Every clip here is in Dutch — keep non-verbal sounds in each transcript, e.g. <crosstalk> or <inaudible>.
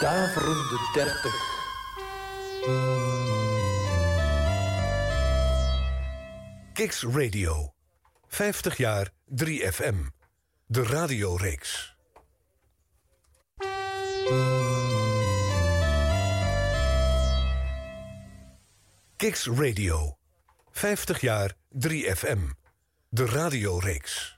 daverende 30. Kicks Radio. 50 jaar 3FM. De radioreeks. Kicks Radio. 50 jaar 3FM. De radioreeks.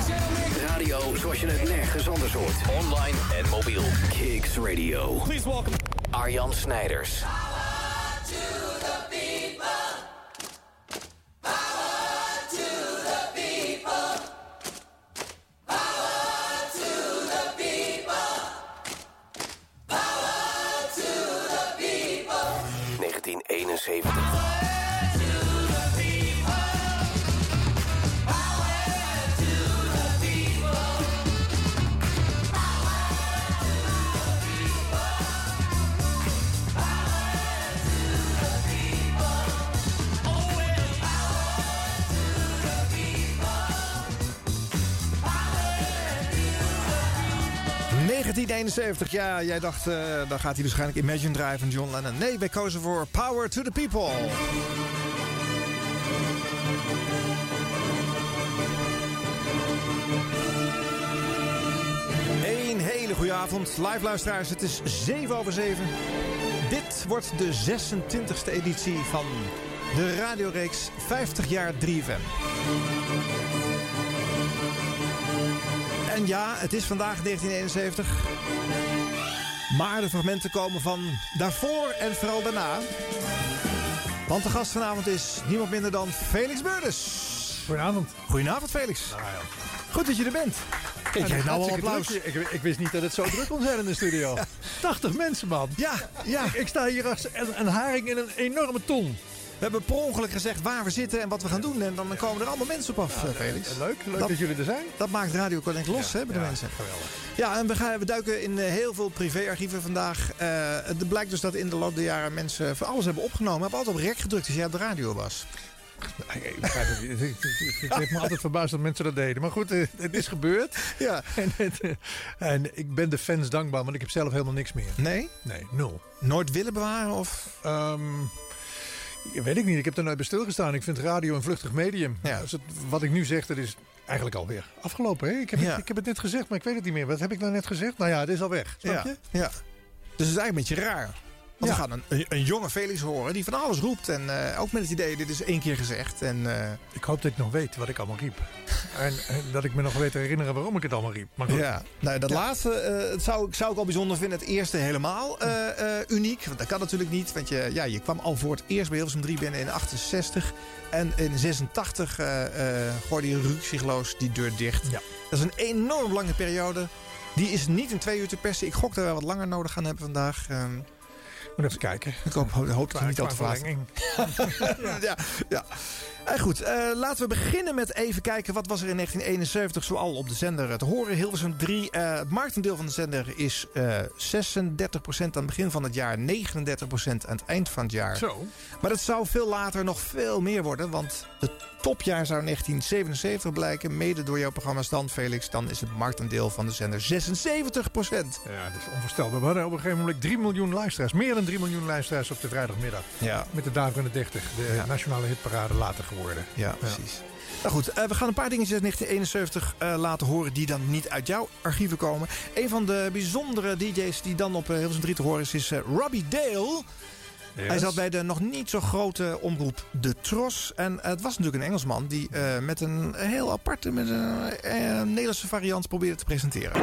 Radio zoals je het nergens anders hoort. Online en mobiel. Kicks Radio. Please welcome Arjan Snijders. Ja, jij dacht, uh, dan gaat hij waarschijnlijk Imagine Drive van John Lennon. Nee, wij kozen voor Power to the People. Een hele goede avond. Live luisteraars, het is 7 over 7. Dit wordt de 26e editie van de radioreeks 50 jaar 3FM. En ja, het is vandaag 1971. Maar de fragmenten komen van daarvoor en vooral daarna. Want de gast vanavond is niemand minder dan Felix Beurders. Goedenavond. Goedenavond, Felix. Nou ja. Goed dat je er bent. Ik geef nou al applaus. Ik, ik, wist niet dat het zo druk kon zijn in de studio. 80 mensen, man. Ja, ja. Ik, ik sta hier als een, een haring in een enorme ton. We hebben per ongeluk gezegd waar we zitten en wat we gaan doen. En dan komen er allemaal mensen op af, ja, Felix. Leuk, leuk dat, jullie er zijn. Dat maakt Radio Connect los, hè, bij de mensen. Geweldig. Ja, en we, gaan, we duiken in heel veel privéarchieven vandaag. Uh, het blijkt dus dat in de loop der jaren mensen van alles hebben opgenomen. Hebben altijd op rek gedrukt als jij op de radio was. Ik begrijp het niet. <laughs> Het heeft me altijd verbaasd dat mensen dat deden. Maar goed, het is gebeurd. <laughs> Ja. En, het, en, ik ben de fans dankbaar, want ik heb zelf helemaal niks meer. Nee? Nee, nul. Nooit willen bewaren? Of? Um, weet ik niet. Ik heb er nooit bij stilgestaan. Ik vind radio een vluchtig medium. Ja. Dus het, wat ik nu zeg, dat is eigenlijk alweer afgelopen. Hè? Ik, heb Ja. het, ik heb het net gezegd, maar ik weet het niet meer. Wat heb ik nou net gezegd? Nou ja, het is al weg. Snap Ja. je? ja. Dus het is eigenlijk een beetje raar. Want Ja. we gaan een, een, jonge Felix horen die van alles roept. En eh, ook met het idee, dit is één keer gezegd. En eh, Ik hoop dat ik nog weet wat ik allemaal riep. <laughs> en, en dat ik me nog weet te herinneren waarom ik het allemaal riep. Maar goed. ja, nou, dat Ja. laatste eh, zou, ik- zou ik al bijzonder vinden. Het eerste helemaal eh, eh, uniek. Want dat kan natuurlijk niet. Want je, ja, je kwam al voor het eerst bij Hilversum 3 binnen in 68. En in 86 eh eh gooide je Ruud Sigloos die deur dicht. Ja. Dat is een enorm lange periode. Die is niet in twee uur te persen. Ik gok dat we wat langer nodig gaan hebben vandaag. Moet even kijken. ik hoop, hoop dat Qua- niet al te verlenging. <laughs> ja. ja. Eh, goed, eh, laten we beginnen met even kijken wat was er in 1971 zoal op de zender eh, te horen. Hilversum 3, eh, het marktendeel van de zender is eh 36% aan het begin van het jaar, 39% aan het eind van het jaar. Zo. Maar dat zou veel later nog veel meer worden, want het topjaar zou 1977 blijken. Mede door jouw programma Stand, Felix. Dan is het marktendeel van de zender 76%. Ja, dat is onvoorstelbaar. We hadden op een gegeven moment 3 miljoen luisteraars. Meer dan 3 miljoen luisteraars op de vrijdagmiddag. Ja, Met de Daverende 30. De Ja. nationale hitparade later geworden. ja precies. Nou goed, eh, we gaan een paar dingetjes uit 1971 eh, laten horen die dan niet uit jouw archieven komen. Een van de bijzondere DJ's die dan op uh, Hilversum 3 te horen is, is eh, Robbie Dale. Hij zat bij de nog niet zo grote omroep De Tros. En het was natuurlijk een Engelsman die eh, met een heel aparte, met een eh, Nederlandse variant probeerde te presenteren.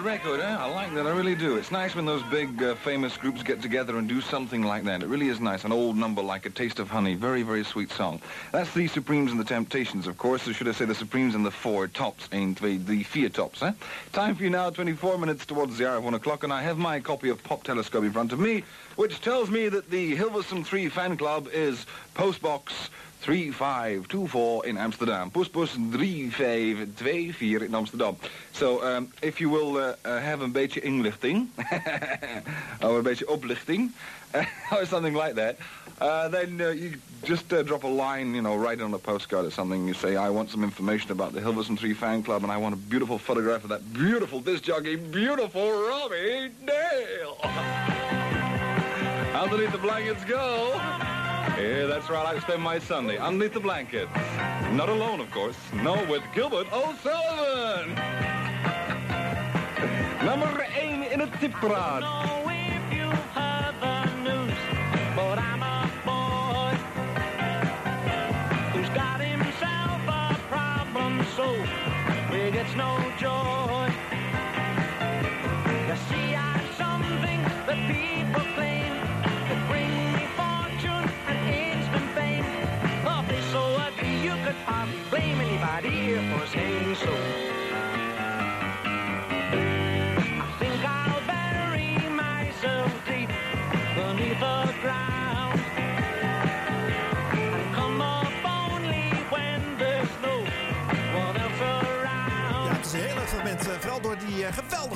Good record, eh? I like that, I really do. It's nice when those big, uh, famous groups get together and do something like that. It really is nice. An old number like A Taste of Honey. Very, very sweet song. That's the Supremes and the Temptations, of course. Or should I say the Supremes and the Four Tops, ain't they? The Vier Tops, eh? Time for you now, 24 minutes towards the hour of 1 o'clock, and I have my copy of Pop Telescope in front of me, which tells me that the Hilversum 3 fan club is Postbox 3524 in Amsterdam. Poesbus 3524 in Amsterdam. So, um, if you will uh, uh, have een beetje inlichting, <laughs> or een beetje oplichting, <laughs> or something like that, uh, then uh, you just uh, drop a line, you know, write it on a postcard or something. You say, I want some information about the Hilversum 3 fan club, and I want a beautiful photograph of that beautiful disc jockey, beautiful Robbie Dale. <laughs> Underneath the blankets go. Yeah, that's right. I spend my Sunday underneath the blankets. Not alone, of course. No, with Gilbert O'Sullivan. Nummer 1 in het tippraat. know if you heard the news, but I'm a boy who's got himself a problem so big it's no joy.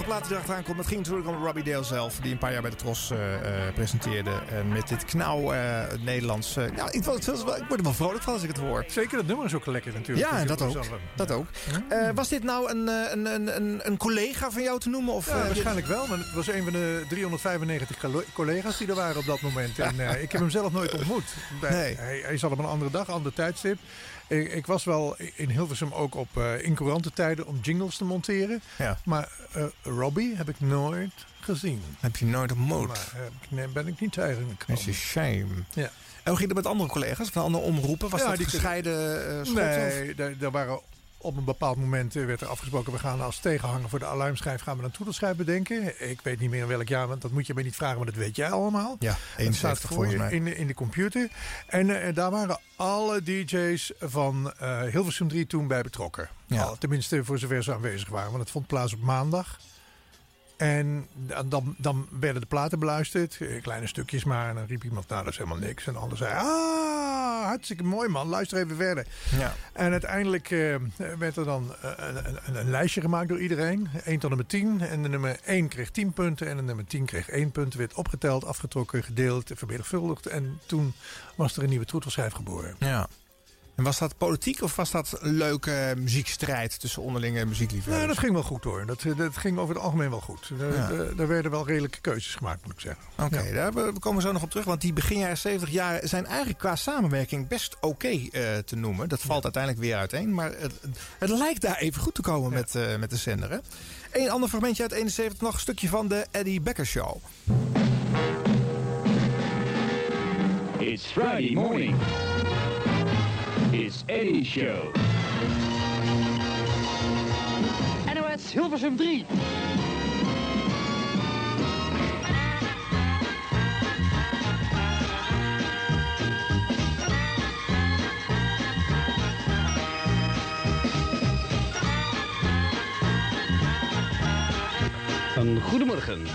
Plaat die erachteraan komt. Het ging natuurlijk om Robbie Dale zelf. Die een paar jaar bij de Tros eh, eh, presenteerde. En met dit knauw eh, Nederlands. eh, ja, ik, het ik word er wel vrolijk van als ik het hoor. Zeker, dat nummer is ook lekker natuurlijk. Ja, dat ook. Dat ook. Eh, was dit nou een, eh, een, een, een, een collega van jou te noemen? Of, Ja, eh, waarschijnlijk wel, maar het was een van de 395 collo- collega's die er waren op dat moment. En eh, <laughs> ik heb hem zelf nooit ontmoet. Bij- Nee. Hij, hij zat op een andere dag, ander tijdstip. Ik, ik was wel in Hilversum ook op uh, incurante om jingles te monteren. Ja. Maar uh, Robbie heb ik nooit gezien. Heb je nooit ontmoet? Uh, nee, ben ik niet tegengekomen. Dat is een shame. Ja. En hoe ging het met andere collega's van andere omroepen? Was Ja, dat die- gescheiden uh, schotten? Nee, daar, daar waren op een bepaald moment eh, werd er afgesproken... we gaan als tegenhanger voor de alarmschijf gaan we een toetelschijf bedenken. Ik weet niet meer in welk jaar, want dat moet je me niet vragen... maar dat weet jij allemaal. Ja, Dat 71 staat voor volgens je mij. in, de- in de computer. En eh, daar waren alle DJ's van eh, Hilversum 3 toen bij betrokken. Ja. Al, tenminste, voor zover ze aanwezig waren. Want het vond plaats op maandag. En dan, dan werden de platen beluisterd. eh, Kleine stukjes maar. En dan riep iemand, nou dat is helemaal niks. En de ander zei, ah, hartstikke mooi man. Luister even verder. Ja. En uiteindelijk eh, werd er dan eh, een, een, een lijstje gemaakt door iedereen. 1 tot nummer 10. En de nummer 1 kreeg 10 punten. En de nummer 10 kreeg 1 punt. Werd opgeteld, afgetrokken, gedeeld, vermenigvuldigd. En toen was er een nieuwe troetelschijf geboren. ja. En was dat politiek of was dat een leuke muziekstrijd tussen onderlinge Nee, muziekliefhebbers? dat ging wel goed hoor. Dat, eh, dat ging over het algemeen wel goed. Er, Ja. er- er werden wel redelijke keuzes gemaakt, moet ik zeggen. Oké, Ja. daar we we komen zo nog op terug. Want die begin jaren 70 jaar zijn eigenlijk qua samenwerking best oké eh, te noemen. Dat valt uiteindelijk weer uiteen. Maar het, het lijkt daar even goed te komen met, eh, met de zender. Hè? Een ander fragmentje uit 71, nog een stukje van de Eddie Becker Show. It's Friday morning. It's Eddie's show. NOS Hilversum 3. Een goedemorgen.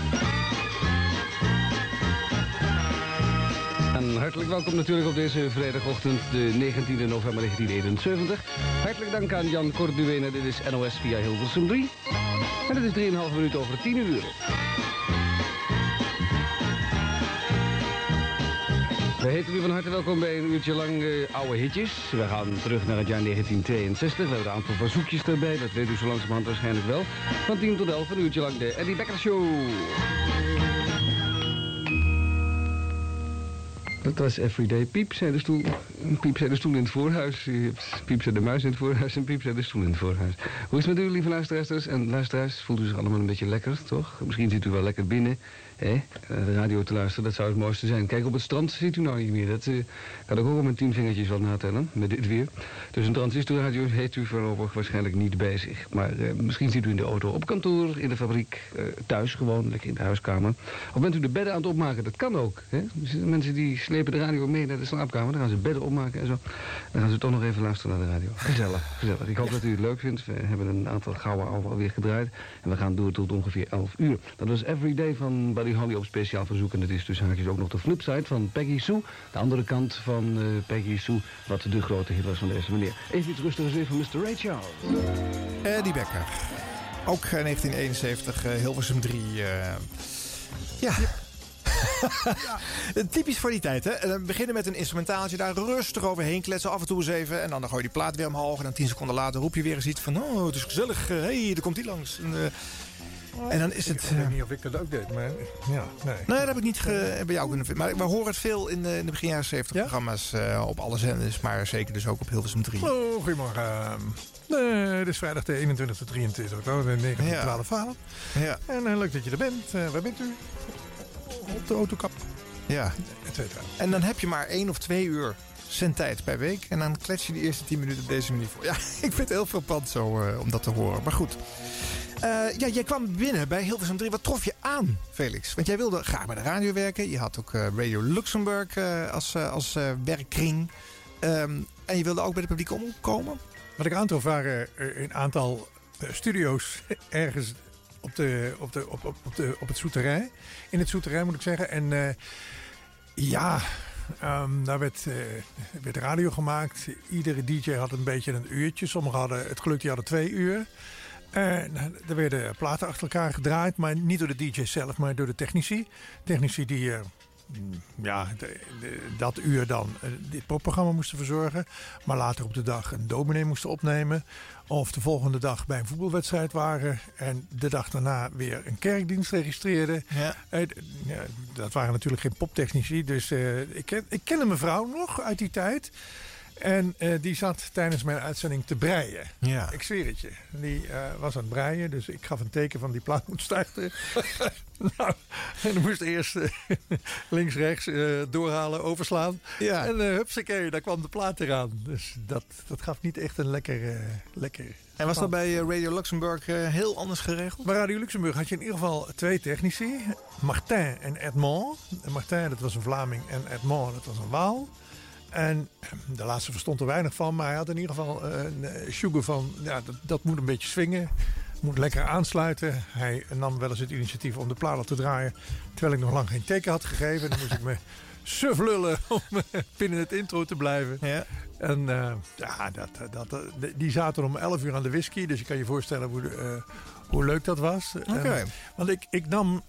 Hartelijk welkom natuurlijk op deze vrijdagochtend, de 19e november 1971. Hartelijk dank aan Jan Corduene, dit is NOS via Hilversum 3. En het is 3,5 minuten over 10 uur. We heten u van harte welkom bij een uurtje lang eh, oude hitjes. We gaan terug naar het jaar 1962. We hebben een aantal verzoekjes erbij, dat weet u zo langzamerhand waarschijnlijk wel. Van 10 tot 11, een uurtje lang de Eddie Becker Show. Dat was Everyday. Piep zei de stoel. Piep zei de stoel in het voorhuis. Piep zei de muis in het voorhuis en Piep zei de stoel in het voorhuis. Hoe is het met u, lieve luisteraars en luisteraars? Voelt u zich allemaal een beetje lekker, toch? Misschien zit u wel lekker binnen. Hè? eh, De radio te luisteren, dat zou het mooiste zijn. Kijk, op het strand ziet u nou niet meer. Dat eh, kan ik ook op mijn tien vingertjes wel natellen, met dit weer. Dus een transistorradio heeft u voorlopig waarschijnlijk niet zich. Maar eh, misschien ziet u in de auto, op kantoor, in de fabriek, eh, thuis gewoon, lekker in de huiskamer. Of bent u de bedden aan het opmaken, dat kan ook. Hè? Mensen die slepen de radio mee naar de slaapkamer. Dan gaan ze bedden opmaken en zo. Dan gaan ze toch nog even luisteren naar de radio. Gezellig, gezellig. Ik hoop dat u het leuk vindt. We hebben een aantal gouden alweer gedraaid. En we gaan door tot ongeveer 11 uur. Dat was Everyday van Buddy Holly op speciaal verzoek. En dat is dus haakjes ook nog de flipside van Peggy Sue. De andere kant van eh, Peggy Sue, wat de grote hit was van deze meneer. Even iets rustigers weer van Mr. Ray Charles. Eddie Becker. Ook eh, 1971, eh, Hilversum 3. eh, ja. <laughs> Typisch voor die tijd, hè? En dan beginnen met een instrumentaaltje, daar rustig overheen kletsen, af en toe eens even. En dan gooi je die plaat weer omhoog. En dan tien seconden later roep je weer eens iets van... Oh, het is gezellig. Hé, hey, er komt die langs. En, eh, en dan is het... Ik weet eh, niet of ik dat ook deed, maar ja, nee. Nee, dat heb ik niet ge- bij jou kunnen vinden. Maar we horen het veel in de, in de begin jaren 70 programma's eh, op alle zenders. Maar zeker dus ook op Hilversum 3. Oh, goedemorgen. Nee, het is vrijdag de 21 e 23 oktober 1912 12. Ja. En eh, leuk dat je er bent. Waar bent u? Op de autokap, Ja. et. En dan heb je maar één of twee uur zendtijd per week. En dan klets je de eerste tien minuten op deze manier voor. Ja, <laughs> ik vind het heel frappant zo om dat te horen. Maar goed. Eh, ja, jij kwam binnen bij Hilversum 3. Wat trof je aan, Felix? Want jij wilde graag bij de radio werken. Je had ook eh, Radio Luxemburg eh, als, als werkkring. Ehm, en je wilde ook bij de publieke omroep komen. Wat ik aantrof waren een aantal studio's <laughs> ergens op, de, op, de, op, op, op, de, op het Soeterij. In het Soeterij moet ik zeggen. En ja, ehm, daar werd, werd radio gemaakt. Iedere DJ had een beetje een uurtje. Sommigen hadden het geluk, die hadden twee uur. En er werden platen achter elkaar gedraaid, maar niet door de DJ zelf, maar door de technici. Technici die eh, mm, ja, de- de- dat uur dan eh, dit popprogramma moesten verzorgen. Maar later op de dag een dominee moesten opnemen. Of de volgende dag bij een voetbalwedstrijd waren. En de dag daarna weer een kerkdienst registreerden. Ja. Eh, dat waren natuurlijk geen poptechnici. Dus eh, ik, ken, ik ken een mevrouw nog uit die tijd. En eh, die zat tijdens mijn uitzending te breien. Ja. Ik zweer het je. Die eh, was aan het breien, dus ik gaf een teken van die plaat moet starten. <laughs> nou, en dan moest eerst eh, <laughs> links, rechts doorhalen, overslaan. Ja. En uh, hupsakee, daar kwam de plaat eraan. Dus dat, dat gaf niet echt een lekker... lekker En was dat bij Radio Luxemburg heel anders geregeld? bij Radio Luxemburg had je in ieder geval twee technici. Martin en Edmond. En Martin, dat was een Vlaming. En Edmond, dat was een Waal. En <clears throat> de laatste verstond er weinig van. Maar hij had in ieder geval eh, een eh, sugar van... Ja, dat, dat moet een beetje swingen. Moet lekker aansluiten. Hij nam wel eens het initiatief om de plaat te draaien. Terwijl ik nog lang geen teken had gegeven. Dan moest ik me <laughs> suf lullen om eh, binnen het intro te blijven. Ja. En ja, dat, dat, die zaten om 11 uur aan de whisky. Dus je kan je voorstellen hoe, hoe leuk dat was. Oké. En, want ik, ik nam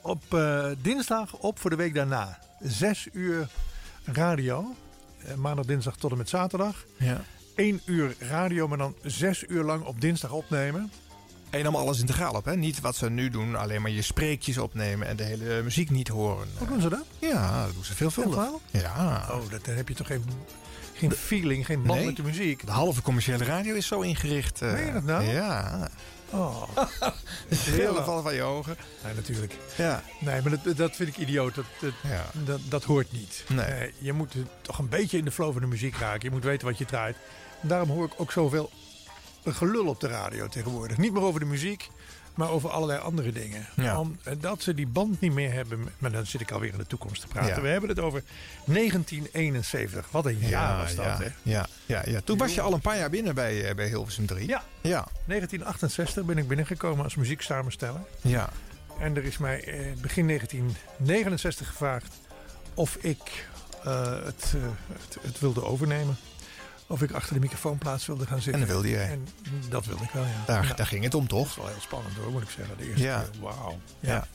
op dinsdag op voor de week daarna. Zes uur radio. Eh, maandag, dinsdag tot en met zaterdag. Ja. Eén uur radio, maar dan zes uur lang op dinsdag opnemen. En je nam alles integraal op, hè? Niet wat ze nu doen, alleen maar je spreekjes opnemen en de hele muziek niet horen. Hoe doen ze dat? Ja, dat doen ze veelvuldig. Ja. Oh, dat, dan heb je toch geen, geen feeling, geen band Nee. met de muziek. De halve commerciële radio is zo ingericht. eh, Meen je dat nou? Ja. Oh, <laughs> Heel geval van je ogen. nee, natuurlijk. Ja. Nee, maar dat, dat vind ik idioot. Dat, dat, Ja. dat, dat hoort niet. Nee. Eh, je moet toch een beetje in de flow van de muziek raken. Je moet weten wat je draait. Daarom hoor ik ook zoveel gelul op de radio tegenwoordig. Niet meer over de muziek, maar over allerlei andere dingen. Ja. Omdat ze die band niet meer hebben. Maar dan zit ik alweer in de toekomst te praten. Ja. We hebben het over 1971. Wat een jaar was dat, ja, hè? ja, ja, ja. Toen was je al een paar jaar binnen bij, eh, bij Hilversum 3. Ja. Ja. 1968 ben ik binnengekomen als muzieksamensteller. Ja. En er is mij eh, begin 1969 gevraagd of ik eh, het, eh, het, het wilde overnemen. Of ik achter de microfoon plaats wilde gaan zitten. En dat wilde jij. En dat wilde ik wel, ja. Daar, Ja. daar ging het om, Dat toch? is wel heel spannend hoor, moet ik zeggen. De eerste Ja. keer. Wauw. Ja.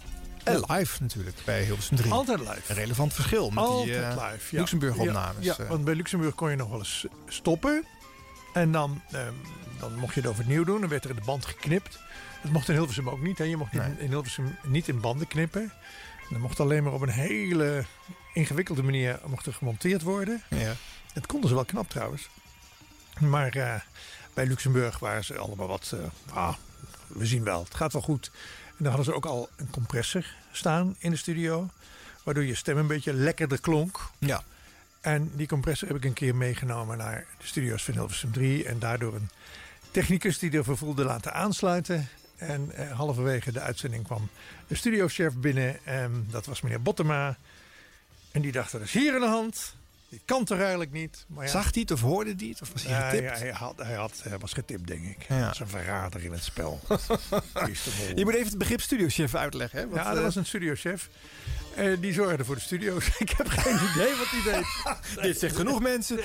En live natuurlijk bij Hilversum 3. Altijd live. Een relevant verschil met Altijd die eh, live. Ja. Luxemburg-opnames. Ja, ja, eh. want bij Luxemburg kon je nog wel eens stoppen. En dan, ehm, dan mocht je het overnieuw doen. Dan werd er in de band geknipt. Dat mocht in Hilversum ook niet. Hè. Je mocht Nee. in, Hilversum niet in banden knippen. Er mocht alleen maar op een hele ingewikkelde manier mocht er gemonteerd worden. Ja. Het konden ze wel knap trouwens. Maar eh, bij Luxemburg waren ze allemaal wat... eh, ah, we zien wel, het gaat wel goed. En dan hadden ze ook al een compressor staan in de studio. Waardoor je stem een beetje lekkerder klonk. Ja. En die compressor heb ik een keer meegenomen naar de studio's van Hilversum 3. En daardoor een technicus die ervoor voelde laten aansluiten. En eh, halverwege de uitzending kwam de studiochef binnen. En dat was meneer Bottema. En die dacht, er is hier aan de hand. Dit kan toch eigenlijk niet. Maar ja, Zag hij het of hoorde hij het? Of was hij getipt? ja, hij, had, hij, had, hij was getipt, denk ik. Ja. Dat is een verrader in het spel. <laughs> Je moet even het begrip studiochef uitleggen. Hè? Want, ja, dat eh, was een studiochef. Eh die zorgde voor de studio's. <laughs> ik heb geen idee wat hij deed. <laughs> Dit zegt genoeg mensen.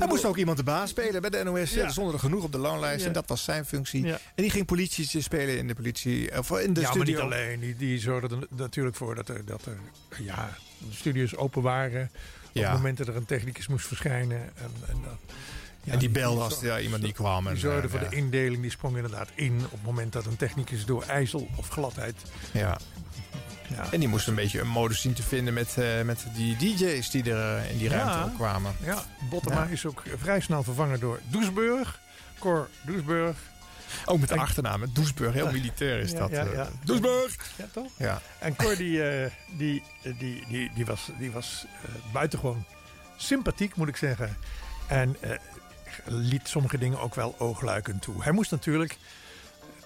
Er moest ook iemand de baas spelen bij de NOS. Ja. Er stonden er genoeg op de loonlijst en dat was zijn functie. En die ging politie spelen in de politie. Of in de ja, maar studio. niet alleen. Die, die zorgde er natuurlijk voor dat er, dat er ja, de studios open waren. Op het moment dat er een technicus moest verschijnen. En, en, dat, ja, en die belde als ja, iemand die kwam. En, Die zorgde eh, voor ja. de indeling. Die sprong inderdaad in op het moment dat een technicus door ijzel of gladheid. Ja. Ja, En die moest een beetje een modus zien te vinden met, eh, met die DJ's die er eh, in die ruimte kwamen. ja Bottema is ook vrij snel vervangen door Doesburg. Cor Doesburg. Ook met de achternaam. Doesburg, heel militair is dat. ja, eh. ja. Doesburg! Ja, toch? Ja. En Cor die, eh, die, die, die, die was, die was eh, buitengewoon sympathiek, moet ik zeggen. En eh, liet sommige dingen ook wel oogluikend toe. Hij moest natuurlijk,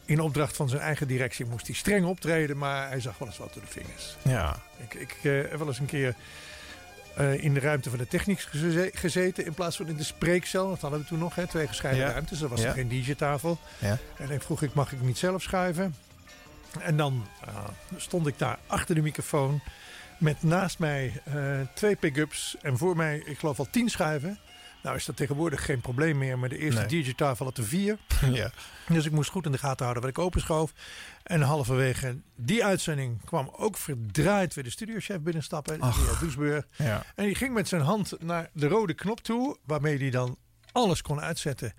in opdracht van zijn eigen directie, moest hij streng optreden. Maar hij zag wel eens wat door de vingers. ja. Ik, ik eh, heb wel eens een keer eh, in de ruimte van de techniek geze- gezeten. In plaats van in de spreekcel. Dat hadden we toen nog, hè, twee gescheiden Ja. ruimtes. Er was Ja. er geen DJ-tafel. Ja. En ik vroeg ik, mag ik niet zelf schuiven? En dan eh, stond ik daar achter de microfoon. Met naast mij eh, twee pick-ups. En voor mij, ik geloof al tien schuiven. Nou is dat tegenwoordig geen probleem meer. Maar de eerste Nee. DJ-tafel had er vier. <laughs> ja. Dus ik moest goed in de gaten houden wat ik openschoof. En halverwege die uitzending kwam ook verdraaid weer de studiochef binnenstappen. Ach. Doesburg. ja. En die ging met zijn hand naar de rode knop toe. Waarmee hij dan alles kon uitzetten.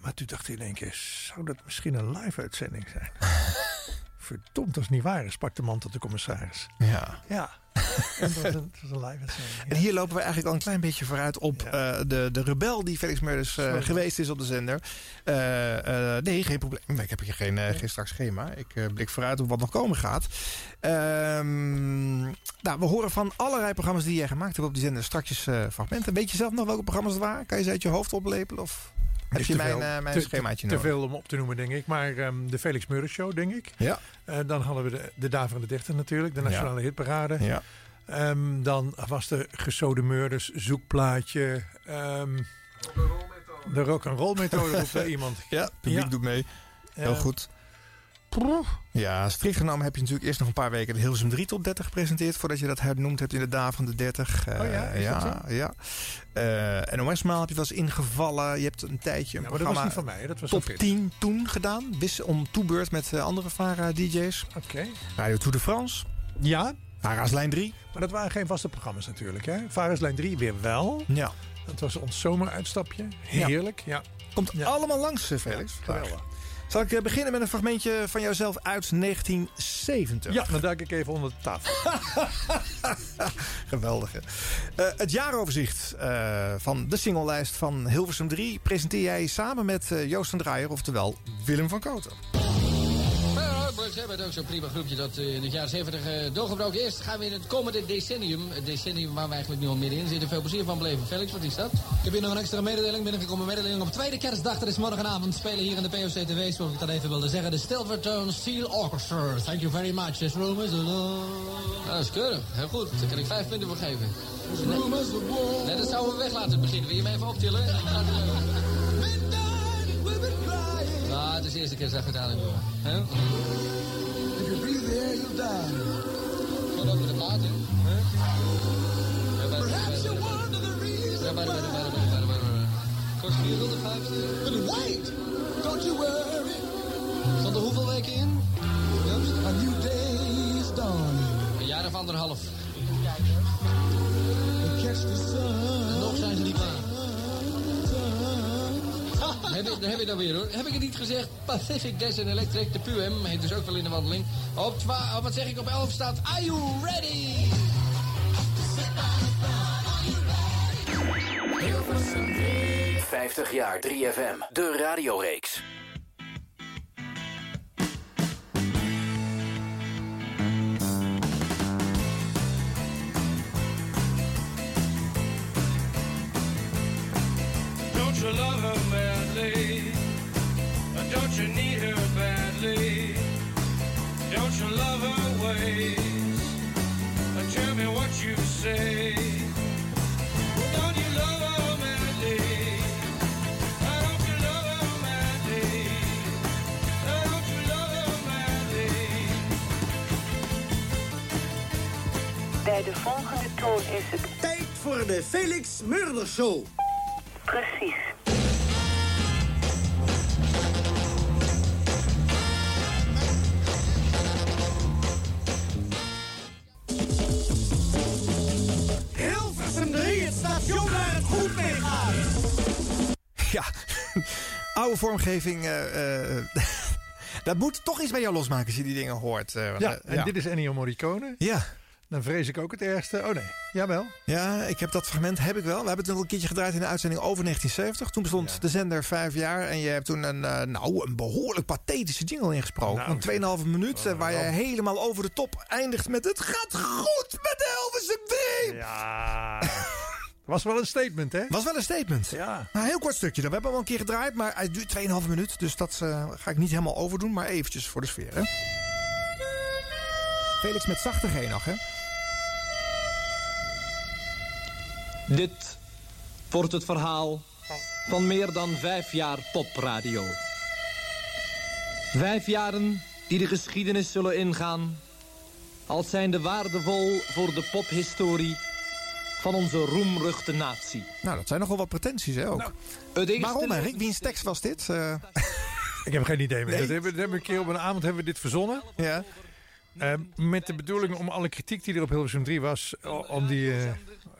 Maar toen dacht hij in één keer, zou dat misschien een live uitzending zijn? <laughs> Verdomd, als het niet waar is, sprak de man tot de commissaris. ja. Ja, en dat was een, dat was een live uitzending. En hier lopen we eigenlijk al een klein beetje vooruit op Ja. eh, de, de rebel die Felix Meurders eh, geweest is op de zender. Eh, nee, geen probleem. Ik heb hier geen, geen strak schema. Ik blik vooruit op wat nog komen gaat. Ehm, nou, we horen van allerlei programma's die jij gemaakt hebt op die zender straks fragmenten. Weet je zelf nog welke programma's het waren? Kan je ze uit je hoofd oplepelen? Of heb Is je te mijn, veel. eh, mijn Te- schemaatje te, veel om op te noemen, denk ik. Maar ehm, de Felix Meurders Show, denk ik. Ja. Eh, dan hadden we de, de Daverende Dichter natuurlijk, de Nationale Hitparade. ja. Ehm, dan was er Gesode Murders, Zoekplaatje. ehm, de rock and roll methode roept iemand. <laughs> Ja, publiek Ja. doet mee. Heel goed. Ja, strikt genomen heb je natuurlijk eerst nog een paar weken de Hilversum 3 top 30 gepresenteerd... voordat je dat hernoemd hebt in de dagen van de 30. Eh, Oh ja, is ja, dat ja. Eh, NOS-maal heb je wel eens ingevallen. Je hebt een tijdje een Ja, maar dat was niet van mij, dat was top van Fit. 10 toen gedaan. Wist om toebeurt met eh, andere VARA-dj's. Oké. Radio Tour de France. Ja, VARA's Lijn 3. maar dat waren geen vaste programma's natuurlijk. Hè? Vareslijn 3 weer wel. Ja. Dat was ons zomeruitstapje. Heerlijk. Ja. Komt Ja. allemaal langs, Felix. Geweldig. Zal ik eh, beginnen met een fragmentje van jouzelf uit 1970? Ja, dan duik ik even onder de tafel. <laughs> Geweldig. Eh, het jaaroverzicht eh, van de singlelijst van Hilversum 3 presenteer jij samen met Joost van Draaier, oftewel Willem van Koten. We hebben ook zo'n prima groepje dat eh, in het jaar 70 eh, doorgebroken is. Gaan we in het komende decennium, het decennium waar we eigenlijk nu al middenin zitten, veel plezier van beleven. Felix, wat is dat? Ik heb hier nog een extra mededeling binnengekomen. Mededeling op tweede kerstdag. Dat is morgenavond spelen hier in de POC-TV. Zoals ik dat even wilde zeggen. De Stilvertone Steel Orchestra. Thank you very much. This room is. Nou, dat is keurig. Heel goed. Daar kan ik vijf punten voor geven. Nee dat zouden we weg laten beginnen. Wil je me even optillen? Ah, het is de eerste keer dat we het aan doen. Huh? If you breathe the air, you'll die. Wat over de paard, hè? Perhaps you're one the reasons why. Kost But wait, don't you worry. Stond er hoeveel weken in? Just a new day is dawning. Een jaar of anderhalf. Catch the sun. Heb je, daar heb je dan weer hoor. Heb ik het niet gezegd? Pacific Gas and Electric, de PUM, heet dus ook wel in de wandeling. Op, twa- op wat zeg ik, op 11 staat Are You Ready? 50 jaar 3FM, de radioreeks. Don't you love her madly? Or Don't you need her badly? Don't you love her ways? Tell me what you say. Don't you love her madly? Or Don't you love her madly? Or Don't you love her madly? Bij de volgende toon is het... Tijd voor de Felix Murder Show. Precies. <laughs> Ja, <laughs> oude vormgeving. eh, <laughs> dat moet toch iets bij jou losmaken als je die dingen hoort. eh, Ja, en ja. dit is Ennio Morricone. Ja. Dan vrees ik ook het ergste. Oh nee, jawel. Ja, ik heb dat fragment heb ik wel. We hebben het nog een keertje gedraaid in de uitzending over 1970. Toen bestond de zender vijf jaar. En je hebt toen een, nou, een behoorlijk pathetische jingle ingesproken. Nou, een 2,5 minuut waar je helemaal over de top eindigt met... Het gaat goed met de Elvis 3! Ja. Was wel een statement, hè? Was wel een statement. Ja. Nou, een heel kort stukje. Dan. We hebben hem al een keer gedraaid, maar hij duurt 2,5 minuut. Dus dat eh, ga ik niet helemaal overdoen, maar eventjes voor de sfeer. Hè? Felix met zachte G nog, hè? Dit wordt het verhaal van meer dan vijf jaar popradio. Vijf jaren die de geschiedenis zullen ingaan... als zijnde waardevol voor de pophistorie van onze roemruchte natie. Nou, dat zijn nogal wat pretenties, hè, ook. Het eerste Waarom, Henrik? Wiens tekst was dit? Eh, <laughs> Ik heb geen idee meer. Nee. Dat hebben, dat hebben we een keer op een avond hebben we dit verzonnen. ja. Eh, met de bedoeling om alle kritiek die er op Hilversum 3 was... om die eh, in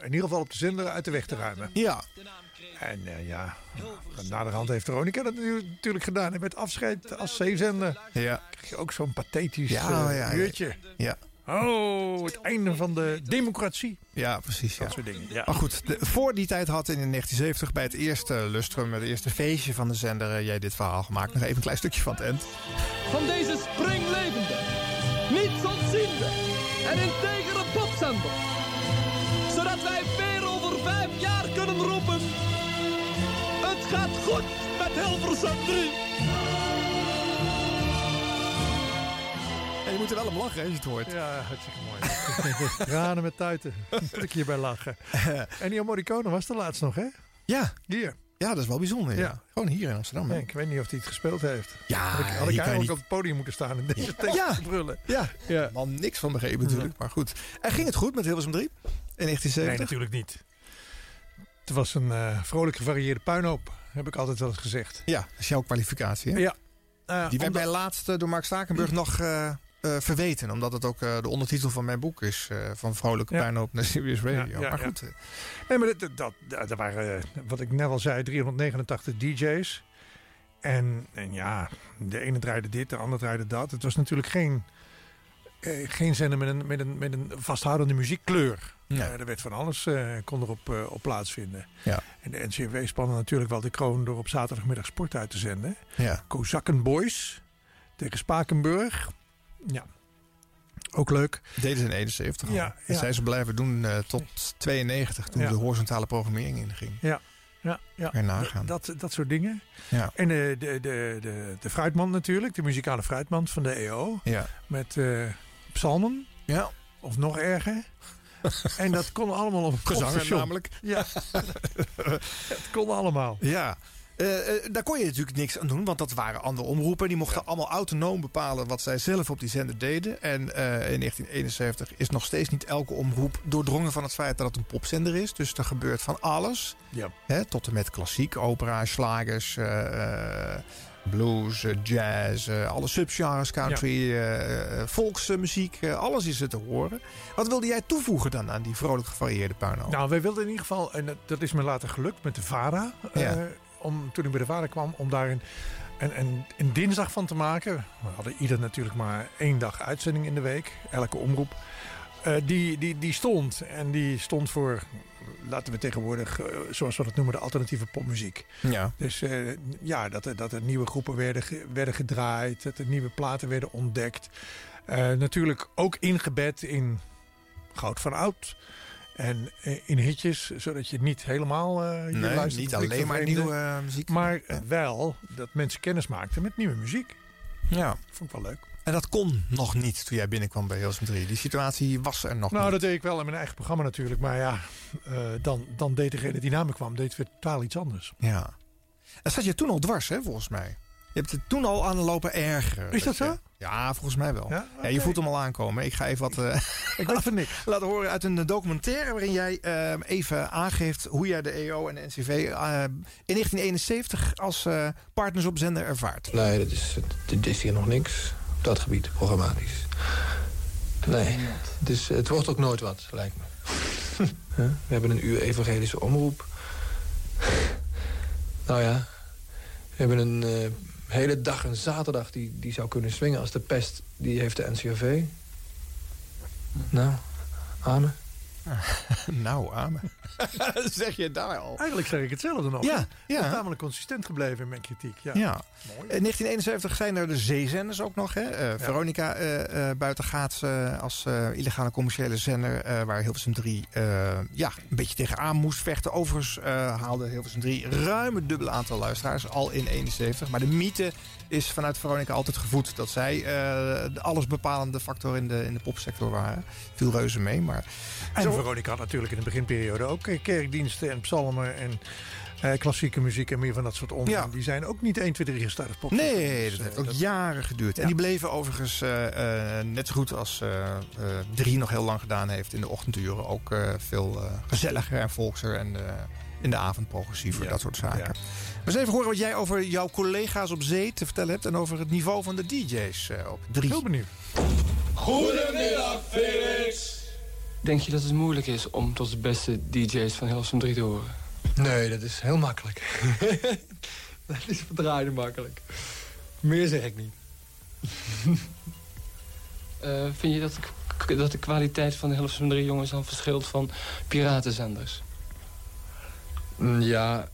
ieder geval op de zender uit de weg te ruimen. Ja. En eh, ja, naderhand heeft Veronica dat natuurlijk gedaan. En met afscheid als zeezender Ja. kreeg je ook zo'n pathetisch Ja, eh, ja, ja. uurtje. Ja. Oh, het einde van de democratie. Ja, precies. Ja. Dat soort dingen. Ja. Maar goed, de- voor die tijd had in 1970 bij het eerste lustrum, het eerste feestje van de zender, eh, jij dit verhaal gemaakt. Nog even een klein stukje van het eind. Van deze springlevende, niets ontziende en integere popzender. Zodat wij weer over vijf jaar kunnen roepen... Het gaat goed met Hilversum 3. Moet er wel om lachen als je het hoort. Ja, hartstikke mooi. <laughs> Tranen met tuiten. <laughs> Moet ik hierbij lachen. <laughs> En die Morricone was er laatst nog, hè? Ja. Hier. Ja, dat is wel bijzonder. Ja. Ja. Gewoon hier in Amsterdam. Ja, ik weet niet of hij het gespeeld heeft. Ja, had ik, had ik eigenlijk niet- op het podium moeten staan en deze tekst Ja. te brullen. Ja, ja. Man, niks van begrepen natuurlijk. Maar goed. En ging het goed met Hilversum 3 in Nee, 1970? natuurlijk niet. Het was een eh, vrolijk gevarieerde puinhoop, heb ik altijd wel eens gezegd. Ja, dat is jouw kwalificatie. Hè? Ja. Eh, Die werd omdat- mij laatst eh, door Mark Stakenburg nog eh, eh, verweten. Omdat het ook eh, de ondertitel van mijn boek is. eh, van Vrolijke Ja. Puinhoop naar Serious Radio. Ja, ja, maar ja. goed. Nee, maar dat, dat, dat, waren, wat ik net al zei, 389 DJ's. En, en ja, de ene draaide dit, de andere draaide dat. Het was natuurlijk geen, eh, geen zender met een, met, een, met een vasthoudende muziekkleur. Eh, er werd van alles kon erop op plaatsvinden. Ja. En de NCW spande natuurlijk wel de kroon door op zaterdagmiddag sport uit te zenden. Ja. Kozakken Boys tegen Spakenburg. Ja, ook leuk. Deden ze in 71 al. Ja, En ja. zij ze blijven doen eh, tot 92. Toen Ja. de horizontale programmering inging. Ja, ja, ja. Je nagaan. Dat, dat soort dingen. Ja. En de, de, de, de, de fruitmand natuurlijk, de muzikale fruitmand van de EO. Ja. Met eh, psalmen. Ja. Of nog erger. en dat kon allemaal op Gezangen kopstation. namelijk. Ja, <laughs> het kon allemaal. Ja. Eh, eh, daar kon je natuurlijk niks aan doen, want dat waren andere omroepen. Die mochten allemaal autonoom bepalen wat zij zelf op die zender deden. En eh, in 1971 is nog steeds niet elke omroep doordrongen van het feit dat het een popzender is. Dus er gebeurt van alles. Ja. Hè, tot en met klassiek, opera, slagers, blues, jazz, alle subgenres, country, eh, volksmuziek. alles is er te horen. Wat wilde jij toevoegen dan aan die vrolijk gevarieerde puinhoop? Nou, wij wilden in ieder geval, en dat, is me later gelukt met de VARA, Ja. Om, toen ik bij de vader kwam, om daar een, een, een, dinsdag van te maken. We hadden ieder natuurlijk maar één dag uitzending in de week, elke omroep. Eh, die, die, die stond. En die stond voor, laten we tegenwoordig, eh, zoals we dat noemen, de alternatieve popmuziek. Ja. Dus eh, ja, dat er, dat er nieuwe groepen werden, werden gedraaid, dat er nieuwe platen werden ontdekt. Natuurlijk ook ingebed in goud van oud. En eh, in hitjes, zodat je niet helemaal eh je Nee, luistert niet alleen maar nieuwe eh, muziek. Maar wel dat mensen kennis maakten met nieuwe muziek. Ja. Vond ik wel leuk. En dat kon nog niet toen jij binnenkwam bij Hilversum 3. Die situatie was er nog Nou, niet. dat deed ik wel in mijn eigen programma natuurlijk. Maar ja, dan, dan deed degene die na me kwam, deed weer totaal iets anders. Ja. En zat je toen al dwars, hè, volgens mij? Je hebt het toen al aan lopen ergeren. Is dat je- zo? Ja, volgens mij wel. Ja? Ja, je voelt hem al aankomen. Ik ga even wat eh, <laughs> Ik weet van niks. laten horen uit een documentaire... waarin jij eh, even aangeeft hoe jij de EO en de NCV... eh, in 1971 als eh, partners op zender ervaart. Nee, dat is, het is hier nog niks op dat gebied, programmatisch. Nee, het, is, het wordt ook nooit wat, lijkt me. <laughs> We hebben een uur evangelische omroep. <laughs> nou ja, we hebben een eh, hele dag, een zaterdag... Die, die zou kunnen swingen als de pest, die heeft de NCRV. Nou, amen. <laughs> nou, amen. <laughs> zeg je daar al. Eigenlijk zeg ik hetzelfde nog. Ja, hè? ja. Ik ben tamelijk consistent gebleven in mijn kritiek. Ja. Ja. In 1971 zijn er de zeezenders ook nog. Hè? Eh, Veronica eh eh buitengaats eh, als eh, illegale commerciële zender... eh, waar Hilversum 3 eh, ja, een beetje tegenaan moest vechten. Overigens eh, haalde Hilversum 3 ruim het dubbele aantal luisteraars al in 71. Maar de mythe is vanuit Veronica altijd gevoed... dat zij eh, de allesbepalende factor in de, in de popsector waren. Viel reuze mee, maar... En Zo- Veronica had natuurlijk in de beginperiode ook eh, kerkdiensten en psalmen en eh, klassieke muziek en meer van dat soort onzin. Ja. Die zijn ook niet 1, 2, 3 gestart als pop. Nee, Dus, dat eh, heeft ook jaren geduurd. En die bleven overigens net zo goed als eh eh, drie nog heel lang gedaan heeft in de ochtenduren. Ook veel gezelliger en volkser en in de avond progressiever, Ja. dat soort zaken. Ja. Maar eens even horen wat jij over jouw collega's op zee te vertellen hebt... en over het niveau van de DJ's eh, op drie. Heel benieuwd. Goedemiddag, Felix. Denk je dat het moeilijk is om tot de beste DJ's van Hilversum 3 te horen? Nee, dat is heel makkelijk. <laughs> dat is verdraaide makkelijk. Meer zeg ik niet. <laughs> Eh, vind je dat, de- dat de kwaliteit van de Hilversum 3 jongens dan verschilt van piratenzenders? Mm, Ja,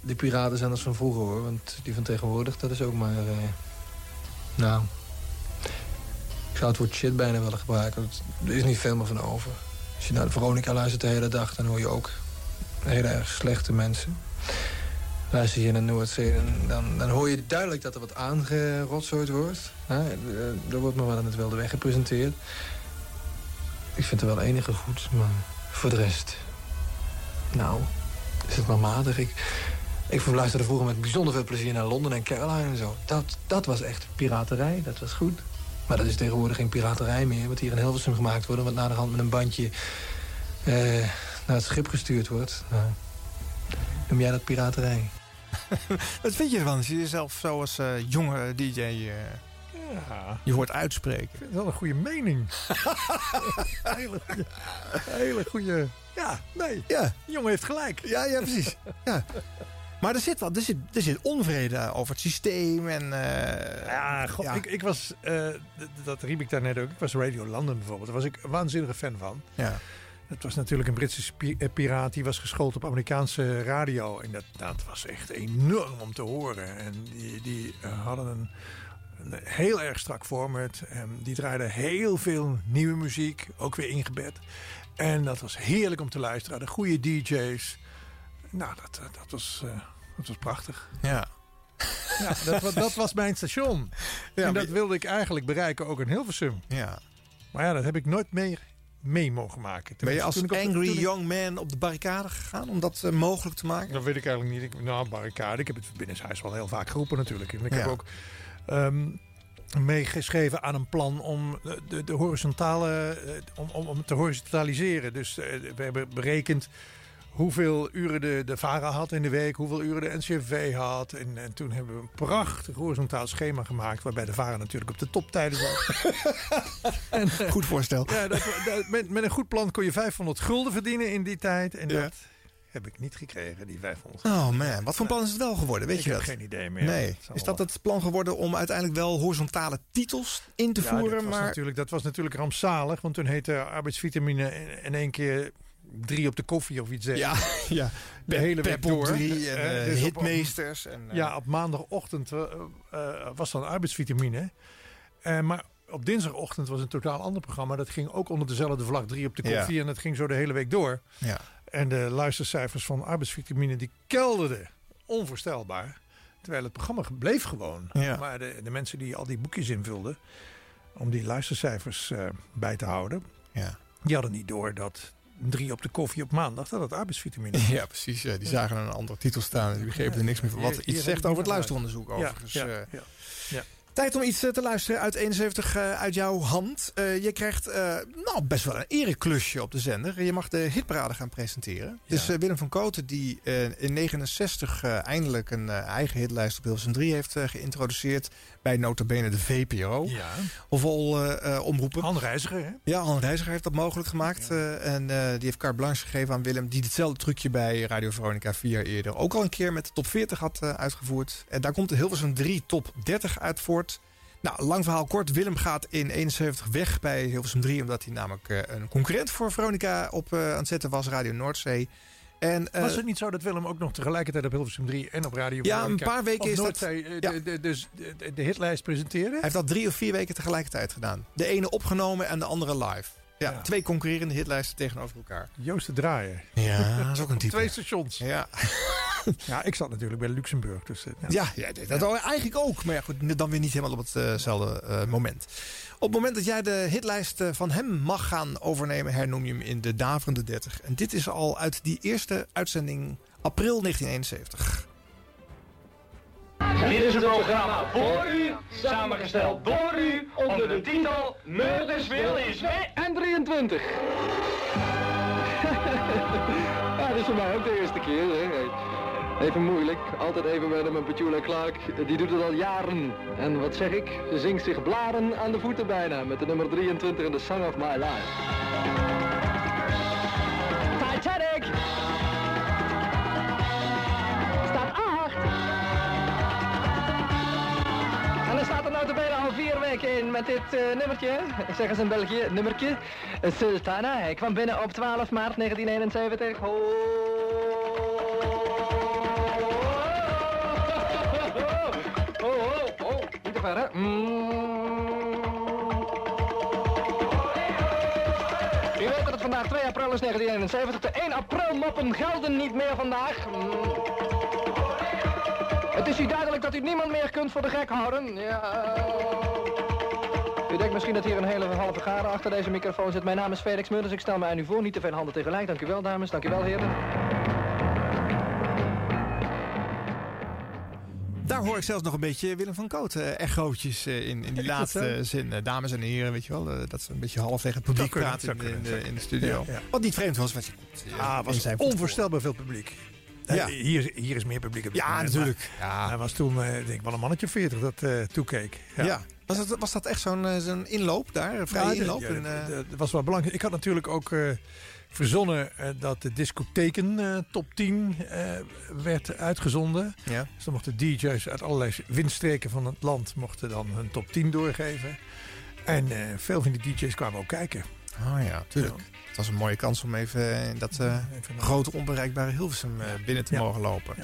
die piratenzenders van vroeger hoor. Want die van tegenwoordig, dat is ook maar... eh, nou... Ik zou het woord shit bijna willen gebruiken. Er is niet veel meer van over. Als je naar de Veronica luistert de hele dag... dan hoor je ook hele erg slechte mensen. Luister je naar Noordzee, dan, dan, hoor je duidelijk dat er wat aangerotzooid wordt. Hè? Eh, Er wordt maar wat aan het wilde weg gepresenteerd. Ik vind er wel enige goed, maar voor de rest... Nou, is het maar matig. Ik, ik luisterde vroeger met bijzonder veel plezier naar Londen en Caroline en zo. Dat, dat was echt piraterij, dat was goed. Maar dat is tegenwoordig geen piraterij meer. Wat hier in Hilversum gemaakt wordt... en wat na de hand met een bandje eh, naar het schip gestuurd wordt. Nou, noem jij dat piraterij? <laughs> Wat vind je ervan als je jezelf zo als eh, jonge DJ eh, Ja, je hoort uitspreken? vind het wel een goede mening. <laughs> hele goede... Ja, nee. Ja, jongen heeft gelijk. ja, ja precies. <laughs> ja. Maar er zit, wel, er, zit, er zit onvrede over het systeem en... eh, Ja, god, ja. Ik, ik was, eh, dat riep ik daar net ook, ik was Radio London bijvoorbeeld. Daar was ik een waanzinnige fan van. ja. Het was natuurlijk een Britse eh, piraat die was geschoold op Amerikaanse radio. En dat, dat was echt enorm om te horen. En die, die hadden een, een heel erg strak format. En die draaiden heel veel nieuwe muziek, ook weer ingebed. En dat was heerlijk om te luisteren. De goede DJ's. Nou, dat, dat, was, eh, dat was prachtig. ja. Ja, dat, dat was mijn station. Ja, en dat wilde ik eigenlijk bereiken ook in Hilversum. ja. Maar ja, dat heb ik nooit meer mee mogen maken. Ben je als op- angry ik- young man op de barricade gegaan om dat eh, mogelijk te maken? Dat weet ik eigenlijk niet. Ik, nou, barricade. Ik heb het binnenshuis wel heel vaak geroepen natuurlijk. En ik heb ook ehm, meegeschreven aan een plan om de, de horizontale, eh, om, om, om te horizontaliseren. Dus eh, we hebben berekend hoeveel uren de, de VARA had in de week, hoeveel uren de NCRV had. En, en toen hebben we een prachtig horizontaal schema gemaakt, waarbij de VARA natuurlijk op de toptijden zat. en, <laughs> Goed voorstel. ja, dat, dat- met, met een goed plan kon je 500 gulden verdienen in die tijd. En Ja. dat heb ik niet gekregen, die 500. Oh man, wat voor plan is het wel geworden? Weet Ik je heb dat? geen idee meer. Nee. Is dat het plan geworden om uiteindelijk wel horizontale titels in te Ja, voeren? was Maar natuurlijk, dat was natuurlijk rampzalig, want toen heette arbeidsvitamine in, één keer drie op de koffie of iets. Ja, <laughs> ja. De hele week door. drie en, Eh, eh, dus op- hitmeesters en, eh, ja, op maandagochtend eh, eh, was dan arbeidsvitamine. Eh, maar op dinsdagochtend was een totaal ander programma. Dat ging ook onder dezelfde vlag, drie op de Ja. koffie. En dat ging zo de hele week door. Ja. En de luistercijfers van arbeidsvitamine die kelderden. Onvoorstelbaar. Terwijl het programma bleef gewoon. Ja. Maar de, de mensen die al die boekjes invulden... om die luistercijfers eh, bij te houden... Ja. die hadden niet door dat drie op de koffie op maandag... dat het arbeidsvitamine was. Ja, precies. Ja. Die zagen een andere titel staan en die begrepen er niks meer van. Wat iets zegt over het luisteronderzoek Ja, overigens. ja, eh. ja, ja. Tijd om iets eh, te luisteren uit 71 eh, uit jouw hand. Eh, je krijgt nou, best wel een ereklusje op de zender. Je mag de hitparade gaan presenteren. Dus Willem van Kooten die in 69 eh, eindelijk een eigen hitlijst op Hilversum 3 heeft geïntroduceerd. Bij notabene de VPRO. Ja. Of al omroepen. Han Reiziger, hè? Ja, Han Reiziger heeft dat mogelijk gemaakt. en die heeft carte blanche gegeven aan Willem. Die hetzelfde trucje bij Radio Veronica 4 jaar eerder ook al een keer met de top 40 had uitgevoerd. En daar komt de Hilversum 3 top 30 uit voort. Nou, lang verhaal kort. Willem gaat in 71 weg bij Hilversum 3. Omdat hij namelijk eh, een concurrent voor Veronica op eh, aan het zetten was. Radio Noordzee. En, eh, Was het niet zo dat Willem ook nog tegelijkertijd op Hilversum 3 en op Radio Ja, Veronica een paar weken is dat- ja. de, de, dus de, de, hitlijst presenteerde? Hij heeft dat drie of vier weken tegelijkertijd gedaan. De ene opgenomen en de andere live. Ja, twee concurrerende hitlijsten tegenover elkaar. Joost de Draaier. Ja, dat is ook <laughs> een type. twee stations. Ja. <laughs> ja, ik zat natuurlijk bij Luxemburg. Dus, eh, Ja, ja, dat dat eigenlijk ook. Maar ja, goed, dan weer niet helemaal op hetzelfde eh, moment. Op het moment dat jij de hitlijst eh, van hem mag gaan overnemen, hernoem je hem in de Daverende 30. En dit is al uit die eerste uitzending april 1971. Dit is een programma voor u, samengesteld door u, onder de titel Murdersville is. En 23. <laughs> ja, dit is voor mij ook de eerste keer. Hè. Even moeilijk, altijd even met Petula Clark. Die doet het al jaren. En wat zeg ik? Ze zingt zich blaren aan de voeten bijna. Met de nummer 23 in The Song of My Life. Titanic! En er bijna al vier weken in met dit eh, nummertje. Zeggen ze in België, nummertje. Sultana, hij kwam binnen op 12 maart 1971. Ho. Oh, oh, te ver, hè? Mm. U weet dat het vandaag 2 april is 1971. De 1 april moppen gelden niet meer vandaag. Mm. Het is u duidelijk dat u niemand meer kunt voor de gek houden. Ja. U denkt misschien dat hier een hele halve garen achter deze microfoon zit. Mijn naam is Felix Mulders. Ik stel mij aan u voor. Niet te veel handen tegelijk. Dank u wel, dames. Dank u wel, heren. Daar hoor ik zelfs nog een beetje Willem van Koot eh, echootjes eh, in, in die laatste zin. Eh, dames en heren, weet je wel. dat ze een beetje half tegen het publiek praten in, in, de, in de zou studio. kunnen. Ja, ja. Wat niet vreemd was, wat je Ah, was voetbal. onvoorstelbaar veel publiek. Ja. Ja. Hier, hier is meer publiek op Ja, moment, natuurlijk. maar Hij was toen, eh, denk ik, wel een mannetje 40 dat eh, toekeek. Ja. Was, dat, was dat echt zo'n eh, zo'n inloop daar? Een vrije Ja, de- inloop? ja, En, eh, Dat was wel belangrijk. Ik had natuurlijk ook eh, verzonnen eh, dat de discotheken eh, top 10 eh, werd uitgezonden. Ja. Dus dan mochten DJ's uit allerlei windstreken van het land mochten dan hun top 10 doorgeven. En eh, veel van die DJ's kwamen ook kijken. Oh ja, tuurlijk. Het was een mooie kans om even eh, in dat eh, grote onbereikbare Hilversum eh, binnen te Ja. mogen lopen.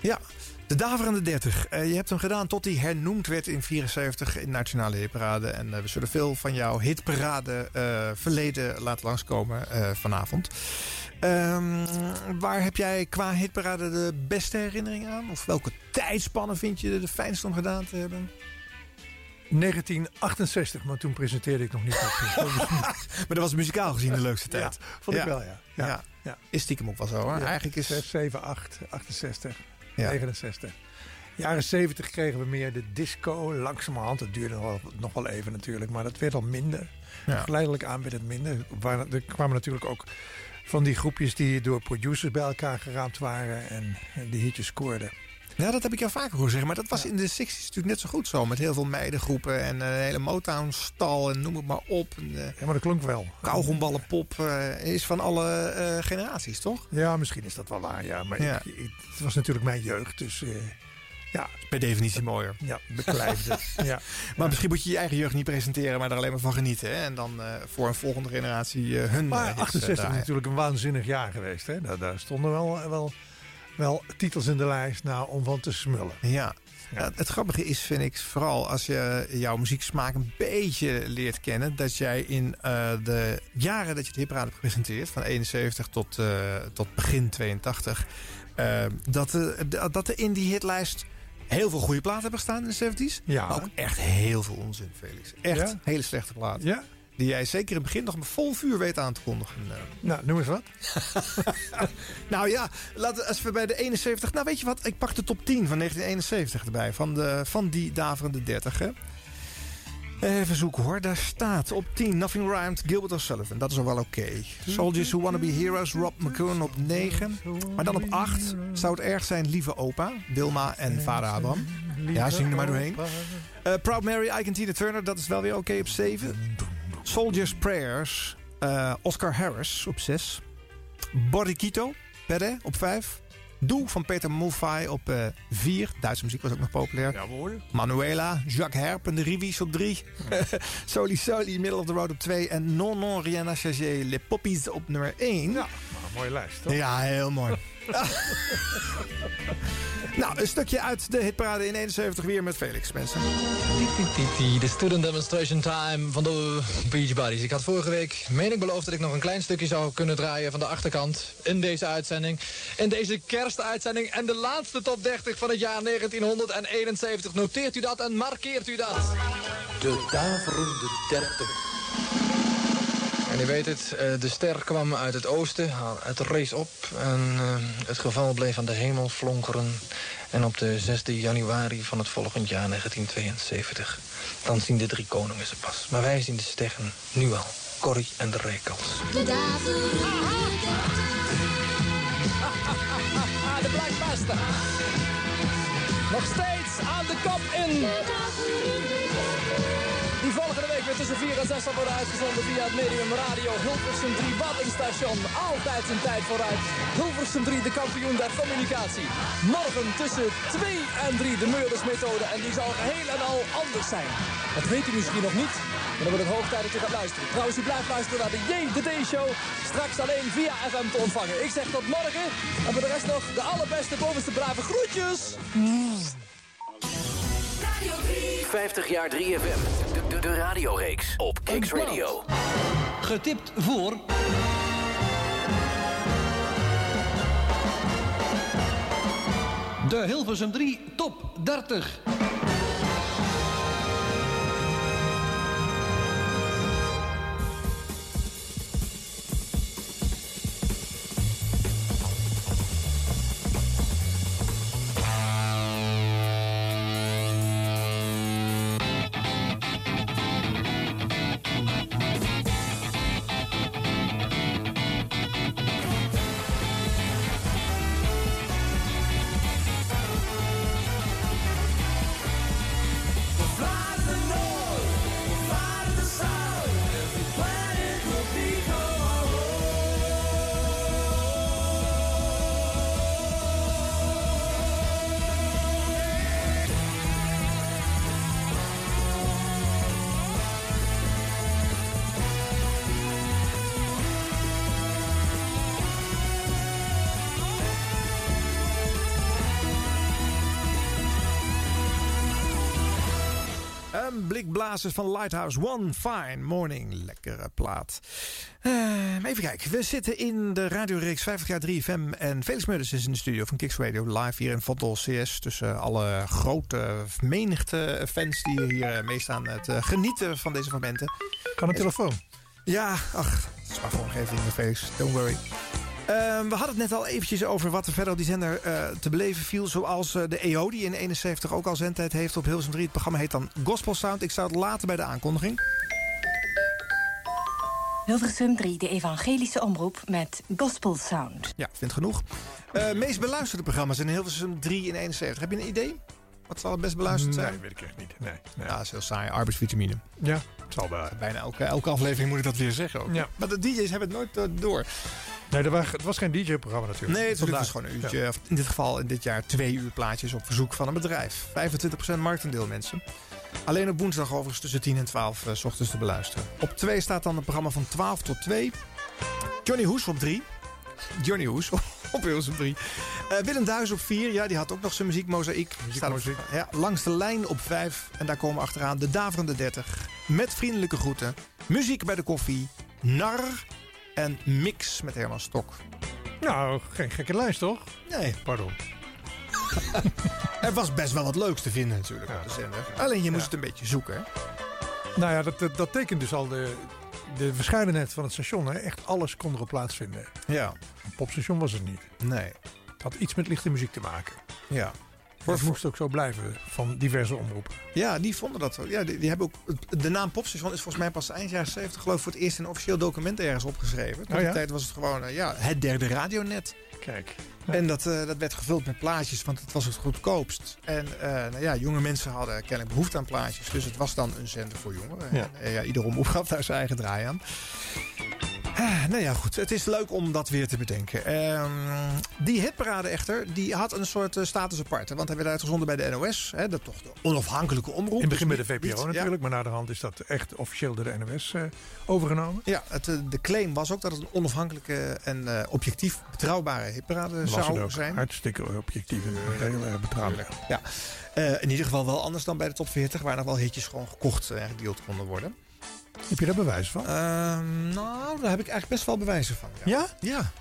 Ja. de Daverende 30. Eh, je hebt hem gedaan tot hij hernoemd werd in 74 in Nationale Hitparade. En we zullen veel van jouw hitparade verleden laten langskomen vanavond. Ehm, waar heb jij qua hitparade de beste herinnering aan? Of welke tijdspannen vind je de fijnst om gedaan te hebben? 1968, maar toen presenteerde ik nog <laughs> niet. maar dat was muzikaal gezien de leukste tijd. Ja, vond ik wel, ja. Ja. Ja. Is stiekem ook wel zo, hoor. Eigenlijk is... 6, 7, 8, 68, Ja. 69. Jaren 70 kregen we meer de disco. Langzamerhand, het duurde nog wel, nog wel even natuurlijk, maar dat werd al minder. Geleidelijk aan werd het minder. Er kwamen natuurlijk ook van die groepjes die door producers bij elkaar geraamd waren en die hitjes scoorden. Ja, dat heb ik jou vaker horen zeggen. Maar dat was in de 60s natuurlijk net zo goed zo. Met heel veel meidengroepen en een hele Motown-stal en noem het maar op. En, eh, Ja, maar dat klonk wel. Kauwgomballenpop eh, is van alle eh, generaties, toch? Ja, misschien is dat wel waar, ja. Maar Ja. ik- ik- het was natuurlijk mijn jeugd, dus eh, ja. Per definitie mooier. Ja, beklijfde. <laughs> ja. Maar misschien moet je je eigen jeugd niet presenteren, maar er alleen maar van genieten. Hè? En dan eh, voor een volgende generatie eh, hun Maar eh, hits, eh, 68 is natuurlijk een waanzinnig jaar geweest. Hè? Daar, daar stonden wel, wel, wel titels in de lijst nou, om van te smullen. Ja. Ja, het grappige is, vind ik, vooral als je jouw muzieksmaak een beetje leert kennen, dat jij in eh, de jaren dat je het hipraad hebt gepresenteerd, van 71 tot, eh, tot begin 82, eh, dat, er- dat er in die hitlijst heel veel goede platen hebben gestaan in de 70s. Ja. Maar ook echt heel veel onzin, Felix. Echt Ja? hele slechte platen. Ja? Die jij zeker in het begin nog met vol vuur weet aan te kondigen. eh. Nou, noem eens wat. <laughs> Nou ja, laten, als we bij de 71... Nou, weet je wat? Ik pak de top 10 van 1971 erbij. Van, de, van die daverende 30. Hè. Even zoeken hoor. Daar staat op 10 Nothing Rhymed, Gilbert O'Sullivan. Dat is al wel oké. Soldiers Who Wanna Be Heroes, Rob McCoon op 9. Maar dan op 8 zou het erg zijn Lieve Opa, Wilma en Vader Abraham. Ja, zing er maar doorheen. Eh, Proud Mary, Ike en Tina Turner, dat is wel weer oké op 7. Soldiers Prayers, eh, Oscar Harris op 6. Borriquito, Pere op 5. Doe van Peter Mulfai op 4. Duitse muziek was ook nog populair. Jawohl. Manuela, Jacques Herp en de Rivies op 3. <laughs> Soli Soli, Middle of the Road op 2. En Non Non Rien à Changer, Les Poppies op nummer 1. Ja, een mooie lijst, toch? ja heel mooi. <laughs> nou, een stukje uit de hitparade in 71 weer met Felix, mensen. De student demonstration time van de Beach Buddies. Ik had vorige week, meen ik beloofd dat ik nog een klein stukje zou kunnen draaien van de achterkant in deze uitzending. In deze kerstuitzending en de laatste top 30 van het jaar 1971. Noteert u dat en markeert u dat. De daverende 30. En u weet het, eh, de ster kwam uit het oosten, het race op en eh, het geval bleef aan de hemel flonkeren. En op de 6 januari van het volgend jaar 1972, dan zien de drie koningen ze pas. Maar wij zien de sterren nu al, Corrie en de Rekels. De de Blackbuster. Nog steeds aan de kop in. Die volgende week weer tussen 4 en 6 zal worden uitgezonden via het medium radio Hilversum 3 Waddenstation. Altijd zijn tijd vooruit. Hilversum 3, de kampioen der communicatie. Morgen tussen 2 en 3 de Meurders-methode. En die zal geheel en al anders zijn. Dat weet u misschien nog niet. Maar dan wordt het hoog tijd dat u gaat luisteren. Trouwens, u blijft luisteren naar de J, de D-show. Straks alleen via FM te ontvangen. Ik zeg tot morgen. En voor de rest nog de allerbeste, bovenste brave groetjes. 50 jaar 3FM. De, de, de radioreeks op Kicks Radio. Getipt voor... De Hilversum 3 Top 30. Een blikblazers van Lighthouse One Fine Morning. Lekkere plaat. Eh, even kijken. We zitten in de radioreeks 50 jaar 3FM. En Felix Meurders is in de studio van Kicks Radio live hier in Vondel CS. Tussen alle grote menigte fans die hier eh, meestaan te genieten van deze momenten. Kan een telefoon? Ja, ach, het is maar vormgeving, Felix. Don't worry. Ehm, we hadden het net al eventjes over wat er verder op die zender eh, te beleven viel. Zoals eh, de EO, die in 71 ook al zendtijd heeft op Hilversum 3. Het programma heet dan Gospel Sound. Ik zou het later bij de aankondiging. Hilversum 3, de evangelische omroep met Gospel Sound. Ja, vind genoeg. Eh meest beluisterde programma's in Hilversum 3 in 71. Heb je een idee? Wat zal het best beluisterd zijn? Nee, weet ik echt niet. Nee, nee. Ja, dat is heel saai. Arbeidsvitamine. Ja, zal wel. Bijna elke, elke aflevering moet ik dat weer zeggen ook. Ja. Maar de DJ's hebben het nooit eh, door. Nee, er het was geen DJ-programma natuurlijk. Nee, het was gewoon een uurtje. Ja. In dit geval in dit jaar twee uur plaatjes op verzoek van een bedrijf. 25% marktendeel mensen. Alleen op woensdag overigens tussen 10 en 12 eh, 's ochtends te beluisteren. Op 2 staat dan het programma van 12 tot 2. Johnny Hoes op 3. Johnny Hoes <laughs> op Hilversum 3. Eh, Willem Duis op 4. Ja, die had ook nog zijn muziekmozaïek. Op- Ja, langs de lijn op 5. En daar komen achteraan de Daverende 30. Met vriendelijke groeten. Muziek bij de koffie. Nar. En Mix met Herman Stok. Nou, geen gekke lijst toch? Nee. Pardon. <laughs> Er was best wel wat leuks te vinden natuurlijk op de zender. Alleen je moest het een beetje zoeken. hè? Nou ja, dat, dat, dat tekent dus al de, de verscheidenheid van het station. Hè. Echt alles kon erop plaatsvinden. Ja. Een popstation was het niet. Nee. Het had iets met lichte muziek te maken. Ja. Dat moest ook zo blijven van diverse omroepen. Ja, die vonden dat zo. Ja, die, die hebben ook, de naam Popstation is volgens mij pas eind jaren 70 geloof ik voor het eerst in een officieel document ergens opgeschreven. Oh ja? die tijd was het gewoon eh, ja, het derde radionet. Kijk. En dat, eh, dat werd gevuld met plaatjes, want het was het goedkoopst. En eh, nou ja, jonge mensen hadden kennelijk behoefte aan plaatjes. Dus het was dan een zender voor jongeren. Ja. En, ja, ieder omroep gaf daar zijn eigen draai aan. Ah, nou ja, goed. Het is leuk om dat weer te bedenken. Ehm, die hitparade echter, die had een soort eh, status apart. hè, Want hij werd uitgezonden bij de NOS. Hè, dat toch de onafhankelijke omroep. In het begin bij Dus de niet- VPRO niet- ja. natuurlijk, maar na de hand is dat echt officieel door de NOS eh, overgenomen. Ja, het, eh, de claim was ook dat het een onafhankelijke en objectief betrouwbare hitparade Was het zou ook. zijn. Hartstikke objectief en heel erg betrouwbaar. Ja, in ieder geval wel anders dan bij de top 40, waar nog wel hitjes gewoon gekocht en gedeeld konden worden. Heb je daar bewijs van? Ehm, nou, daar heb ik eigenlijk best wel bewijzen van. Ja? Ja?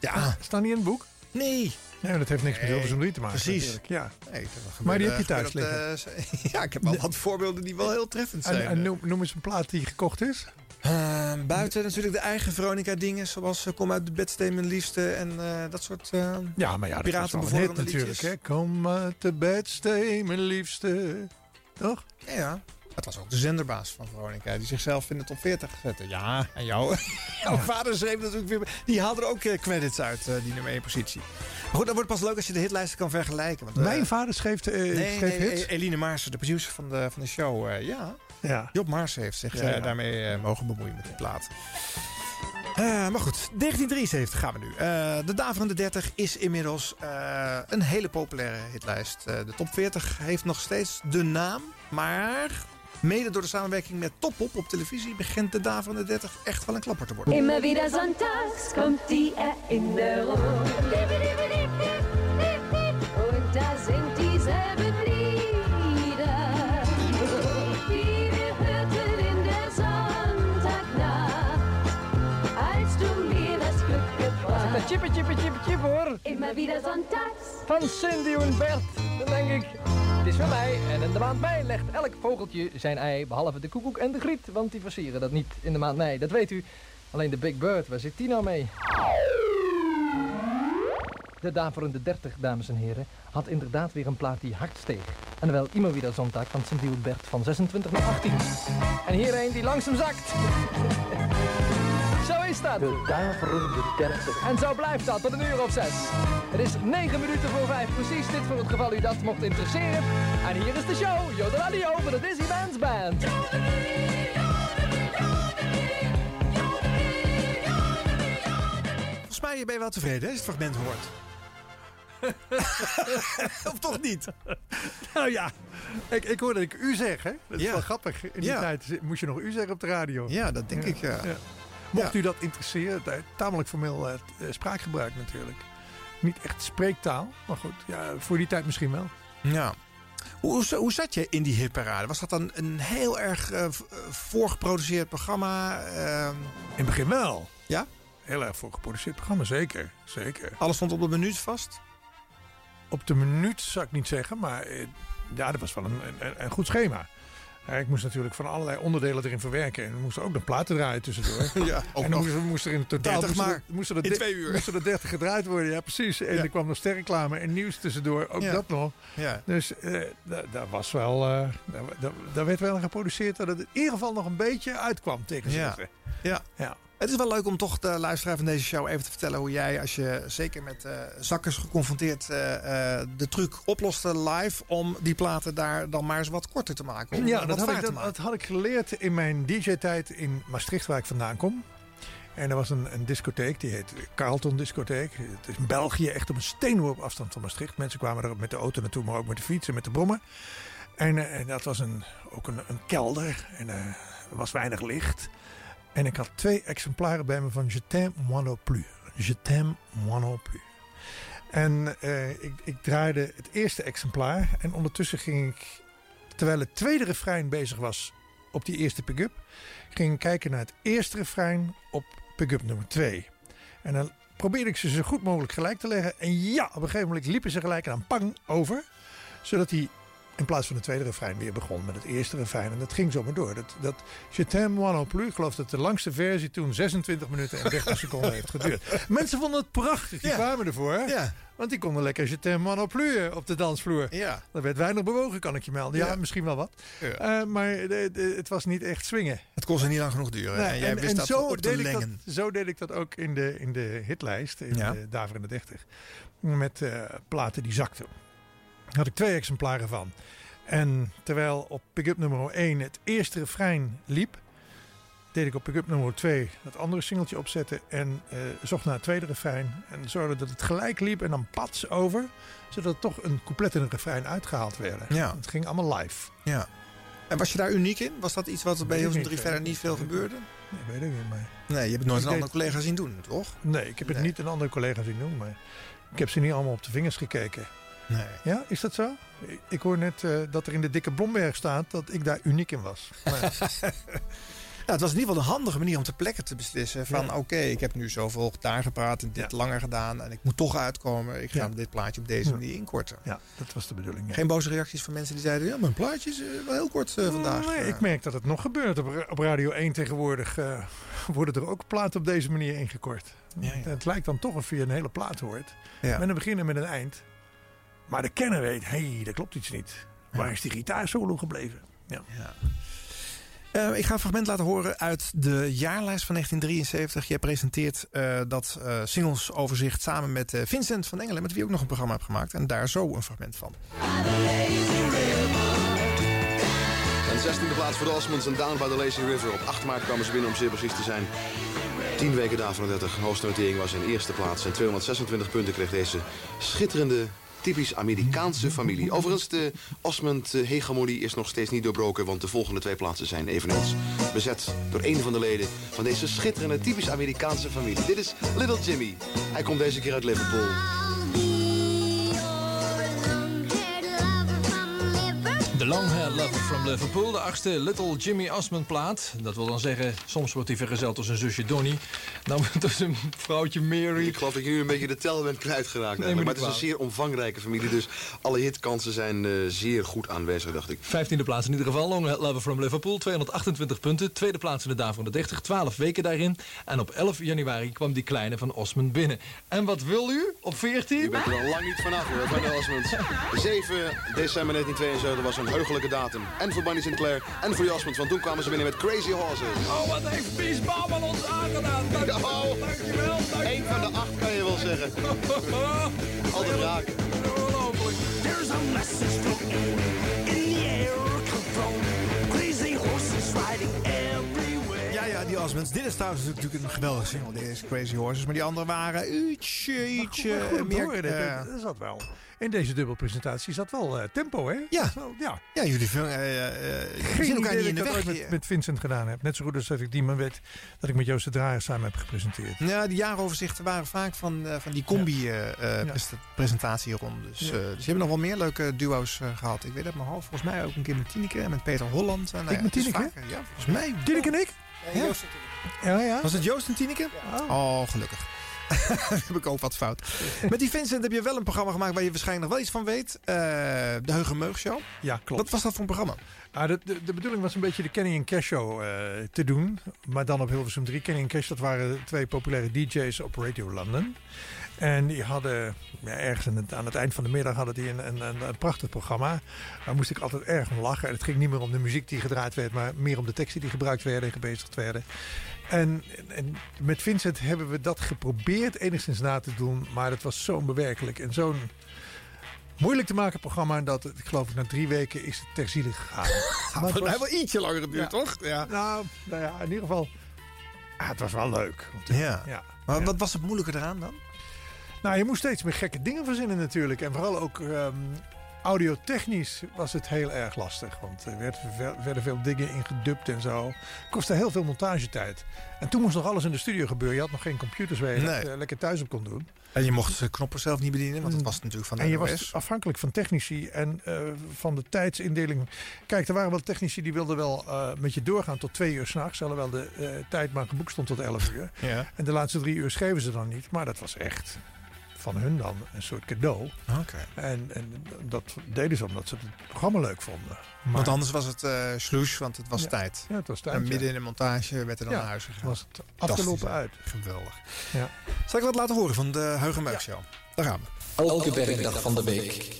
Ja. Ja. Staan die in het boek? Nee. Nee, dat heeft niks met Hilversum 3 te maken. precies. natuurlijk. Ja. Nee, dat Maar die heb je thuis op de- <laughs> ja, ik heb wel wat voorbeelden die wel heel treffend zijn. En, en noem, noem eens een plaat die gekocht is. Ehm, buiten natuurlijk de eigen Veronica dingen, zoals eh, Kom uit de bedsteen mijn liefste en eh, dat soort eh Ja, maar ja, dat is wel een hit piratenbevorderende natuurlijk. liedjes. Hè? Kom uit de bedstee, mijn liefste. Toch? Ja, ja. Het was ook de zenderbaas van Veronica, die zichzelf in de top 40 zette. Ja, en jou, <laughs> jouw vader schreef natuurlijk weer... Die haalde er ook eh, credits uit, eh, die nummer 1 positie. Maar goed, dat wordt pas leuk als je de hitlijsten kan vergelijken. Want, eh, Mijn vader schreef, eh, nee, schreef nee, hits. E- Eline Maarsen, de producer van de, van de show. eh, ja, Ja. Job Maarsen heeft zich Ja, eh, daarmee eh, mogen bemoeien met die plaat. Eh, maar goed, 1973 gaan we nu. Eh, de Daverende 30 is inmiddels eh, een hele populaire hitlijst. Eh, de top 40 heeft nog steeds de naam, maar mede door de samenwerking met Topop op televisie begint de Daverende 30 echt wel een klapper te worden. Immer wieder sonntags kommt die Erinnerung. Und da sind dieselben Lieder, die wir hörten in der Sonntagnacht, als du mir das Glück gebracht. Chippe, chippe, chippe, chippe hoor. Immer wieder sonntags. Van Cindy en Bert. Dan denk ik, het is van mij. En in de maand mei legt elk vogeltje zijn ei. Behalve de koekoek en de griet. Want die versieren dat niet in de maand mei. Dat weet u. Alleen de Big Bird, waar zit die nou mee? De daverende 30, dames en heren, had inderdaad weer een plaat die hard steeg. En wel immer weer zondag van Cindy en Bert van 26 naar 18. En hier een die langzaam zakt. Dat. De daverende 30. En zo blijft dat tot een uur of zes. Het is 9 minuten voor 5. Precies dit voor het geval u dat mocht interesseren. En hier is de show. Jode Radio van de Dizzy Bands Band. Volgens mij ben je wel tevreden als je het fragment hoort. <laughs> of toch niet? Nou ja, ik, ik hoorde ik u zeggen. Dat is Ja. wel grappig. In die Ja. tijd moest je nog u zeggen op de radio. Ja, dat denk ik, ja. Mocht u dat interesseren, ta- tamelijk formeel eh, eh, spraakgebruik natuurlijk. Niet echt spreektaal, maar goed, ja, voor die tijd misschien wel. Ja. Hoe, hoe, zat je in die hitparade? Was dat dan een heel erg eh, voorgeproduceerd programma? Ehm, In het begin wel. Ja? Heel erg voor geproduceerd programma, zeker. zeker. Alles stond op de minuut vast? Op de minuut zou ik niet zeggen, maar ja, dat was wel een, een, een goed schema. Ja, ik moest natuurlijk van allerlei onderdelen erin verwerken. En we moesten ook nog platen draaien tussendoor. <laughs> Ja, ook en dan moesten, moesten er in totaal 30 moesten, maar. er- moesten er In twee uur. Moesten er 30 gedraaid worden, ja precies. En Ja. er kwam nog sterreclame en nieuws tussendoor, ook Ja. dat nog. Ja. Dus da- daar was wel, daar, daar, daar werd wel geproduceerd dat het in ieder geval nog een beetje uitkwam tegen Ja. Ja. ja. Het is wel leuk om toch de luisteraar van deze show even te vertellen hoe jij, als je zeker met eh, zakkers geconfronteerd eh, eh, de truc oploste live, om die platen daar dan maar eens wat korter te maken. Ja, dat had, ik, dat, had ik geleerd in mijn DJ-tijd in Maastricht, waar ik vandaan kom. En er was een, een discotheek, die heet Carlton Discotheek. Het is in België, echt op een steenworp afstand van Maastricht. Mensen kwamen er met de auto naartoe, maar ook met de fiets en met de brommen. En, en dat was een, ook een, een kelder en er was weinig licht. En ik had twee exemplaren bij me van Je t'aime moi non plus. Je t'aime moi non plus. En eh, ik, ik draaide het eerste exemplaar. En ondertussen ging ik, terwijl het tweede refrein bezig was op die eerste pick-up, ging ik kijken naar het eerste refrein op pick-up nummer 2. En dan probeerde ik ze zo goed mogelijk gelijk te leggen. En ja, op een gegeven moment liepen ze gelijk en dan pang over. Zodat hij in plaats van het tweede refrein weer begon met het eerste refrein. En dat ging zomaar door. Dat, dat Je t'aime moi non plus, ik geloof dat de langste versie toen 26 minuten en 30 seconden heeft geduurd. <laughs> Mensen vonden het prachtig, die kwamen ervoor. Ja. Want die konden lekker Je t'aime moi non plus eh, op de dansvloer. Ja. Er werd weinig bewogen, kan ik je melden. Ja, Ja. misschien wel wat. Ja. Eh, maar de- de- het was niet echt swingen. Het kon ze niet lang genoeg duren. en jij wist dat zo, deed ik dat, zo deed ik dat ook in de, in de hitlijst, de in de 30. Met eh, platen die zakten. Had ik twee exemplaren van. En terwijl op pick-up nummer 1 het eerste refrein liep, deed ik op pick-up nummer 2 dat andere singeltje opzetten en eh, zocht naar het tweede refrein. En zorgde dat het gelijk liep en dan pats over, zodat toch een couplet en een refrein uitgehaald werden. Ja. Het ging allemaal live. Ja. En was je daar uniek in? Was dat iets wat er bij Hilversum 3 eh, verder niet veel gebeurde? Nee, weet ik niet, maar... Nee, je hebt het nooit Ik een deed- andere collega zien doen, toch? Nee, ik heb het niet een andere collega zien doen, maar ik heb ze niet allemaal op de vingers gekeken. Nee. Ja, is dat zo? Ik- hoor net eh, dat er in de dikke Blomberg staat dat ik daar uniek in was. <laughs> Maar, het was in ieder geval een handige manier om ter plekke te beslissen. Van Ja. oké, ik heb nu zoveel daar gepraat en dit langer gedaan. En ik moet toch uitkomen. Ik ga Ja. dit plaatje op deze manier inkorten. ja, dat was de bedoeling. Geen boze reacties van mensen die zeiden... ja, mijn plaatje is eh, wel heel kort eh, vandaag. Nee, ik merk dat het nog gebeurt. Op, op Radio 1 tegenwoordig <laughs> worden er ook platen op deze manier ingekort. Het lijkt dan toch of je een hele plaat hoort. Met een begin en met een eind. Maar de kenner weet, hé, hey, dat klopt iets niet. Waar is die gitaarsolo gebleven? Ja. Eh, ik ga een fragment laten horen uit de jaarlijst van 1973. Jij presenteert eh, dat eh singlesoverzicht samen met eh, Vincent van Engelen... met wie ook nog een programma hebt gemaakt. En daar zo een fragment van. En 16e plaats voor de Osmonds en Down by the Lazy River. Op 8 maart kwamen ze binnen om zeer precies te zijn. 10 weken daar van de 30. Hoogste notering was in eerste plaats. En 226 punten kreeg deze schitterende, typisch Amerikaanse familie. Overigens, de Osmond-hegemonie is nog steeds niet doorbroken... want de volgende twee plaatsen zijn eveneens bezet door een van de leden... van deze schitterende, typisch Amerikaanse familie. Dit is Little Jimmy. Hij komt deze keer uit Liverpool. De Long-Haired Lover from Liverpool, de achtste Little Jimmy Osmond plaat. Dat wil dan zeggen, soms wordt hij vergezeld door zijn zusje Donnie. Dan <laughs> door zijn vrouwtje Mary. Ik geloof dat je nu een beetje de tel bent kwijtgeraakt. Nee, maar maar het is een zeer omvangrijke familie. Dus alle hitkansen zijn eh, zeer goed aanwezig, dacht ik. Vijftiende plaats in ieder geval, Long-Haired Lover from Liverpool. 228 punten, tweede plaats in de Daar van de 30, 12 weken daarin. En op 11 januari kwam die kleine van Osmond binnen. En wat wil u op 14? U bent er al lang niet vanaf hoor, van de Osmonds. 7 <laughs> december 1972 was een heugelijke datum. En voor Bunny Sinclair en voor de Osmonds. Want toen kwamen ze binnen met Crazy Horses. Oh, wat heeft Pies Bouwman ons aangedaan. Oh, dankjewel, dankjewel. Eén van de acht kan je wel zeggen. <laughs> Altijd raak. Ongelooflijk. There's a message floating in the air control. Crazy horses riding Ja, ja, die Osmonds. Dit is trouwens natuurlijk een geweldige single. Dit is Crazy Horses. Maar die andere waren ietsje, ietsje Maar meer... dat- eh, dat zat wel. In deze dubbelpresentatie zat wel eh, tempo, hè? Ja. Dat is wel- ja. ja, jullie Geen zien elkaar niet in de dat ik weg. dat ooit met, met Vincent gedaan heb. Net zo goed als dat ik die man weet dat ik met Joost de Draaier samen heb gepresenteerd. Ja, die jaaroverzichten waren vaak van, van die combi-presentatieronde. dus, Ja. dus je hebt nog wel meer leuke duo's eh, gehad. Ik weet het mijn hoofd. Volgens mij ook een keer met Tineke en met Peter Holland. Nou Ik ja, met is Tineke? Ja, volgens mij. Tineke en ik? Ja. Ja, ja. Was het Joost en Tineke? Oh, gelukkig. <laughs> heb ik ook wat fout. Met die Vincent heb je wel een programma gemaakt waar je waarschijnlijk nog wel iets van weet. Eh, de Heugenmeug Show. Ja, klopt. Wat was dat voor een programma? Ah, de, de, de bedoeling was een beetje de Kenny en Cash show eh, te doen. Maar dan op Hilversum 3. Kenny en Cash, dat waren twee populaire DJ's op Radio London. En die hadden, ja, ergens aan het, aan het eind van de middag hadden die een, een, een, prachtig programma. Daar moest ik altijd erg om lachen. En het ging niet meer om de muziek die gedraaid werd, maar meer om de teksten die gebruikt werden en gebezigd werden. En, en met Vincent hebben we dat geprobeerd enigszins na te doen. Maar het was zo'n bewerkelijk en zo'n moeilijk te maken programma. Dat ik geloof na drie weken is het ter ziele gegaan. <laughs> Maar het Hij wel ietsje langer geduurd, Ja. toch? Ja. Nou, nou ja, in ieder geval. ah, het was wel leuk. Ja. Ja. Maar wat was het moeilijke eraan dan? Nou, je moest steeds meer gekke dingen verzinnen natuurlijk. En vooral ook ehm, audiotechnisch was het heel erg lastig. Want er werd, werden veel dingen ingedubt en zo. kostte heel veel montagetijd. En toen moest nog alles in de studio gebeuren. Je had nog geen computers waar je Nee. dat eh, lekker thuis op kon doen. En je mocht de knoppen zelf niet bedienen, want dat was natuurlijk van de en je NOS. was afhankelijk van technici en eh, van de tijdsindeling. Kijk, er waren wel technici die wilden wel eh, met je doorgaan tot twee uur s'nachts. Alhoewel de tijd maar geboekt stond tot elf uur. Ja. En de laatste drie uur schreven ze dan niet. Maar dat was echt van hun dan een soort cadeau. Oké. En, en dat deden ze omdat ze het programma leuk vonden. Maar, Want anders was het eh sloes, want het was Ja. tijd. Ja, het was tijd, En ja. midden in de montage werd er dan Ja, naar huis gegaan. was het afgelopen uit. Geweldig. Ja. Zal ik wat laten horen van de Huig en Muig Show? Daar gaan we. Elke werkdag van de week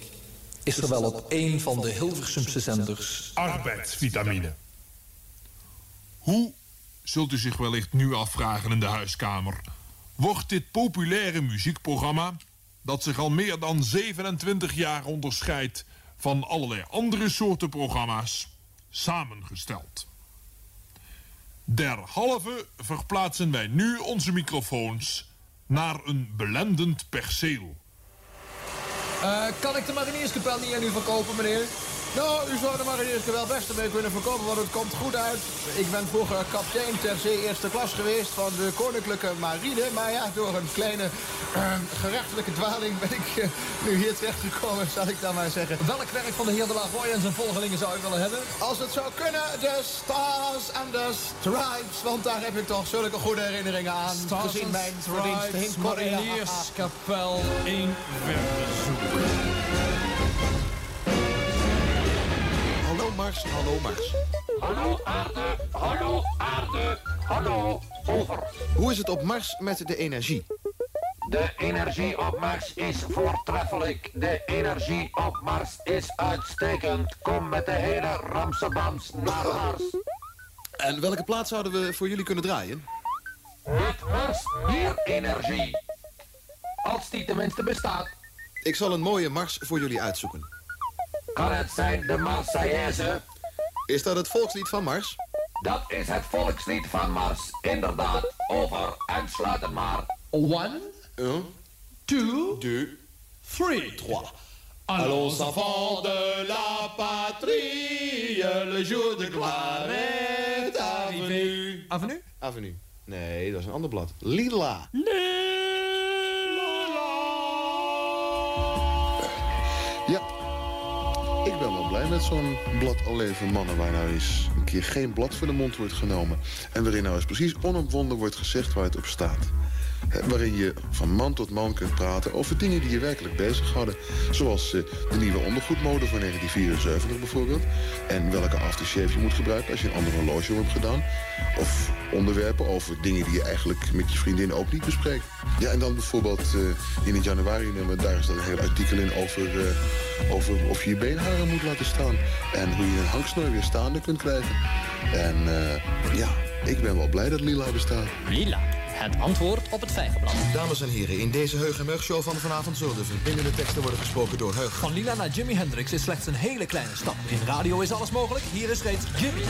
is er wel op één van de Hilversumse zenders arbeidsvitamine. Hoe, zult u zich wellicht nu afvragen in de huiskamer, wordt dit populaire muziekprogramma, dat zich al meer dan 27 jaar onderscheidt van allerlei andere soorten programma's, samengesteld? Derhalve verplaatsen wij nu onze microfoons naar een belendend perceel. Eh, kan ik de marinierskapel niet aan u verkopen, meneer? Nou, u zou de marinierskapel best mee kunnen verkopen, want het komt goed uit. Ik ben vroeger kapitein ter zee eerste klas geweest van de Koninklijke Marine. Maar ja, door een kleine eh, gerechtelijke dwaling ben ik eh, nu hier terechtgekomen, zal ik dan maar zeggen. Welk werk van de heer de La Roy en zijn volgelingen zou u willen hebben? Als het zou kunnen, de Stars and the Stripes. Want daar heb ik toch zulke goede herinneringen aan. Stars gezien and mijn verdiensten in Korea. Marinierskapel in Hallo Mars, hallo Mars. Hallo aarde, hallo aarde, hallo, over. Hoe is het op Mars met de energie? De energie op Mars is voortreffelijk. De energie op Mars is uitstekend. Kom met de hele Ramsebams naar Mars. En welke plaats zouden we voor jullie kunnen draaien? Met Mars meer energie. Als die tenminste bestaat, Ik zal een mooie Mars voor jullie uitzoeken. Kan het zijn de Marseillaise. Is dat het volkslied van Mars? Dat is het volkslied van Mars. Inderdaad, over en sluit het maar. One, Un, two, deux, three. trois. Allons enfants de la patrie, le jour de gloire est arrivé. Avenue? Avenue. Nee, dat is een ander blad. Lila. Ja, ik ben wel blij met zo'n blad Al leven mannen... waar nou eens een keer geen blad voor de mond wordt genomen... en waarin nou eens precies onomwonden wordt gezegd waar het op staat. Waarin je van man tot man kunt praten over dingen die je werkelijk bezighouden. Zoals eh, de nieuwe ondergoedmode van 1974 bijvoorbeeld. En welke aftershave je moet gebruiken als je een ander horloge hebt gedaan. Of onderwerpen over dingen die je eigenlijk met je vriendin ook niet bespreekt. Ja, en dan bijvoorbeeld eh, in het januari nummer, daar is dan een heel artikel in over, eh, over of je je beenharen moet laten staan. En hoe je een hangsnoer weer staande kunt krijgen. En ja, ik ben wel blij dat Lila bestaat. Lila, het antwoord op het vijgenblad. Dames en heren, in deze Heug en Mug show van vanavond zullen de verbindende teksten worden gesproken door Heug. Van Lila naar Jimi Hendrix is slechts een hele kleine stap. In radio is alles mogelijk. Hier is reeds Jimmy.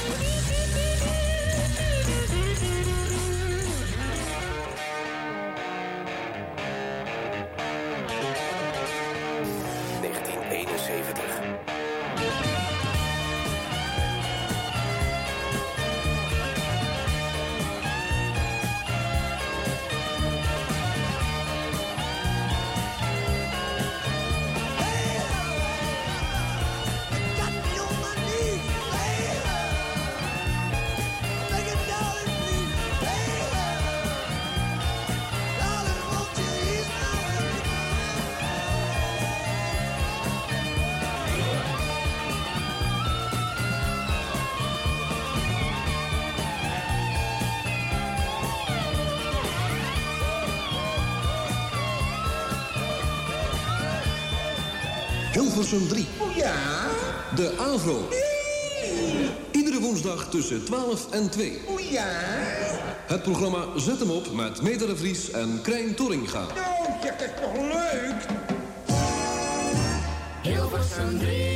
Tussen 12 en 2. O ja? Het programma Zet hem op met Meter de Vries en Krijn Torringa. Oh, zeg, dat is toch leuk? Hilversum 3.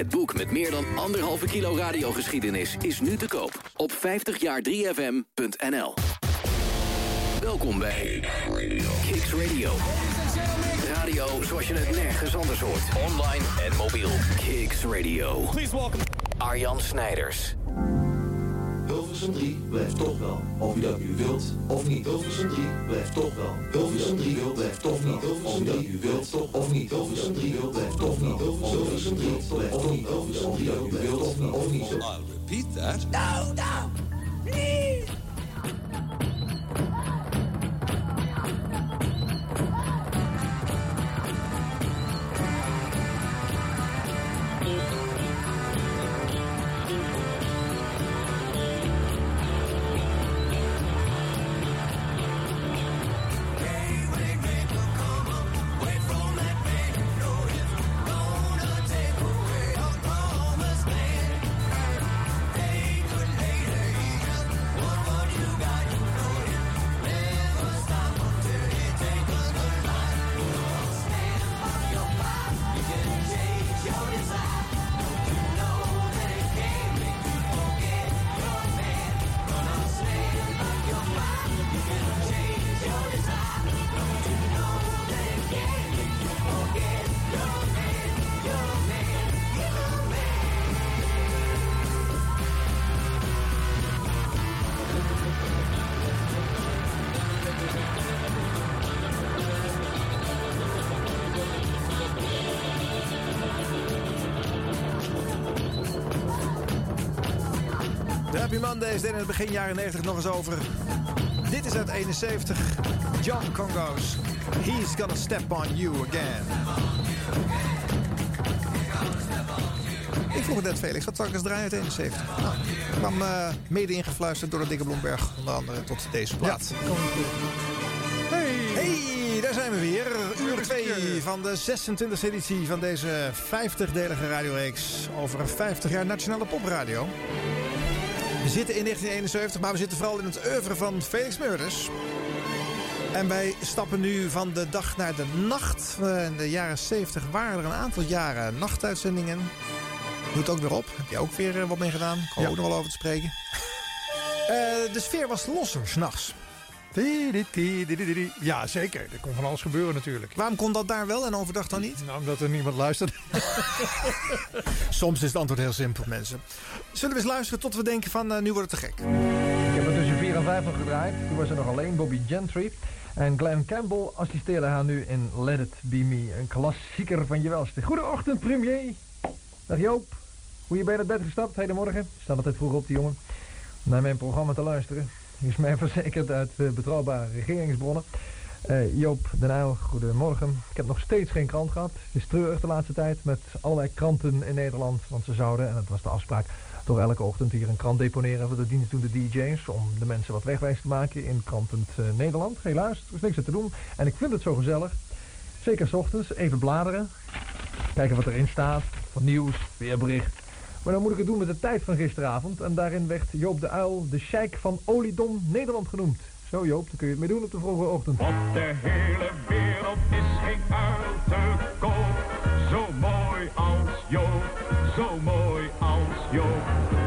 Het boek met meer dan anderhalve kilo radiogeschiedenis is nu te koop op 50jaar3fm.nl. Welkom bij Kicks Radio. Radio zoals je het nergens anders hoort. Online en mobiel. Kicks Radio. Please welcome Arjan Snijders. Hilversum 3 blijft toch wel. Of u dat nu wilt of niet. Hilversum 3 blijft toch wel. Hilversum 3 wilt blijft toch niet. Hilversum 3 u wilt toch of niet. Hilversum 3 wilt blijft toch niet. Hilversum 3 blijft of niet. Hilversum 3 u wilt of niet. Of niet. I'll repeat that. No, no, please. Begin jaren 90 nog eens over. Dit is uit 71. John Congo's. He's gonna step on you again. Ik vroeg het net Felix, wat zou ik eens draaien uit 71? Nou, kwam eh, mede ingefluisterd door de dikke Blomberg, onder andere tot deze plaat. Hey. hey, daar zijn we weer. Uur 2 van de 26e editie van deze 50-delige radioreeks over 50 jaar Nationale Popradio. We zitten in 1971, maar we zitten vooral in het oeuvre van Felix Meurders. En wij stappen nu van de dag naar de nacht. In de jaren 70 waren er een aantal jaren nachtuitzendingen. Doet ook weer op. Heb je ook weer eh, wat mee gedaan? Kom ook nog wel over te spreken. Eh, de sfeer was losser s'nachts. Ja, zeker. Er kon van alles gebeuren natuurlijk. Waarom kon dat daar wel en overdag dan niet? Nou, omdat er niemand luisterde. <laughs> Soms is het antwoord heel simpel, mensen. Zullen we eens luisteren tot we denken van eh, nu wordt het te gek? Ik heb er tussen 4 en 5 nog gedraaid. Toen was er nog alleen Bobby Gentry. En Glenn Campbell assisteerde haar nu in Let It Be Me. Een klassieker van je welste. Goedenochtend, premier. Dag Joop. Hoe je bij het bed gestapt? Hedenmorgen. Staat altijd vroeg op, die jongen. Naar mijn programma te luisteren. Is mij verzekerd uit eh, betrouwbare regeringsbronnen. Eh, Joop Den Uyl, goedemorgen. Ik heb nog steeds geen krant gehad. Het is treurig de laatste tijd met allerlei kranten in Nederland. Want ze zouden, en dat was de afspraak, toch elke ochtend hier een krant deponeren voor de dienstdoende DJ's. Om de mensen wat wegwijs te maken in krantend eh, Nederland. Helaas, er is niks aan te doen. En ik vind het zo gezellig. Zeker 's ochtends, even bladeren. Kijken wat erin staat. Van nieuws, weerbericht. Maar dan moet ik het doen met de tijd van gisteravond. En daarin werd Joop de Uil de sheik van Oliedom Nederland genoemd. Zo Joop, daar kun je het mee doen op de vroege ochtend. Op de hele wereld is geen uil te koop. Zo mooi als Joop, zo mooi als Joop.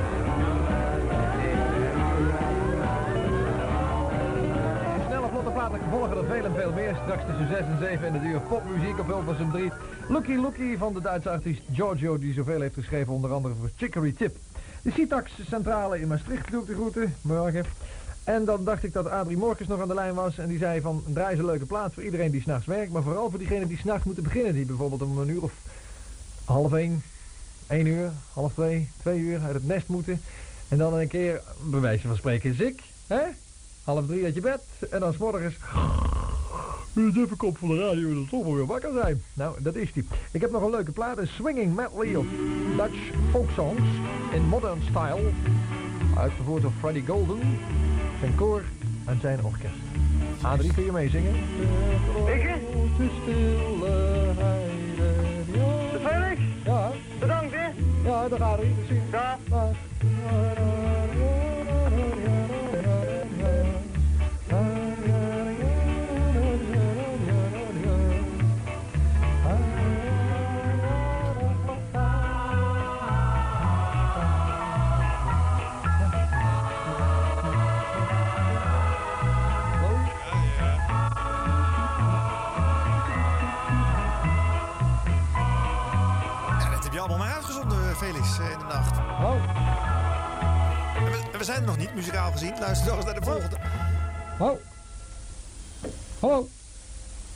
Volgen er veel en veel meer. Straks tussen 6 en 7 in de uur popmuziek op Hilversum 3. Lucky Lucky van de Duitse artiest Giorgio die zoveel heeft geschreven onder andere voor Chicory Tip. De Citax centrale in Maastricht doe ik de groeten. Morgen. En dan dacht ik dat Adrie Morkens nog aan de lijn was. En die zei van, draai eens een leuke plaat voor iedereen die s'nachts werkt. Maar vooral voor diegenen die s'nachts moeten beginnen. Die bijvoorbeeld om een uur of half één, één uur, half twee, twee uur uit het nest moeten. En dan een keer, bij wijze van spreken, ziek. Hè? Half drie uit je bed. En dan s'morgens... <sniffs> Dus even kop van de radio dan toch wel weer wakker zijn. Nou, dat is die. Ik heb nog een leuke plaat. Een swinging medley of Dutch folk songs in modern style. Uitgevoerd door Freddie Golden, zijn koor en zijn orkest. A3, kun je meezingen? Ik? De Felix? Ja. Bedankt, hè? Ja, daar gaat hij. Zie je. We, zijn er nog niet, muzikaal gezien. Luister nog eens naar de volgende. Oh. Hallo.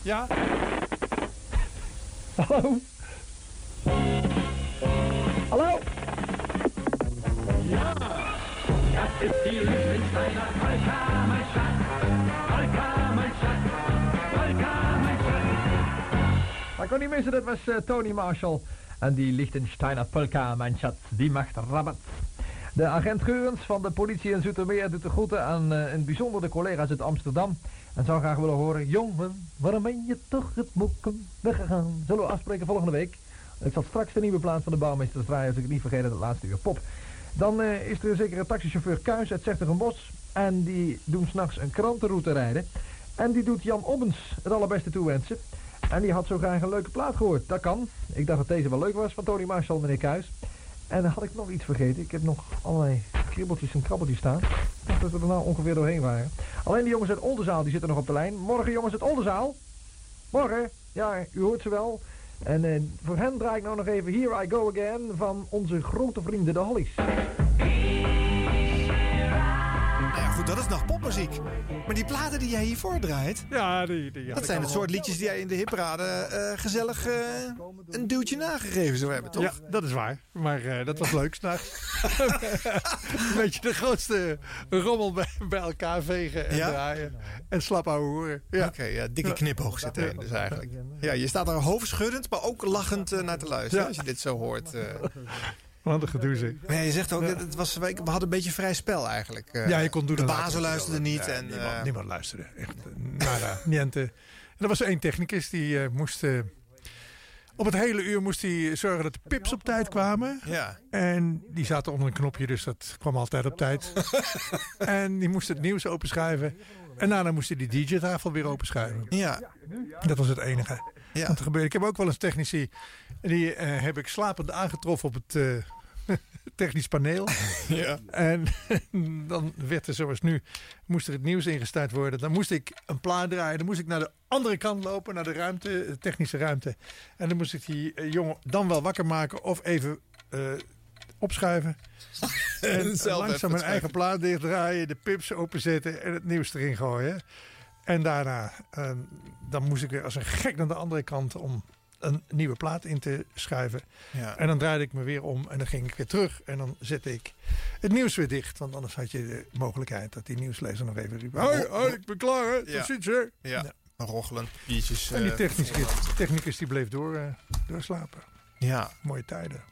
Ja. Hallo. Hallo. Ja, das ist die Lieblingsteiner Polka, mein Schatz. Polka, mein Schatz. Polka, mein Schatz. Maar ik kon niet missen, dat was eh, Tony Marshall. En die Liechtensteiner Polka, mijn schat, die macht rabat. De agent Geurens van de politie in Zoetermeer doet de groeten aan in het bijzonder de collega's uit Amsterdam. En zou graag willen horen, jongen, waarom ben je toch het mokken weggegaan? Zullen we afspreken volgende week? Ik zal straks de nieuwe plaats van de bouwmeesters draaien, als ik het niet vergeet, het laatste uur pop. Dan eh, is er zeker een taxichauffeur Kuis uit Zechtergenbos. En die doen s'nachts een krantenroute rijden. En die doet Jan Obbens het allerbeste toewensen. En die had zo graag een leuke plaat gehoord. Dat kan. Ik dacht dat deze wel leuk was van Tony Marshall, meneer Kuis. En dan had ik nog iets vergeten. Ik heb nog allerlei kribbeltjes en krabbeltjes staan. Ik dacht dat we er nou ongeveer doorheen waren. Alleen die jongens uit Oldenzaal die zitten nog op de lijn. Morgen jongens uit Oldenzaal. Morgen. Ja, u hoort ze wel. En eh, voor hen draai ik nou nog even Here I Go Again van onze grote vrienden de Hollies. Dat is nog popmuziek. Maar die platen die jij hiervoor draait... Ja, die, die dat zijn het soort liedjes die jij in de hipraden eh gezellig eh, een duwtje nagegeven zou hebben, toch? Ja, dat is waar. Maar eh, dat was leuk s'nachts. <laughs> een beetje de grootste rommel bij, bij elkaar vegen en Ja? draaien. En slap houden horen. Ja. Oké, ja, dikke knipoog zit erin dus eigenlijk. Ja, je staat er hoofdschuddend, maar ook lachend naar te luisteren als je dit zo hoort. Wat een gedoe zeg. Maar ja, je zegt ook, dat het was, we hadden een beetje vrij spel eigenlijk. eh. ja, je kon doen De en bazen luisterden niet. Ja, en, niemand, eh, niemand luisterde. Echt, eh, nada, <laughs> niente. En er was één technicus die eh, moest... op het hele uur moest hij zorgen dat de pips op tijd kwamen. Ja. En die zaten onder een knopje, dus dat kwam altijd op tijd. <laughs> en die moest het nieuws openschrijven. En daarna moest hij die DJ-tafel weer openschrijven. Ja. Dat was het enige. Ja. Wat er gebeurde. Ik heb ook wel eens technici. Die eh, heb ik slapend aangetroffen op het eh, <laughs> technisch paneel. <laughs> Ja. En <laughs> dan werd er zoals nu, moest er het nieuws ingestart worden. Dan moest ik een plaat draaien. Dan moest ik naar de andere kant lopen, naar de ruimte, de technische ruimte. En dan moest ik die eh, jongen dan wel wakker maken of even eh, opschuiven. en Zelf langzaam mijn eigen plaat dichtdraaien, de pips openzetten en het nieuws erin gooien. En daarna, eh, dan moest ik weer als een gek naar de andere kant om een nieuwe plaat in te schuiven. Ja. En dan draaide ik me weer om en dan ging ik weer terug. En dan zette ik het nieuws weer dicht. Want anders had je de mogelijkheid dat die nieuwslezer nog even riep. Hoi, hoi, ik ben klaar hè, tot Ja. ziens hè. Ja, roggelen, biertjes. En die eh, technicus, technicus die bleef door, eh, doorslapen. Ja. Mooie tijden. <laughs>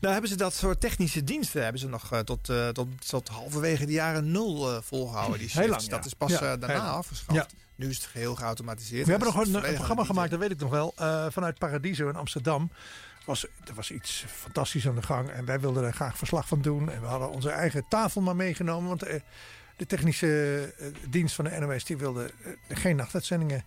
Nou hebben ze dat soort technische diensten hebben ze nog eh, tot, tot, tot halverwege de jaren nul eh, volgehouden. Die Heel shifts. lang, ja. Dat is pas Ja, daarna afgeschaft. Ja. Nu is het geheel geautomatiseerd. We hebben nog een, programma gemaakt, dat weet ik nog wel. eh, vanuit Paradiso in Amsterdam. Was, er was iets fantastisch aan de gang. En wij wilden er graag verslag van doen. En we hadden onze eigen tafel maar meegenomen. Want eh, de technische eh, dienst van de NOS die wilde geen nachtuitzendingen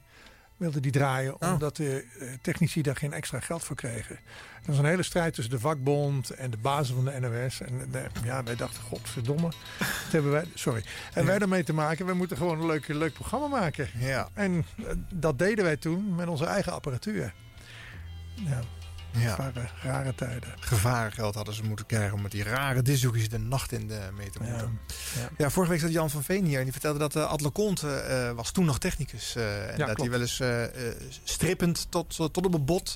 wilde die draaien. Oh. Omdat de eh, technici daar geen extra geld voor kregen. Er was een hele strijd tussen de vakbond en de bazen van de NOS. En eh, ja, wij dachten, godverdomme. Dat hebben wij, sorry. En wij daarmee te maken. We moeten gewoon een leuk, leuk programma maken. Ja. En eh, dat deden wij toen met onze eigen apparatuur. Ja. Ja. Waren rare tijden. Gevarengeld hadden ze moeten krijgen om met die rare disjoekjes de nacht in de mee te moeten. Ja, ja. vorige week zat Jan van Veen hier en die vertelde dat uh, Atle Conte uh, was toen nog technicus. Uh, en Ja, dat klopt. hij wel eens strippend tot, tot op het bot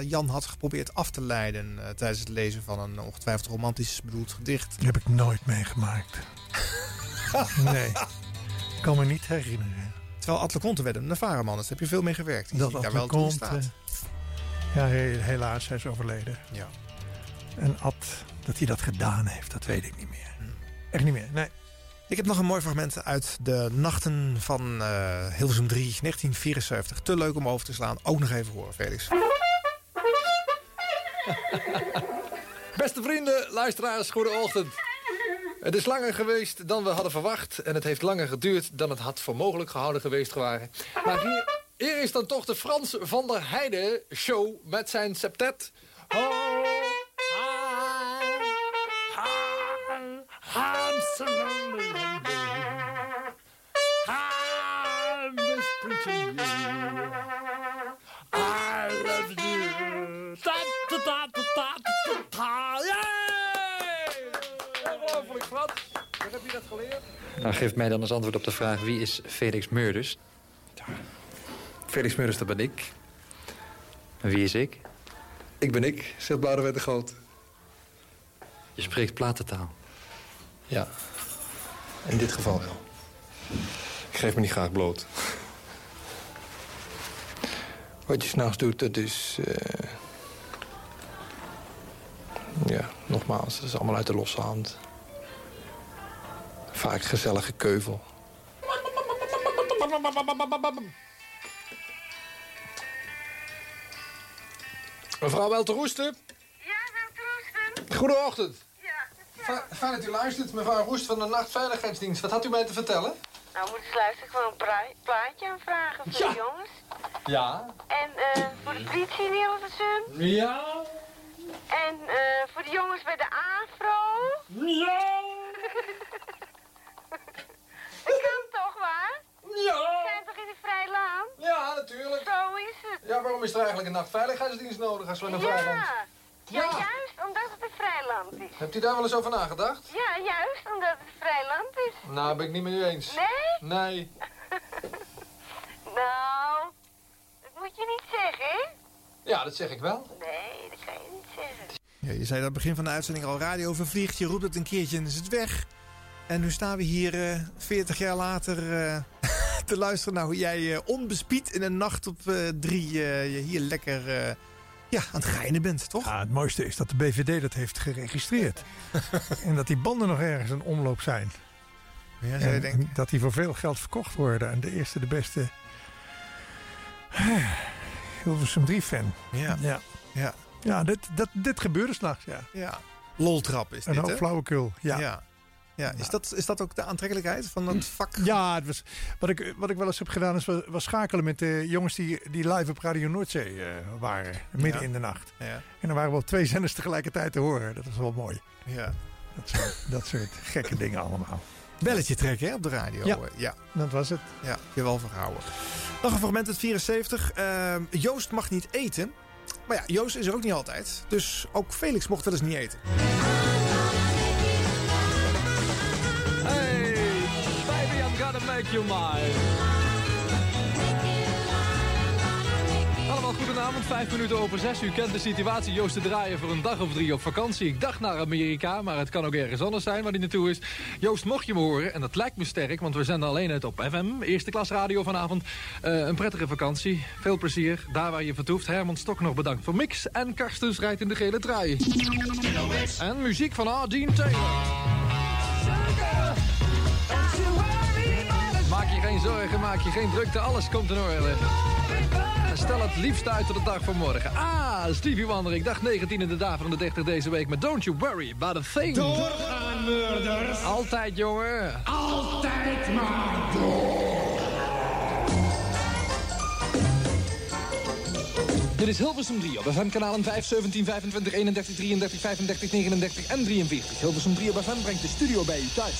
Jan had geprobeerd af te leiden tijdens het lezen van een ongetwijfeld romantisch bedoeld gedicht. Dat heb ik nooit meegemaakt. <laughs> nee, ik kan me niet herinneren. Terwijl Atle Conte werd een ervaren man, dus daar heb je veel mee gewerkt. Dat zie ik daar wel Ja, he- helaas, hij is overleden. Ja. En Ad, dat hij dat gedaan heeft, dat weet ik niet meer. Echt niet meer, nee. Ik heb nog een mooi fragment uit de nachten van uh, Hilversum 3, 1974. Te leuk om over te slaan. Ook nog even horen, Felix. <laughs> Beste vrienden, luisteraars, goedenochtend. Het is langer geweest dan we hadden verwacht. En het heeft langer geduurd dan het had voor mogelijk gehouden geweest waren. Maar hier, hier is dan toch de Frans van der Heijden show met zijn septet. I'm just preaching you. I love you. Ongelooflijk, Frans. Waar heb je dat geleerd? Nou, geef mij dan als antwoord op de vraag wie is Felix Meurders? Felix Meurders, dat ben ik. En wie is ik? Ik ben ik, zegt Boudewijn de Groot. Je spreekt platentaal. Ja, in dit geval wel. Ik geef me niet graag bloot. Wat je s'nachts doet, dat is... eh, Ja, nogmaals, dat is allemaal uit de losse hand. Vaak gezellige keuvel. Mevrouw Welteroesten? Ja, Welteroesten? Goedenochtend. Ja. Fijn dat u luistert, mevrouw Roest van de Nachtveiligheidsdienst. Wat had u mij te vertellen? Nou, moet eens luisteren, gewoon een pra- plaatje aanvragen voor Ja. de jongens. Ja. En eh, voor de politie in Hilversum. Ja. En eh, voor de jongens bij de AFRO. Ja. <laughs> Dat kan toch, waar? Ja. We zijn toch in een vrij land? Ja, natuurlijk. Zo is het. Ja, waarom is er eigenlijk een nachtveiligheidsdienst nodig als we in een vrijland? Ja. ja, juist omdat het een vrij land is. Hebt u daar wel eens over nagedacht? Ja, juist omdat het een vrij land is. Nou, ben ik niet met u eens. Nee? Nee. <laughs> Nou, dat moet je niet zeggen, hè? Ja, dat zeg ik wel. Nee, dat kan je niet zeggen. Ja, je zei dat begin van de uitzending al radio vervliegt. Je roept het een keertje en is het weg. En nu staan we hier eh 40 jaar later eh, <laughs> te luisteren naar hoe jij eh, onbespied in een nacht op eh, drie eh, je hier lekker ja, aan het geinen bent, toch? Ja, het mooiste is dat de BVD dat heeft geregistreerd. <laughs> en dat die banden nog ergens in omloop zijn. Ja, zou je En denken. dat die voor veel geld verkocht worden. En de eerste, de beste... Hilversum 3-fan. Ja. Ja, ja. ja dit, dat, dit gebeurde s'nachts, ja. Ja. Loltrap is Een dit, hoop hè? flauwekul, ja. Ja. Ja, is, dat, is dat ook de aantrekkelijkheid van dat vak? Ja, het was, wat, ik, wat ik wel eens heb gedaan is was, was schakelen met de jongens die, die live op Radio Noordzee eh, waren. Midden Ja. in de nacht. Ja. En er waren wel twee zenders tegelijkertijd te horen. Dat was wel mooi. Ja. Dat soort, dat soort gekke dingen allemaal. Belletje trekken hè, op de radio. Ja. ja. Dat was het. Ja, je wel verhouden. Nog een fragment uit 74. Ehm, Joost mag niet eten. Maar ja, Joost is er ook niet altijd. Dus ook Felix mocht wel eens niet eten. Make you mine. Allemaal goedenavond, vijf minuten over zes. U kent de situatie. Joost te draaien voor een dag of drie op vakantie. Ik dacht naar Amerika, maar het kan ook ergens anders zijn waar hij naartoe is. Joost, mocht je me horen, en dat lijkt me sterk, want we zenden alleen uit op FM. Eerste klas radio vanavond. Eh, een prettige vakantie. Veel plezier, daar waar je vertoeft. Herman Stok nog bedankt voor mix. En Karstens rijdt in de gele trui. En muziek van R. Dean Taylor. Maak je geen zorgen, maak je geen drukte, alles komt in orde. Stel het liefst uit tot de dag van morgen. Ah, Stevie Wonder, ik dacht 19 in de dag van de 30 deze week. Maar don't you worry about a thing. Doorgaan, murders. Altijd, jongen. Altijd maar door. Dit is Hilversum 3 op FM-kanalen 5, 17, 25, 31, 33, 35, 39 en 43. Hilversum 3 op FM brengt de studio bij u thuis.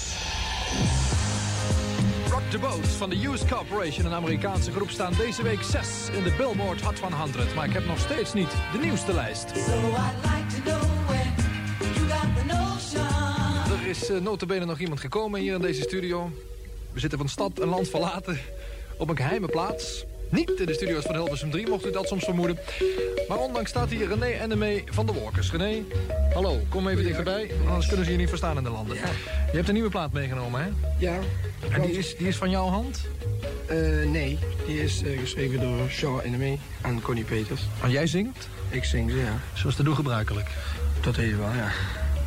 Rock the Boat van de Hughes Corporation, een Amerikaanse groep, staan deze week 6 in de Billboard Hot 100. Maar ik heb nog steeds niet de nieuwste lijst. Er is uh, notabene nog iemand gekomen hier in deze studio. We zitten van stad en land verlaten op een geheime plaats. Niet in de studio's van Hilversum 3, mocht u dat soms vermoeden. Maar ondanks staat hier René Ennemee van de Walkers. René, hallo, kom even dichterbij, anders kunnen ze je niet verstaan in de landen. Je hebt een nieuwe plaat meegenomen, hè? Ja. En die is, die is van jouw hand? Eh, nee, die is eh, geschreven door Shaw Enemy en Connie Peters. En jij zingt? Ik zing ze, ja. Zoals te doen gebruikelijk? Dat heet wel, ja.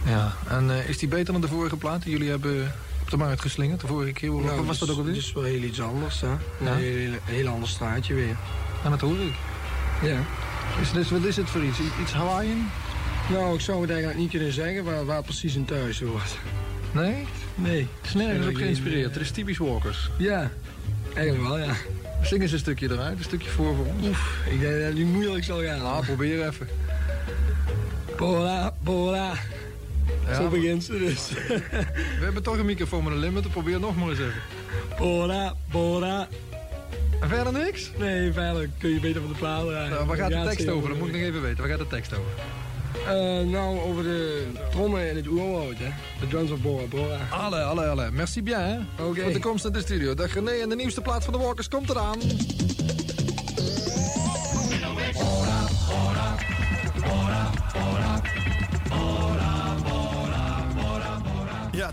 Ja, en uh, is die beter dan de vorige plaat die jullie hebben op de markt geslingerd? De vorige keer, nou, wat was dat ook alweer? Het is wel heel iets anders, hè. Ja? Een heel, heel ander straatje weer. En dat hoor ik. Ja. Is, dus, wat is het voor iets? Iets Hawaiian? Nou, ik zou het eigenlijk niet kunnen zeggen waar, waar precies in thuis hoort. Nee? Nee. Het is nergens op geïnspireerd. Het is typisch Walkers. Ja, eigenlijk wel, ja. Zing eens een stukje eruit, een stukje voor voor ons. Oef, ik denk dat het niet moeilijk zal gaan. Ah, probeer even. Bora, bora. Ja, Zo begint ze dus. We hebben toch een microfoon met een limiter. Probeer nog maar eens even. Bora, bora. En verder niks? Nee, verder kun je beter van de plaat draaien. Nou, waar gaat de tekst over? Dat moet ik nog even weten. Waar gaat de tekst over? Uh, nou, over de trommen in het oerwoud, hè. De drums of Bora Bora. Alle, alle, alle. Merci bien, hè. Oké. Voor de komst naar de studio. Dag René en de nieuwste plaat van de Walkers komt eraan.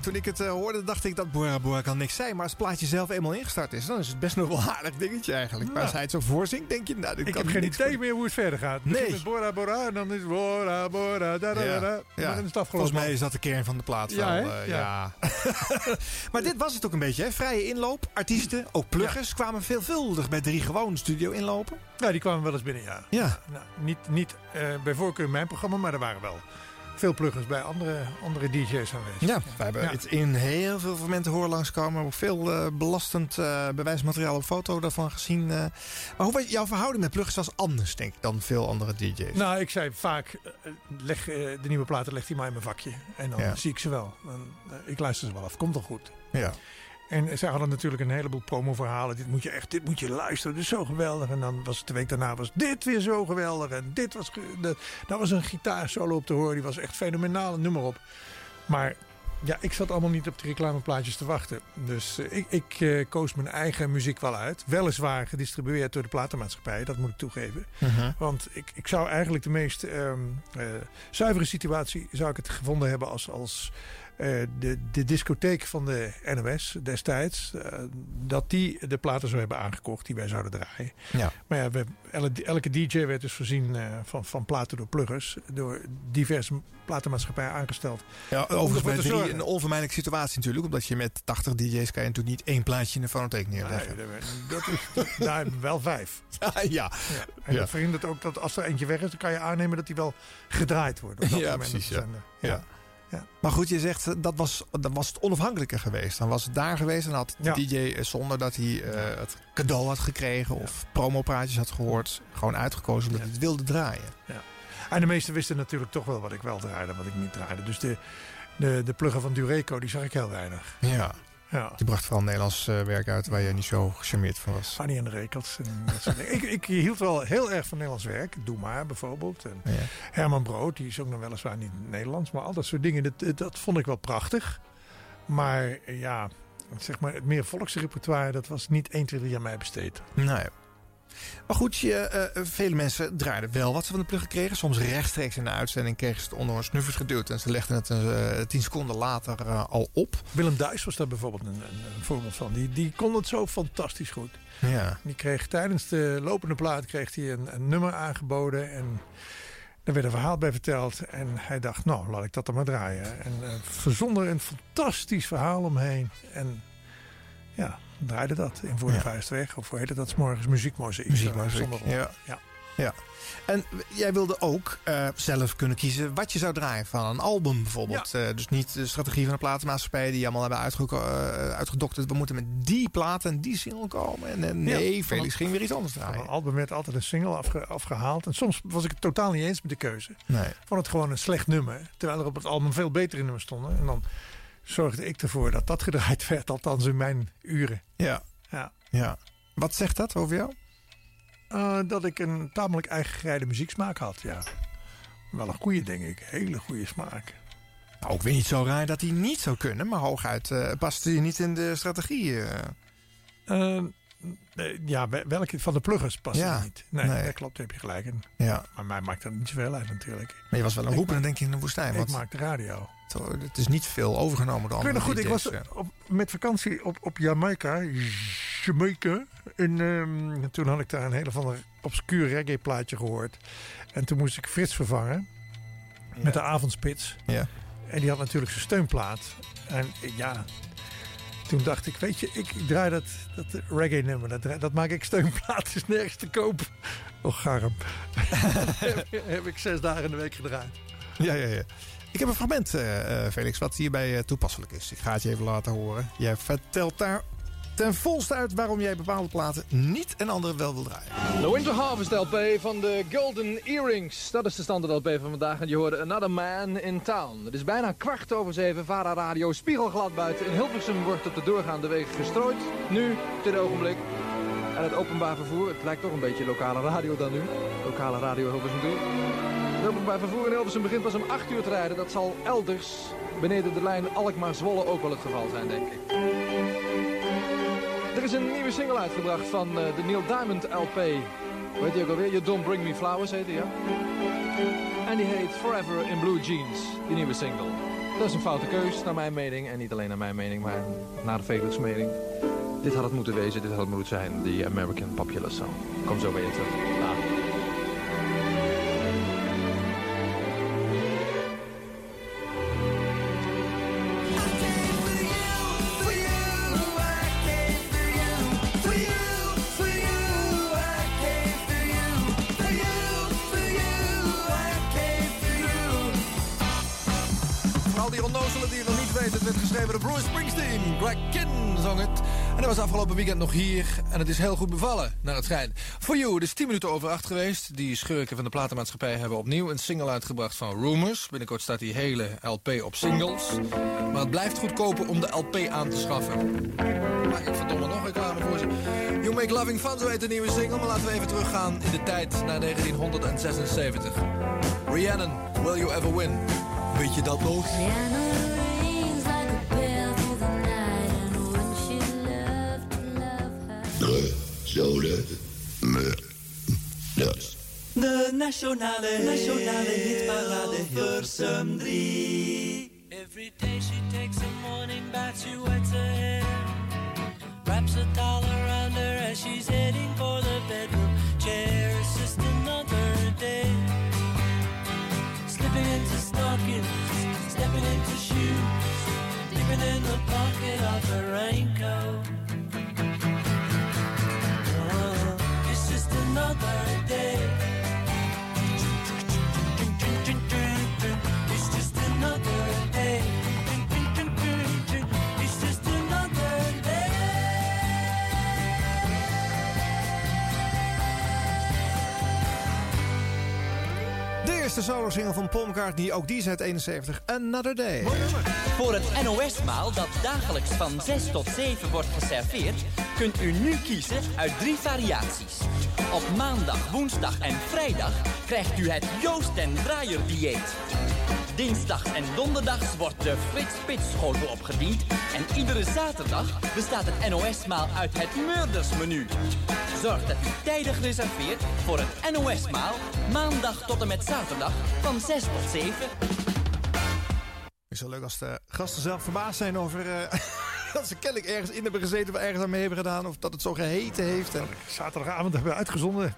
Toen ik het uh, hoorde, dacht ik dat Bora Bora kan niks zijn. Maar als het plaatje zelf eenmaal ingestart is, dan is het best nog wel een aardig dingetje eigenlijk. Maar als hij het zo voorzingt, denk je, nou, dit Ik kan heb geen idee voor- meer hoe het verder gaat. Nee. Met Bora Bora en dan is Bora Bora, da da. Ja. Maar dan is het afgelopen. Volgens mij is dat de kern van de plaat. Ja, wel, eh, Ja. ja. <laughs> maar dit was het ook een beetje, hè? Vrije inloop. Artiesten, ook pluggers, kwamen veelvuldig bij drie gewoon studio inlopen. Ja, die kwamen wel eens binnen, ja. Ja. Nou, niet niet eh, bij voorkeur in mijn programma, maar er waren wel veel pluggers bij andere, andere DJ's aanwezig. Ja, we hebben Ja. het in heel veel momenten horen langskomen. Veel eh, belastend eh, bewijsmateriaal op foto daarvan gezien. eh. Maar hoe was jouw verhouding met pluggers was anders, denk ik, dan veel andere DJ's? Nou, ik zei vaak, leg, de nieuwe platen legt hij maar in mijn vakje. En dan Ja. zie ik ze wel. Dan, ik luister ze wel af, komt al goed. Ja. En zij hadden natuurlijk een heleboel promoverhalen. Dit moet je echt, dit moet je luisteren. Dit is zo geweldig. En dan was het de week daarna was dit weer zo geweldig. En dit was, de, daar was een gitaarsolo op te horen. Die was echt fenomenaal, noem maar op. Maar ja, ik zat allemaal niet op die reclameplaatjes te wachten. Dus eh, ik, ik eh, koos mijn eigen muziek wel uit. Weliswaar gedistribueerd door de platenmaatschappij, dat moet ik toegeven. Mhm. Want ik, ik zou eigenlijk de meest ehm, eh, zuivere situatie zou ik het gevonden hebben als, als de, de discotheek van de NOS destijds. eh, dat die de platen zou hebben aangekocht die wij zouden draaien. Ja. Maar ja, we, elke, DJ werd dus voorzien eh, van, van platen door pluggers. Door diverse platenmaatschappijen aangesteld. Ja, overigens zorgen. een onvermijdelijke situatie natuurlijk. Omdat je met 80 DJ's kan je natuurlijk niet één plaatje in de fonotheek neerleggen. Nee, dat is, dat, daar hebben we wel vijf. <laughs> ja. En Ja. dat verhindert ook dat als er eentje weg is, dan kan je aannemen dat die wel gedraaid wordt. op dat Ja, moment precies, ja. Ja. Maar goed, je zegt eh, dat was, dat was het onafhankelijker geweest. Dan was het daar geweest en had de Ja. DJ eh, zonder dat hij eh, het cadeau had gekregen of promopraatjes had gehoord, gewoon uitgekozen omdat hij het wilde draaien. Ja. En de meesten wisten natuurlijk toch wel wat ik wel draaide en wat ik niet draaide. Dus de, de, de plugger van Dureco, die zag ik heel weinig. Ja. Ja. Die bracht vooral Nederlands eh, werk uit waar je niet zo gecharmeerd van was. Fanny en de Rekels. En dat soort dingen. ik, ik hield wel heel erg van Nederlands werk. Doe maar bijvoorbeeld. En Ja. Herman Brood, die is ook nog weliswaar niet Nederlands. Maar al dat soort dingen, dat, dat vond ik wel prachtig. Maar eh, ja, zeg maar, het meer volksrepertoire, dat was niet 1, 2, 3 aan mij besteed. Nee. Maar goed, je, eh, vele mensen draaiden wel wat ze van de plug kregen. Soms rechtstreeks in de uitzending kregen ze het onder hun snuffers geduwd. En ze legden het eh, tien seconden later eh, al op. Willem Duis was daar bijvoorbeeld een, een, een voorbeeld van. Die, die kon het zo fantastisch goed. Ja. Die kreeg tijdens de lopende plaat kreeg hij een, een nummer aangeboden. En daar werd een verhaal bij verteld. En hij dacht, nou, laat ik dat dan maar draaien. En eh, verzon er een fantastisch verhaal omheen. En ja, draaide dat in Voor de. Vuist weg. Of hoe heette dat? 's morgens muziekmozaïek. Op. ja. ja. Ja. En jij wilde ook eh, zelf kunnen kiezen wat je zou draaien van een album bijvoorbeeld. Eh, dus niet de strategie van de platenmaatschappij die allemaal hebben uitge eh, uitgedokterd. We moeten met die plaat en die single komen. En, en nee, Felix van- ging weer iets anders Van draaien. een album werd altijd een single afge- afgehaald. En soms was ik het totaal niet eens met de keuze. Nee. Ik vond het gewoon een slecht nummer. Terwijl er op het album veel betere nummers stonden. En dan zorgde ik ervoor dat dat gedraaid <laughs> werd, althans in mijn uren. Ja. Ja. ja. Wat zegt dat over jou? Eh, dat ik een tamelijk eigen muzieksmaak had, ja. Wel een goede, denk ik. Hele goede smaak. Nou, ik weet niet zo raar dat hij niet zou kunnen, maar hooguit eh past hij niet in de strategie. eh. Eh, ja, wel- welke van de pluggers past Ja, niet? Nee, nee. dat klopt, heb je gelijk. Ja. Maar mij maakt dat niet zoveel uit natuurlijk. Maar je was wel een maak- denk je, in de woestijn. Ik want maak de radio. het is niet veel overgenomen door andere goed, ik was op, met vakantie op, op Jamaica. Jamaica. En ehm, toen had ik daar een hele van een obscuur reggae plaatje gehoord. En toen moest ik Frits vervangen. Met de avondspits. Ja. En die had natuurlijk zijn steunplaat. En ja, toen dacht ik, weet je, ik, draai dat, dat reggae nummer. Dat, dat maak ik steunplaat, is <laughs> nergens te koop. Och, garm. <laughs> heb, heb ik zes dagen in de week gedraaid. Ja, ja, ja. Ik heb een fragment, eh, eh, Felix, wat hierbij eh, toepasselijk is. Ik ga het je even laten horen. Jij vertelt daar ten volste uit waarom jij bepaalde platen niet en andere wel wil draaien. De Winter Harvest LP van de Golden Earrings. Dat is de standaard LP van vandaag. En je hoorde Another Man in Town. Het is bijna kwart over zeven. Vara Radio spiegelglad buiten. In Hilversum wordt op de doorgaande wegen gestrooid. Nu, dit ogenblik. En het openbaar vervoer. Het lijkt toch een beetje lokale radio dan nu. Lokale radio Hilversum 3. Het openbaar vervoer in Hilversum begint pas om 8 uur te rijden. Dat zal elders beneden de lijn Alkmaar-Zwolle ook wel het geval zijn, denk ik. Er is een nieuwe single uitgebracht van eh, de Neil Diamond LP. Weet je ook alweer? You Don't Bring Me Flowers heet die, ja? En die heet Forever in Blue Jeans, die nieuwe single. Dat is een foute keus, naar mijn mening. En niet alleen naar mijn mening, maar naar de Felix mening. Dit had het moeten wezen, dit had het moeten zijn. Die American Popular Song. Kom zo bij terug. Het werd geschreven door Bruce Springsteen. Greg Kinn zong het. En hij was afgelopen weekend nog hier. En het is heel goed bevallen, naar het schijnt. For You, het is 10 minuten over 8 geweest. Die schurken van de platenmaatschappij hebben opnieuw een single uitgebracht van Rumors. Binnenkort staat die hele LP op singles. Maar het blijft goedkoper om de LP aan te schaffen. Maar ik verdomme nog reclame voor ze. You Make Loving Fun, zo heet de nieuwe single. Maar laten we even teruggaan in de tijd naar 1976. Rhiannon, Will You Ever Win? Weet je dat nog? De zolen me das. De nationale, nationale hitparade Hilversum 3. Every day she takes a morning bath, she wets her hair. Wraps a towel around her as she's heading for the bedroom chair. Just another day. Slipping into stockings, stepping into shoes, dipping in the pocket of her raincoat. Eerste solo-single van Paul McCartney, ook die is uit 71, Another Day. Voor het NOS-maal dat dagelijks van 6 tot 7 wordt geserveerd... kunt u nu kiezen uit drie variaties. Op maandag, woensdag en vrijdag krijgt u het Joost en Draaier dieet. Dinsdags en donderdags wordt de Frits Spits schotel opgediend... en iedere zaterdag bestaat het NOS-maal uit het Murdersmenu. Zorg dat u tijdig reserveert voor het NOS-maal... maandag tot en met zaterdag van 6 tot 7... is wel leuk als de gasten zelf verbaasd zijn over... eh, <laughs> <laughs> dat ze kennelijk ergens in hebben gezeten... of ergens aan mee hebben gedaan... of dat het zo geheten heeft. En... Zaterdagavond hebben we uitgezonden.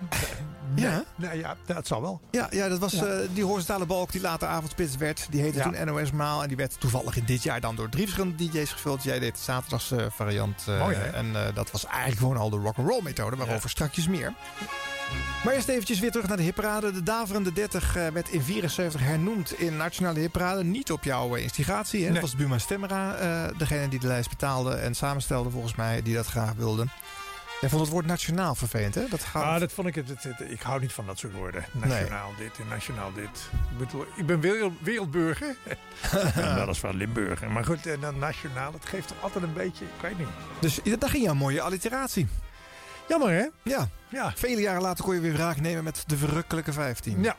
Ja? Nee, ja, dat zal wel. Ja, ja dat was Ja. eh, die horizontale balk die later avondspits werd. Die heette Ja. toen NOS Maal. En die werd toevallig in dit jaar dan door drie verschillende DJ's gevuld. Jij deed de zaterdags variant. eh, Mooi, en eh, dat was eigenlijk gewoon al de rock'n'roll methode. Waarover strakjes meer. Maar eerst eventjes weer terug naar de hitparade. De Daverende 30 eh, werd in 74 hernoemd in Nationale Hitparade. Niet op jouw eh, instigatie. Hè? Nee. Dat was Buma Stemmera, eh, degene die de lijst betaalde en samenstelde volgens mij, die dat graag wilde. Jij vond het woord nationaal vervelend, hè? Dat gaat... Ah, dat vond ik het, het- het- Ik hou niet van dat soort woorden. Nationaal dit en nationaal dit. Ik, bedoel, ik ben wereld, wereldburger. dat is van Limburger. Maar goed, en dan nationaal, dat geeft toch altijd een beetje... Ik weet niet. Dus daar ging jouw mooie alliteratie. Jammer, hè? Ja. ja. Vele jaren later kon je weer wraak nemen met de verrukkelijke 15. Ja.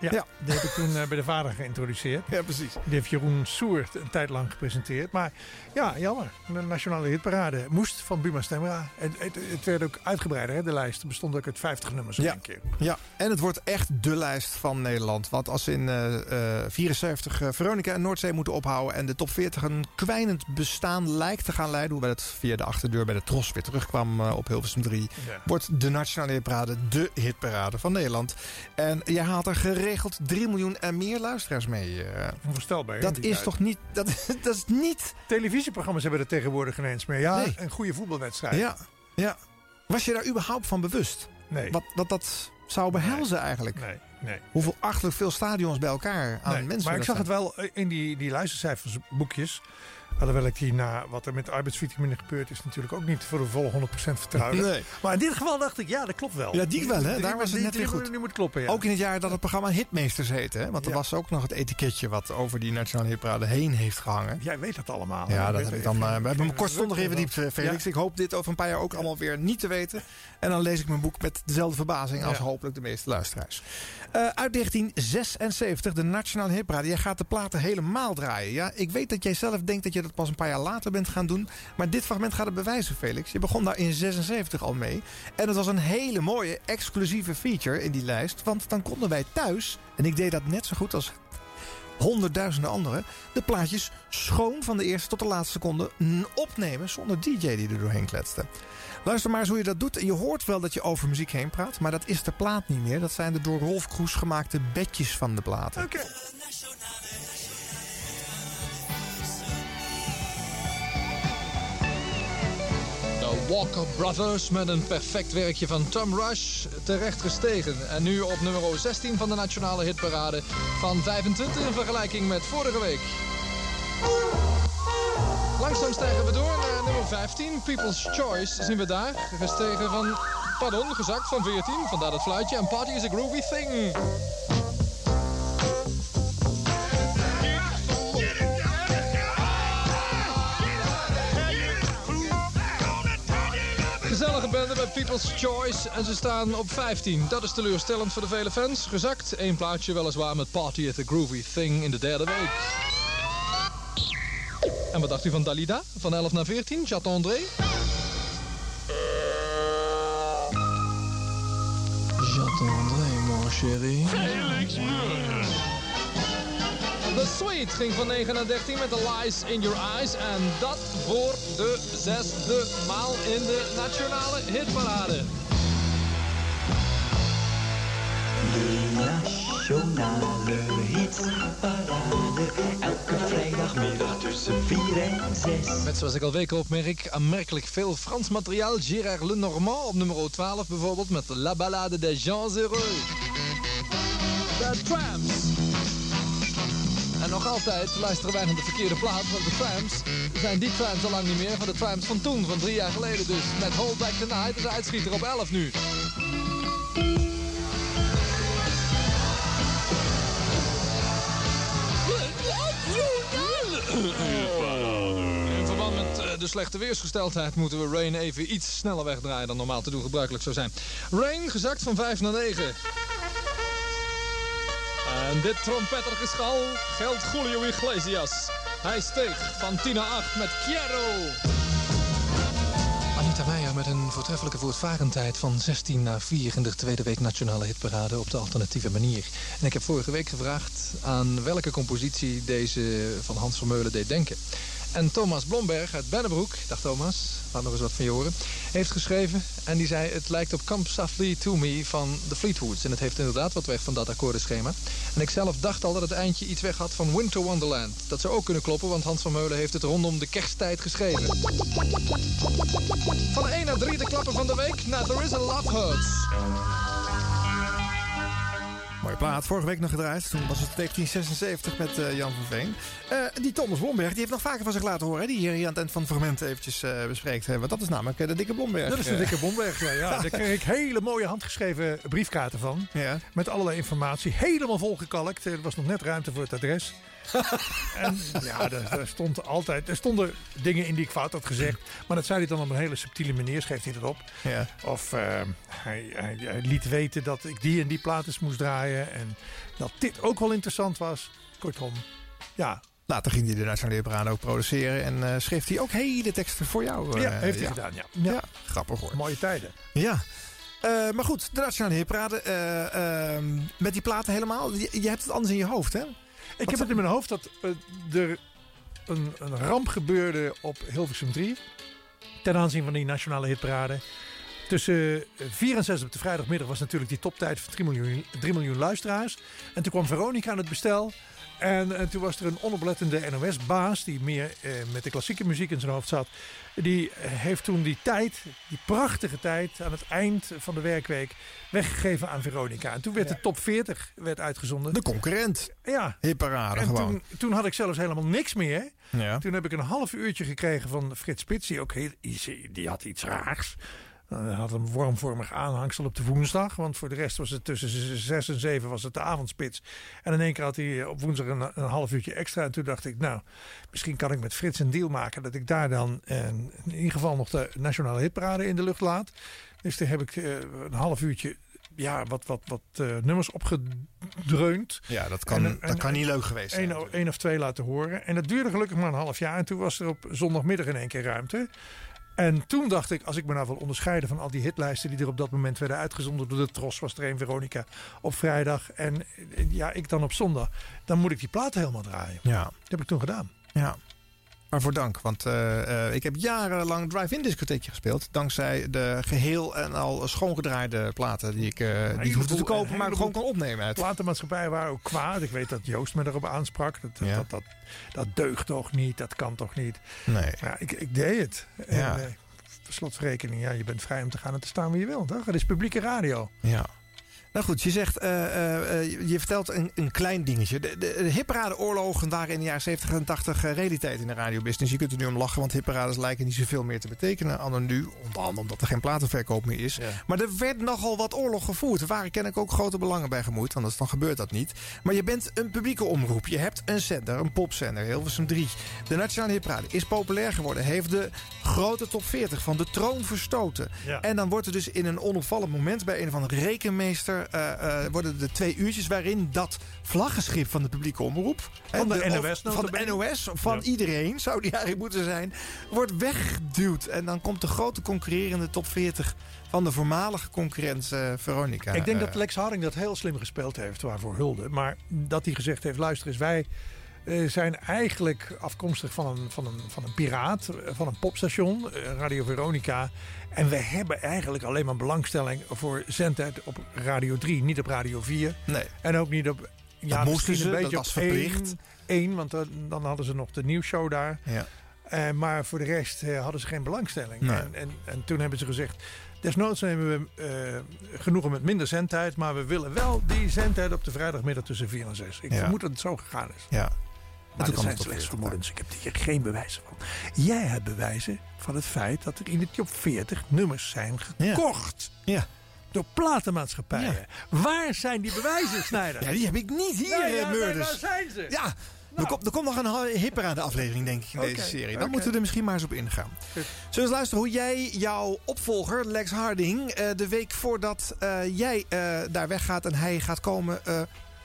Ja, Ja. die heb ik toen eh, bij de vader geïntroduceerd. Ja, precies. Die heeft Jeroen Soert een tijd lang gepresenteerd. Maar ja, jammer. De nationale hitparade moest van Buma Stemra. En het, het werd ook uitgebreider, hè, de lijst. Er bestond ook uit 50 nummers Ja. één keer. Ja, en het wordt echt de lijst van Nederland. Want als in eh eh 74 eh, Veronica en Noordzee moeten ophouden... en de top 40 een kwijnend bestaan lijkt te gaan leiden... hoewel het via de achterdeur bij de Tros weer terugkwam op Hilversum 3... Ja. wordt de Nationale Hitparade de hitparade van Nederland. En jij haalt er geregeld 3 miljoen en meer luisteraars mee. eh. Onvoorstelbaar. hè, dat is tijd. toch niet... Dat, <laughs> dat is niet... Televisieprogramma's hebben er tegenwoordig ineens meer. Ja, Nee. een goede voetbalwedstrijd. Ja, ja. Was je daar überhaupt van bewust? Nee. Wat, wat dat zou behelzen eigenlijk? Nee, nee. Hoeveel achterlijk veel stadions bij elkaar aan Nee, mensen maar ik zag het wel eh, in die, die luistercijfersboekjes. Alhoewel ik die na wat er met arbeidsvitamine gebeurd is natuurlijk ook niet voor de volle 100% vertrouwen. Nee. Maar in dit geval dacht ik, ja, dat klopt wel. Ja, die wel, hè? Daar was het net weer goed. Die moet kloppen, ja. Ook in het jaar dat het programma Hitmeesters heette. Hè? Want er Ja. was ook nog het etiketje wat over die Nationale Hitparade heen heeft gehangen. Jij weet dat allemaal. Ja, dat heb ik dan. eh, we hebben hem kortstondig even verdiept, eh, Felix. Ik hoop dit over een paar jaar ook allemaal weer niet te weten. En dan lees ik mijn boek met dezelfde verbazing als hopelijk de meeste luisteraars. Eh, uit 1976, de Nationale Hitparade. Jij gaat de platen helemaal draaien. Ja, ik weet dat jij zelf denkt dat je dat pas een paar jaar later bent gaan doen. Maar dit fragment gaat het bewijzen, Felix. Je begon daar in 76 al mee. En het was een hele mooie, exclusieve feature in die lijst. Want dan konden wij thuis, en ik deed dat net zo goed als honderdduizenden anderen... de plaatjes schoon van de eerste tot de laatste seconde opnemen... zonder DJ die er doorheen kletste. Luister maar eens hoe je dat doet. En je hoort wel dat je over muziek heen praat... maar dat is de plaat niet meer. Dat zijn de door Rolf Kroes gemaakte bedjes van de platen. Oké. De Walker Brothers met een perfect werkje van Tom Rush terecht gestegen. En nu op nummer 16 van de nationale hitparade van 25 in vergelijking met vorige week. Langzaam stijgen we door naar nummer 15. People's Choice zien we daar. Gestegen van, pardon, gezakt van 14. Vandaar het fluitje. En Party is a groovy thing. Gezellige bende bij People's Choice en ze staan op 15. Dat is teleurstellend voor de vele fans. Gezakt, één plaatje weliswaar met Party at the Groovy Thing in de derde week. En wat dacht u van Dalida? Van 11 naar 14, Chateau André? Chateau André, mon chéri. The Sweet ging van 9 naar 13 met The Lies in Your Eyes. En dat voor de zesde maal in de nationale hitparade. De nationale hitparade. Elke vrijdagmiddag tussen 4 en 6. Met zoals ik al weken opmerk, aanmerkelijk veel Frans materiaal. Gérard Lenormand op nummer 12 bijvoorbeeld met La Ballade des Gens Heureux. The Tramps. En nog altijd luisteren wij naar de verkeerde plaat, want de Tramps zijn die Tramps al lang niet meer van de Tramps van toen, van drie jaar geleden dus. Met Hold Back the Night, is uitschieter op 11 nu. In verband met eh, de slechte weersgesteldheid moeten we Rain even iets sneller wegdraaien dan normaal te doen gebruikelijk zou zijn. Rain gezakt van 5 naar 9. En dit trompettergeschal geldt Julio Iglesias. Hij steeg van 10 naar 8 met Quiero. Meijer met een voortreffelijke voortvarendheid van 16 naar 4 in de tweede week nationale hitparade op de alternatieve manier. En ik heb vorige week gevraagd aan welke compositie deze van Hans Vermeulen deed denken. En Thomas Blomberg uit Bennebroek, dag Thomas, laat nog eens wat van je horen, heeft geschreven. En die zei, het lijkt op Come Softly To Me van The Fleetwoods. En het heeft inderdaad wat weg van dat akkoordenschema. En ik zelf dacht al dat het eindje iets weg had van Winter Wonderland. Dat zou ook kunnen kloppen, want Hans van Meulen heeft het rondom de kersttijd geschreven. Van 1 naar 3 de klappen van de week naar There Is A Love Hurts. Mooie plaat. Vorige week nog gedraaid. Toen was het 1976 met eh, Jan van Veen. Eh, die Thomas Blomberg die heeft nog vaker van zich laten horen. Hè, die hier, hier aan het eind van het fragment eventjes eh, bespreekt. Hè, want dat is namelijk de dikke Blomberg. Dat is de dikke Bomberg, ja. ja. <laughs> Daar kreeg ik hele mooie handgeschreven briefkaarten van. Met allerlei informatie. Helemaal volgekalkt. Er was nog net ruimte voor het adres. En ja, daar, daar stond altijd, er stonden dingen in die ik fout had gezegd. Maar dat zei hij dan op een hele subtiele manier, schreef hij erop. Ja. Of eh, hij, hij, hij liet weten dat ik die en die plaat eens moest draaien. En dat dit ook wel interessant was. Kortom, ja. Later ging hij de Nationale ook produceren. En eh, schreef hij ook hele teksten voor jou. eh, ja, heeft hij gedaan, ja. ja. Grappig hoor. Mooie tijden. Ja. Eh, maar goed, de Nationale eh, ehm, met die platen helemaal. Je, je hebt het anders in je hoofd, hè? Ik heb het in mijn hoofd dat eh, er een, een ramp gebeurde op Hilversum 3. Ten aanzien van die nationale hitparade. Tussen 4 en 6 op de vrijdagmiddag was natuurlijk die toptijd van 3 miljoen, 3 miljoen luisteraars. En toen kwam Veronica aan het bestel. En, en toen was er een onoplettende NOS-baas die meer eh, met de klassieke muziek in zijn hoofd zat. Die eh, heeft toen die tijd, die prachtige tijd aan het eind van de werkweek weggegeven aan Veronica. En toen werd de top 40 werd uitgezonden. De concurrent. Ja. Hitparade En gewoon. toen, toen had ik zelfs helemaal niks meer. Ja. Toen heb ik een half uurtje gekregen van Frits Spits. Die, ook heel, die had iets raars. Hij had een wormvormig aanhangsel op de woensdag. Want voor de rest was het tussen zes en zeven was het de avondspits. En in één keer had hij op woensdag een, een half uurtje extra. En toen dacht ik, nou, misschien kan ik met Frits een deal maken. Dat ik daar dan eh, in ieder geval nog de nationale hitparade in de lucht laat. Dus toen heb ik eh, een half uurtje ja, wat, wat, wat eh, nummers opgedreund. Ja, dat kan- dat kan niet leuk geweest zijn, Eén of twee laten horen. En dat duurde gelukkig maar een half jaar. En toen was er op zondagmiddag in één keer ruimte. En toen dacht ik, als ik me nou wil onderscheiden van al die hitlijsten die er op dat moment werden uitgezonden door de Tros, was er een Veronica op vrijdag. En eh, ja, ik dan op zondag. Dan moet ik die platen helemaal draaien. Ja. Dat heb ik toen gedaan. Ja. Waarvoor dank. Want eh, eh, ik heb jarenlang drive-in discotheekje gespeeld. Dankzij de geheel en al schoongedraaide platen die ik eh niet hoefde te kopen, maar gewoon kon opnemen. Uit. Platenmaatschappijen waren ook kwaad. Ik weet dat Joost me erop aansprak. Dat, dat, Ja. dat, dat, dat deugt toch niet, dat kan toch niet. Nee. Ja, ik, ik deed het. Ja. slotverrekening, ja, je bent vrij om te gaan en te staan wie je wil. Toch? Het is publieke radio. Ja. Nou goed, je zegt, eh, eh, eh, je vertelt een, een klein dingetje. De, de, de hitparade-oorlogen waren in de jaren 70 en 80 eh, realiteit in de radiobusiness. Je kunt er nu om lachen, want hitparades lijken niet zoveel meer te betekenen. Anno nu, onder andere omdat er geen platenverkoop meer is. Maar er werd nogal wat oorlog gevoerd. Er waren kennelijk ook grote belangen bij gemoeid, anders dan gebeurt dat niet. Maar je bent een publieke omroep. Je hebt een zender, een popzender, Hilversum 3. De Nationale Hitparade is populair geworden. Heeft de grote top 40 van de troon verstoten. Ja. En dan wordt er dus in een onopvallend moment bij een of andere rekenmeester... eh, eh, worden er twee uurtjes waarin dat vlaggenschip van de publieke omroep... Van de NOS of- Van de. NOS, van iedereen, zou die eigenlijk moeten zijn... wordt weggeduwd. En dan komt de grote concurrerende top 40 van de voormalige concurrent eh, Veronica. ik denk dat Lex Harding dat heel slim gespeeld heeft, waarvoor hulde. Maar dat hij gezegd heeft, luister eens, wij zijn eigenlijk afkomstig van een, van, een, van een piraat, eh, van een popstation, eh, Radio Veronica. En we hebben eigenlijk alleen maar belangstelling voor zendtijd op Radio 3, niet op Radio 4. Nee. En ook niet op... Ja, moesten misschien ze, een dat beetje was op verplicht. één, want dan, dan hadden ze nog de nieuwsshow daar. Ja. Eh, maar voor de rest eh, hadden ze geen belangstelling. Nee. En, en, en toen hebben ze gezegd... Desnoods nemen we eh, genoegen met minder zendtijd... maar we willen wel die zendtijd op de vrijdagmiddag tussen 4 en 6. Ik Ja. vermoed dat het zo gegaan is. Ja. Maar dat zijn slechts 40. vermoedens. Ik heb hier geen bewijzen van. Jij hebt bewijzen van het feit dat er in de top 40 nummers zijn gekocht. Ja. Door platenmaatschappijen. Waar zijn die bewijzen, Snijder? Ja, die heb ik niet hier, Nee, ja, nee, waar zijn ze? Ja, er, komt, er komt nog een hipperade aflevering, denk ik, in deze serie. Dan moeten we er misschien maar eens op ingaan. Zullen we eens luisteren hoe jij jouw opvolger, Lex Harding... eh, de week voordat eh, jij eh, daar weggaat en hij gaat komen...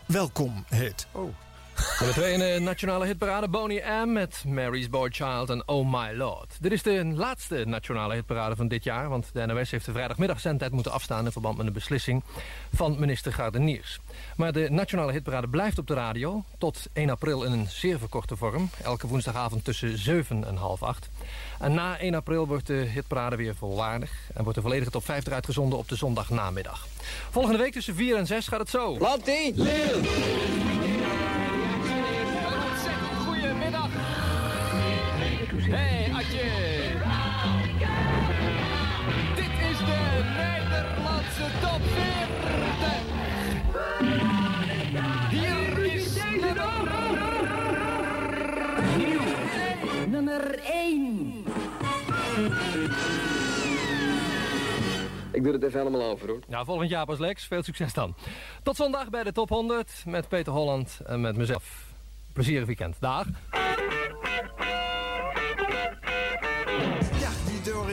welkom heet. Oh. Nummer 2 in nationale hitparade Boney M met Mary's Boy Child en Oh My Lord. Dit is de laatste nationale hitparade van dit jaar... want de NOS heeft de vrijdagmiddagzendtijd moeten afstaan... in verband met een beslissing van minister Gardeniers. Maar de nationale hitparade blijft op de radio... tot 1 april in een zeer verkorte vorm. Elke woensdagavond tussen 7 en half 8. En na 1 april wordt de hitparade weer volwaardig... en wordt de volledige top 50 uitgezonden op de zondagnamiddag. Volgende week tussen 4 en 6 gaat het zo. Land hey, Adje! Dit is de Nederlandse top 40! Hier is nummer... Nummer 1! Ik doe het even helemaal over, hoor. Nou, volgend jaar pas Lex. Veel succes dan. Tot zondag bij de Top 100 met Peter Holland en met mezelf. Plezierig weekend. Dag!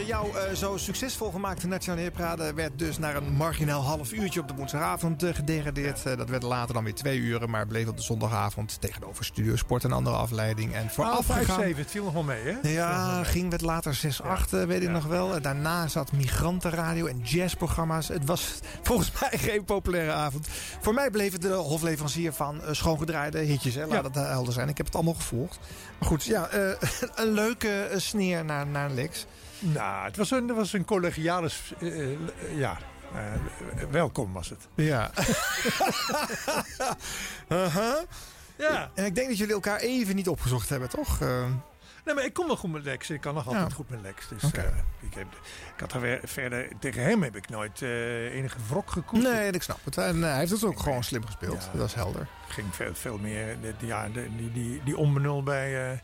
Jou eh, zo succesvol gemaakte Nationale Heerparade werd dus naar een marginaal half uurtje op de woensdagavond eh, gedegradeerd. Eh, dat werd later dan weer twee uren, maar bleef op de zondagavond tegenover Studio Sport een andere afleiding. En Ah, voorafgegaan... 5-7, het viel nog wel mee, hè? Ja, ging werd later 6-8, eh, weet ik nog wel. En Daarna zat migrantenradio en jazzprogramma's. Het was volgens <laughs> mij geen populaire avond. Voor mij bleef het de hofleverancier van schoongedraaide hitjes. Hè. Laat het helder zijn. Ik heb het allemaal gevolgd. Maar goed, ja, <laughs> een leuke sneer naar, naar Lex. Nou, het was een, het was een collegiale... s- eh, eh, ja, eh, welkom was het. <laughs> Ja. <laughs> Uh-huh. Ja. En ik denk dat jullie elkaar even niet opgezocht hebben, toch? Eh, Nee, maar ik kom wel goed met Lex. Ik kan nog altijd Ja. goed met Lex. Dus eh, ik, heb, ik had er weer verder... Tegen hem heb ik nooit eh, enige wrok gekoesterd. nee, ik snap het. En eh, hij heeft het ook gewoon slim gespeeld. Ja. Dat is helder. ging veel, veel meer... ja, die, die, die onbenul bij, eh,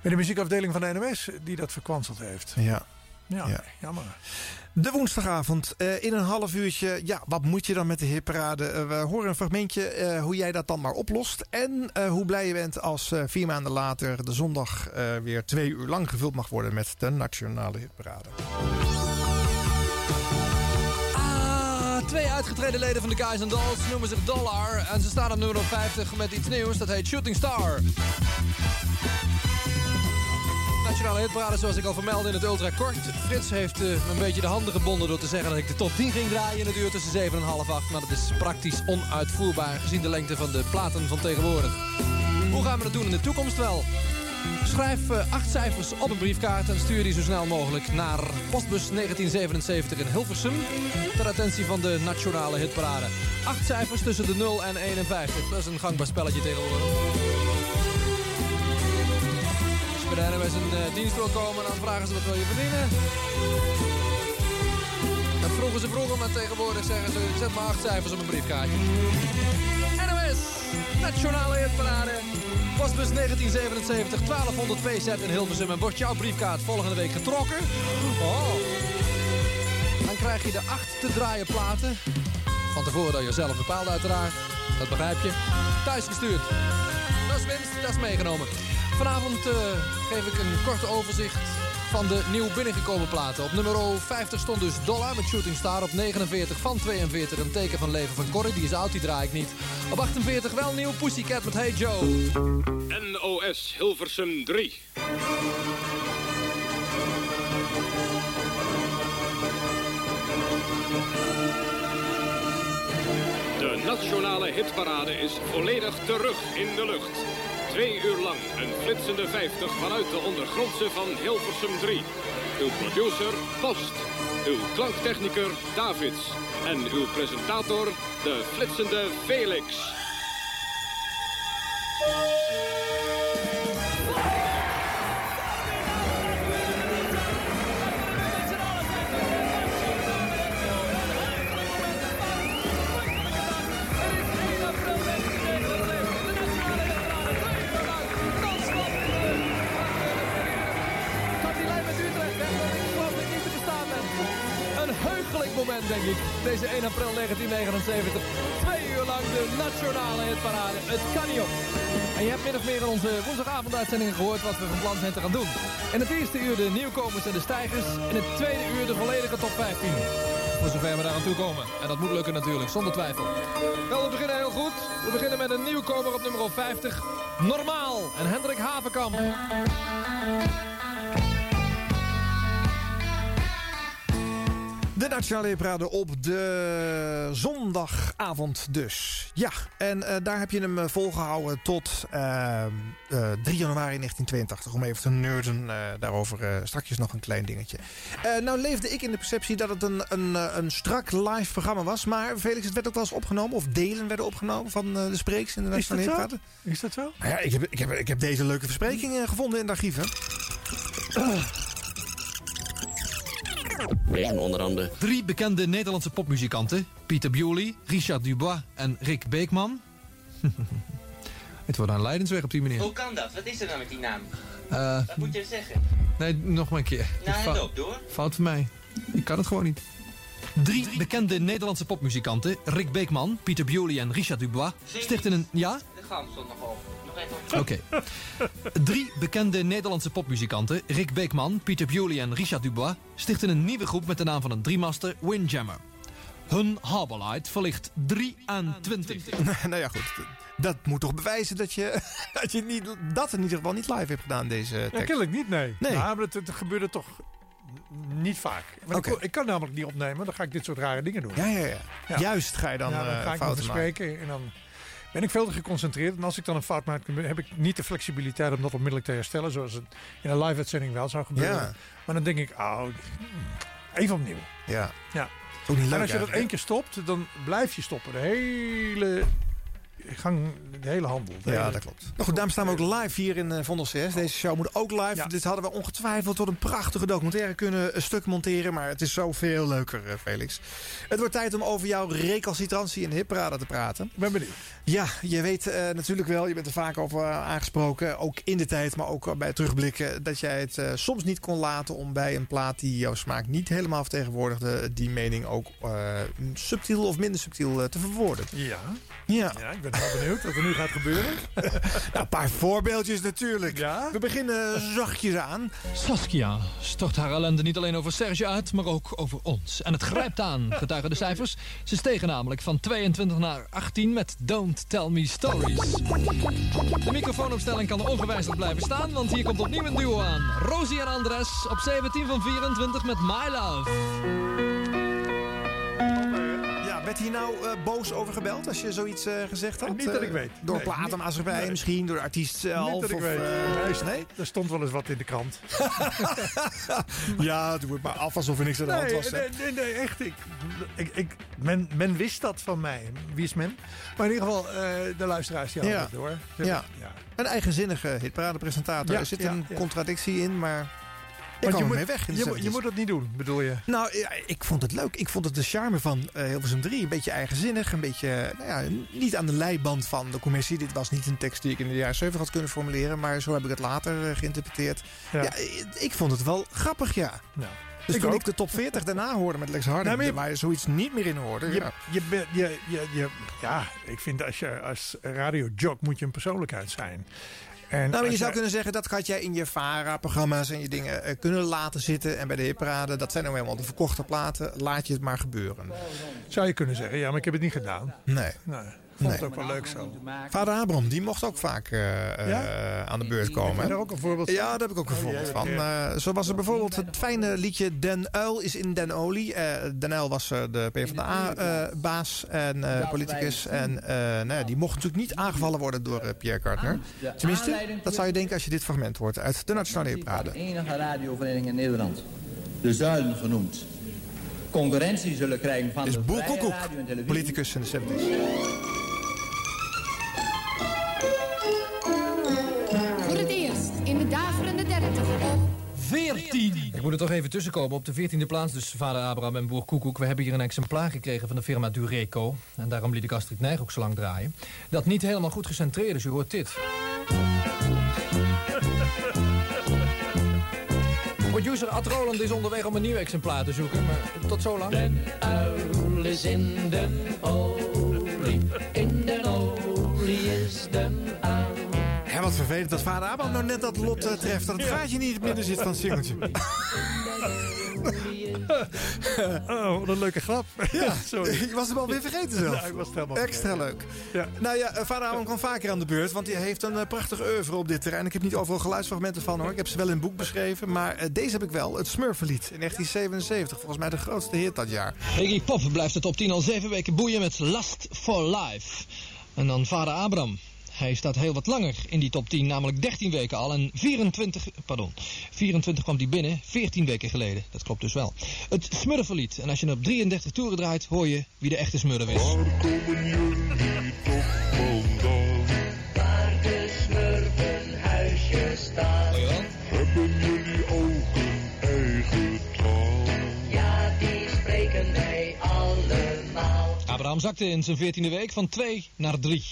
bij de muziekafdeling van de NOS... die dat verkwanseld heeft. Ja. Ja, Ja. jammer. De woensdagavond eh, in een half uurtje. Ja, wat moet je dan met de hitparade? Eh, we horen een fragmentje eh, hoe jij dat dan maar oplost. En eh, hoe blij je bent als eh, vier maanden later de zondag eh, weer twee uur lang gevuld mag worden met de nationale hitparade. Ah, twee uitgetreden leden van de Guys and Dolls noemen zich Dollar. En ze staan op nummer 50 met iets nieuws, dat heet Shooting Star. Nationale hitparade, zoals ik al vermeldde in het Ultra Kort. Frits heeft eh, me een beetje de handen gebonden door te zeggen dat ik de top 10 ging draaien in het uur tussen 7 en half 8. Maar dat is praktisch onuitvoerbaar gezien de lengte van de platen van tegenwoordig. Hoe gaan we dat doen in de toekomst wel? Schrijf eh, acht cijfers op een briefkaart en stuur die zo snel mogelijk naar postbus 1977 in Hilversum. Ter attentie van de Nationale Hitparade. Acht cijfers tussen de 0 en 51. Dat is een gangbaar spelletje tegenwoordig. Bij de NOS een eh, dienst wil komen, dan vragen ze wat wil je verdienen. Dat vroegen ze vroeger, maar tegenwoordig zeggen ze... zet maar acht cijfers op een briefkaartje. NOS, Nationale Hitparade. Postbus 1977, 1200 PZ in Hilversum. En wordt jouw briefkaart volgende week getrokken? Oh. Dan krijg je de acht te draaien platen. Van tevoren dat je zelf bepaalt uiteraard. Dat begrijp je. Thuis gestuurd. Dat is winst, dat is meegenomen. Vanavond eh, geef ik een korte overzicht van de nieuw binnengekomen platen. Op nummer 50 stond dus Dollar met Shooting Star. Op 49 van 42 een teken van leven van Corrie. Die is oud, die draai ik niet. Op 48 wel nieuw Pussycat met Hey Joe. NOS Hilversum 3. De nationale hitparade is volledig terug in de lucht. Twee uur lang een flitsende 50 vanuit de ondergrondse van Hilversum 3. Uw producer Post. Uw klanktechniker Davids. En uw presentator de flitsende Felix. Denk ik. Deze 1 april 1979. Twee uur lang de nationale hitparade. Het kan niet op. En je hebt min of meer in onze woensdagavonduitzendingen gehoord wat we van plan zijn te gaan doen. In het eerste uur de nieuwkomers en de stijgers. In het tweede uur de volledige top 15. Voor zover we daar aan toe komen. En dat moet lukken natuurlijk, zonder twijfel. Wel, we beginnen heel goed. We beginnen met een nieuwkomer op nummer 50. Normaal. En Hendrik Havenkamp. De Nationale Hitparade op de zondagavond dus. Ja, en eh, daar heb je hem eh, volgehouden tot eh, eh, 3 januari 1982. Om even te nerden daarover straks nog een klein dingetje. Nou leefde ik in de perceptie dat het een, een, een strak live programma was. Maar Felix, het werd ook wel eens opgenomen. Of delen werden opgenomen van de spreeks in de Nationale? Hitparade. Is dat zo? Nou ja, ik heb, ik, heb, ik heb deze leuke versprekingen gevonden in de archieven. Onder andere. Drie bekende Nederlandse popmuzikanten. Pieter Bewley, Richard Dubois en Rick Beekman. <laughs> Het wordt een leidensweg op die manier. Hoe kan dat? Wat is er nou met die naam? Eh, Wat moet je zeggen? Nee, nog maar een keer. Fout- loop door. Fout van mij. Ik kan het gewoon niet. Drie bekende Nederlandse popmuzikanten, Rick Beekman, Pieter Bewley en Richard Dubois, stichten een... Ja? De gang stond nog op. Oké. Drie bekende Nederlandse popmuzikanten, Rick Beekman, Pieter Bewley en Richard Dubois, stichten een nieuwe groep met de naam van een driemaster, Windjammer. Hun Harborlight verlicht 23. <laughs> nou ja, goed. Dat moet toch bewijzen dat je, <laughs> dat je niet, dat in ieder geval niet live hebt gedaan, deze Ja, tekst. kennelijk niet, nee. Nee. Ja, maar dat gebeurde toch niet vaak. Want ik, ik kan namelijk niet opnemen, dan ga ik dit soort rare dingen doen. Ja, ja, ja. Juist ga je dan, ja, dan eh, ga ik fouten verspreken en dan ben ik veel te geconcentreerd. En als ik dan een fout maak, heb ik niet de flexibiliteit om dat onmiddellijk te herstellen. Zoals het in een live-uitzending wel zou gebeuren. Ja. Maar dan denk ik, oh, even opnieuw. Ja. Ja. Ook niet leuk en als je dat één keer stopt, dan blijf je stoppen. De hele gang, de hele handel. De Ja, hele- dat klopt. Maar goed, daarom staan we ook live hier in uh, Vondel CS. Deze show moet ook live. Dit hadden we ongetwijfeld tot een prachtige documentaire kunnen een stuk monteren. Maar het is zoveel leuker, eh, Felix. Het wordt tijd om over jouw recalcitrantie in de hipparade te praten. Ik ben benieuwd. Ja, je weet eh, natuurlijk wel, je bent er vaak over eh, aangesproken. Ook in de tijd, maar ook bij het terugblikken. Dat jij het eh, soms niet kon laten om bij een plaat die jouw smaak niet helemaal vertegenwoordigde. Die mening ook eh, subtiel of minder subtiel eh, te verwoorden. Ja. Ja. ja, ik ben wel benieuwd wat er nu gaat gebeuren. <laughs> Nou, een paar voorbeeldjes natuurlijk. We beginnen zachtjes aan. Saskia stort haar ellende niet alleen over Serge uit, maar ook over ons. En het grijpt aan, getuigen de cijfers. Ze stegen namelijk van 22 naar 18 met Don't Tell Me Stories. De microfoonopstelling kan ongewijzigd blijven staan, want hier komt opnieuw een duo aan. Rosie en Andres op 17 van 24 met My Love. Ja, werd hier nou eh, boos over gebeld als je zoiets eh, gezegd had? Niet dat ik Eh, weet. Door Nee, platenmaatschappij misschien, door de artiest zelf? Niet dat ik of, weet. Nee, nee? Er stond wel eens wat in de krant. <laughs> ja, doe het maar af alsof er niks aan de hand was. nee, nee, nee, echt. Ik, ik, ik, men, men wist dat van mij. Wie is men? Maar in ieder geval, de luisteraars die hadden Ja. het door. Ja. hebben- Een eigenzinnige hitparadepresentator. Ja, er zit ja, een ja. contradictie in, maar... Kwam je weg je, moet- je 70s. moet dat niet doen, bedoel je? Nou, ja, ik vond het leuk. Ik vond het de charme van eh Hilversum 3. Een beetje eigenzinnig. Een beetje, nou ja, niet aan de leiband van de commissie. Dit was niet een tekst die ik in de jaren 70 had kunnen formuleren. Maar zo heb ik het later eh, geïnterpreteerd. Ja. Ja. ik, vond het wel grappig, ja. Nou, Dus ik toen ook. ik de top 40 daarna hoorde met Lex Harding, Nee, maar je- waar je zoiets niet meer in hoorde. Je, ja. je, je, je, ja, ik vind als je als radiojock moet je een persoonlijkheid zijn. En Nou, maar je zou kunnen zeggen dat had jij in je VARA-programma's en je dingen eh, kunnen laten zitten. En bij de hitparade, dat zijn nou helemaal de verkochte platen. Laat je het maar gebeuren. Zou je kunnen zeggen, ja, maar ik heb het niet gedaan. Nee. Nee, vond Nee. het ook wel leuk zo. Vader Abram, die mocht ook vaak eh, eh, Ja? aan de beurt komen. Heb je daar ook een voorbeeld van? Ja, daar heb ik ook een Oh, voorbeeld van. Eh, zo was er bijvoorbeeld het fijne liedje Den Uil is in Den Olie. Eh Den Uil was eh, de PvdA-baas en eh, politicus. En eh, nou ja, die mocht natuurlijk niet aangevallen worden door eh, Pierre Kartner. Tenminste, dat zou je denken als je dit fragment hoort uit de Nationale Hitparade. De enige radiovereniging in Nederland. De Zuilen genoemd. Concurrentie zullen krijgen van Is de radio en televisie. politicus in de 70s. 14. Ik moet er toch even tussenkomen. Op de 14e plaats, dus vader Abraham en boer Koekoek. We hebben hier een exemplaar gekregen van de firma Dureco. En daarom liet ik Astrid Nijg ook zo lang draaien. Dat niet helemaal goed gecentreerd is, u hoort dit. <laughs> Producer Ad Roland is onderweg om een nieuw exemplaar te zoeken. Maar tot zo lang. uil is in den olie, in den olie is den wat vervelend dat vader Abraham nou net dat lot eh, treft. Dat het gaatje niet in het midden zit van het singeltje. <laughs> Oh, wat een leuke grap. Ja, <laughs> sorry. Je was hem alweer vergeten zelf. Ja, ik was het helemaal Extra vergeten. leuk. Nou ja, eh, vader Abraham kwam vaker aan de beurt. Want hij heeft een eh, prachtig oeuvre op dit terrein. Ik heb niet overal geluidsfragmenten van hoor. Ik heb ze wel in een boek beschreven. Maar deze heb ik wel. Het Smurfenlied in 1977. Volgens mij de grootste hit dat jaar. Iggy Pop blijft de top 10 al zeven weken boeien met Last for Life. En dan vader Abraham. Hij staat heel wat langer in die top 10, namelijk 13 weken al. En 24, pardon, 24 kwam die binnen, 14 weken geleden. Dat klopt dus wel. Het Smurfenlied. En als je op 33 toeren draait, hoor je wie de echte smurf is. Waar de smurfenhuisje staat. Hebben jullie ook een eigen taal? Ja, die spreken wij allemaal. Abraham zakte in zijn 14e week van 2 naar 3.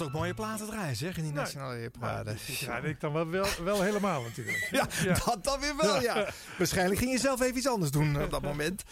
Mocht ook mooie platen draaien, zeg, in die nationale. Die draaide ik dan wel, wel, wel helemaal natuurlijk. <laughs> Ja, dat dan weer wel, ja. Waarschijnlijk ging je zelf even iets anders doen op dat moment.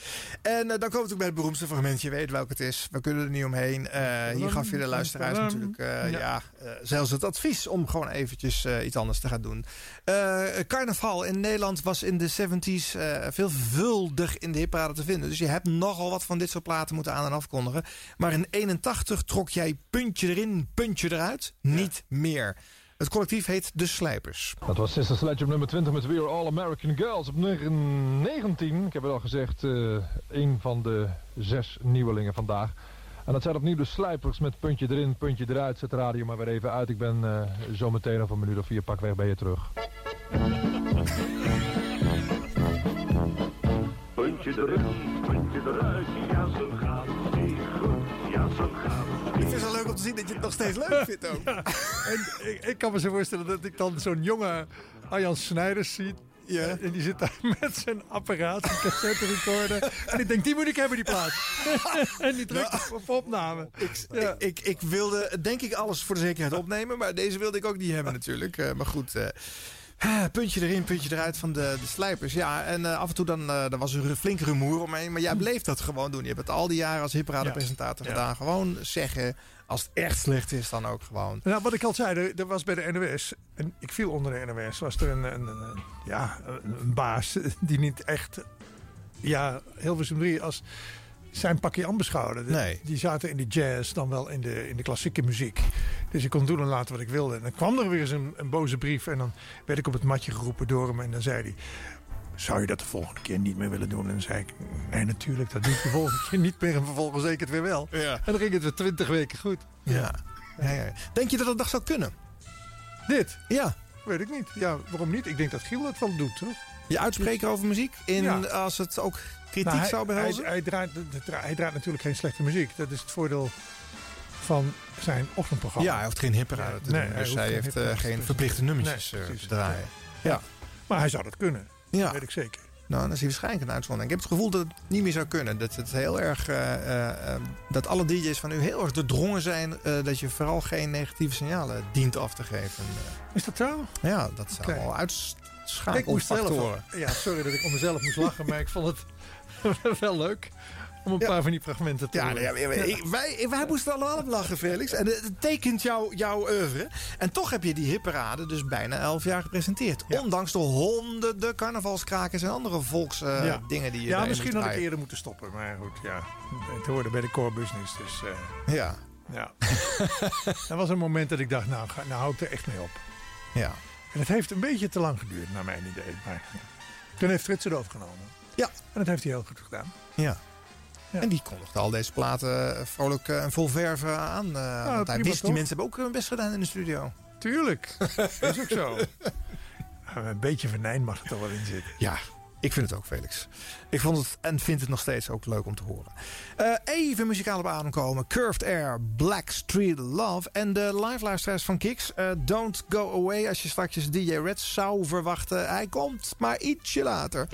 En eh, dan komt het bij het beroemdste fragment. Je weet welk het is. We kunnen er niet omheen. Eh, hier gaf je de luisteraars natuurlijk eh, ja. Ja. eh, zelfs het advies om gewoon eventjes eh, iets anders te gaan doen. Eh, carnaval in Nederland was in de 70s eh, veelvuldig in de hitparade te vinden. Dus je hebt nogal wat van dit soort platen moeten aan- en afkondigen. Maar in 81 trok jij puntje erin, puntje eruit. Niet meer. Het collectief heet De Slijpers. Dat was Sister Sledge op nummer 20 met We Are All American Girls. Op nummer 19, ik heb het al gezegd, eh een van de zes nieuwelingen vandaag. En dat zijn opnieuw de Slijpers met puntje erin, puntje eruit. Zet de radio maar weer even uit. Ik ben eh, zo meteen over een minuut of vier pakweg bij je terug. Puntje erin, puntje eruit, ja zo gaat goed, ja zo gaat Ik vind het zo leuk om te zien dat je het nog steeds leuk vindt ook. En ik, ik kan me zo voorstellen dat ik dan zo'n jonge Arjan Snijders zie. Ja. En die zit daar <laughs> met zijn apparaat, zijn cassette recorder. En ik denk, die moet ik hebben, die plaat. <laughs> en die drukt op opname. Ik, ik, ik wilde denk ik alles voor de zekerheid opnemen. Maar deze wilde ik ook niet hebben natuurlijk. Eh, maar goed, eh, puntje erin, puntje eruit van de, de slijpers. Ja, en eh, af en toe dan, eh, dan was er een flink rumoer omheen. Maar jij bleef dat gewoon doen. Je hebt het al die jaren als hipparade-presentator Ja. gedaan. Gewoon zeggen, als het echt slecht is, dan ook gewoon. Nou, wat ik al zei, er, er was bij de NOS, en ik viel onder de NOS, was er een, een, een- ja, een, een baas die niet echt, ja, Hilversum 3 als zijn pakje aan Nee. Die zaten in de jazz, dan wel in de, in de klassieke muziek. Dus ik kon doen en laten wat ik wilde. En dan kwam er weer eens een, een boze brief en dan werd ik op het matje geroepen door hem. En dan zei hij, zou je dat de volgende keer niet meer willen doen? En dan zei ik, nee natuurlijk, dat doe ik de volgende keer niet meer. En vervolgens zeker het weer wel. Ja. En dan ging het weer twintig weken goed. Ja. Ja, ja. Denk je dat het nog zou kunnen? Dit? Ja. Weet ik niet. Ja, waarom niet? Ik denk dat Giel dat wel doet, toch? Je uitspreken over muziek? In, Ja. Als het ook kritiek Nou, hij, zou behelzen? Hij, hij, draait, hij draait natuurlijk geen slechte muziek. Dat is het voordeel van zijn ochtendprogramma. Ja, hij hoeft geen hipparade te Nee, doen. hij Dus hij heeft eh, geen te verplichte nummertjes Nee, eh, precies. te draaien. Ja. Maar hij zou dat kunnen. Ja. Dat weet ik zeker. Nou, dan is hij waarschijnlijk een uitzondering. Ik heb het gevoel dat het niet meer zou kunnen. Dat het heel erg. eh, dat alle DJ's van u heel erg doordrongen zijn. dat je vooral geen negatieve signalen dient af te geven. Is dat zo? ja, dat zijn moest zelf uitschakelfactoren. al- Ja, sorry dat ik om mezelf moest lachen, maar ik vond het <laughs> wel leuk om een paar van die fragmenten te Ja, ja, wij, wij, wij moesten allemaal op lachen, Felix. En het tekent jou, jouw oeuvre. En toch heb je die hipparade dus bijna elf jaar gepresenteerd. Ondanks de honderden carnavalskrakers en andere volksdingen ja. dingen die je Ja, misschien had ik eerder moeten stoppen. Maar goed, ja. Het hoorde bij de core business. Dus, eh, Ja. ja. <laughs> er was een moment dat ik dacht, nou, ga, nou hou ik er echt mee op. Ja. En het heeft een beetje te lang geduurd, naar mijn idee. Maar toen heeft Frits het overgenomen. Ja. En dat heeft hij heel goed gedaan. Ja. En die kondigde al deze platen vrolijk eh, en vol verven aan. eh, want hij wist, die mensen hebben ook hun best gedaan in de studio. Tuurlijk. Dat <laughs> is ook zo. Een beetje venijn mag er toch wel in zitten. Ja, ik vind het ook, Felix. Ik vond het en vind het nog steeds ook leuk om te horen. Eh, even muzikaal op adem komen. Curved Air, Black Street Love. En de live luisteraars van Kicks. eh, don't Go Away. Als je straks DJ Red zou verwachten. Hij komt maar ietsje later.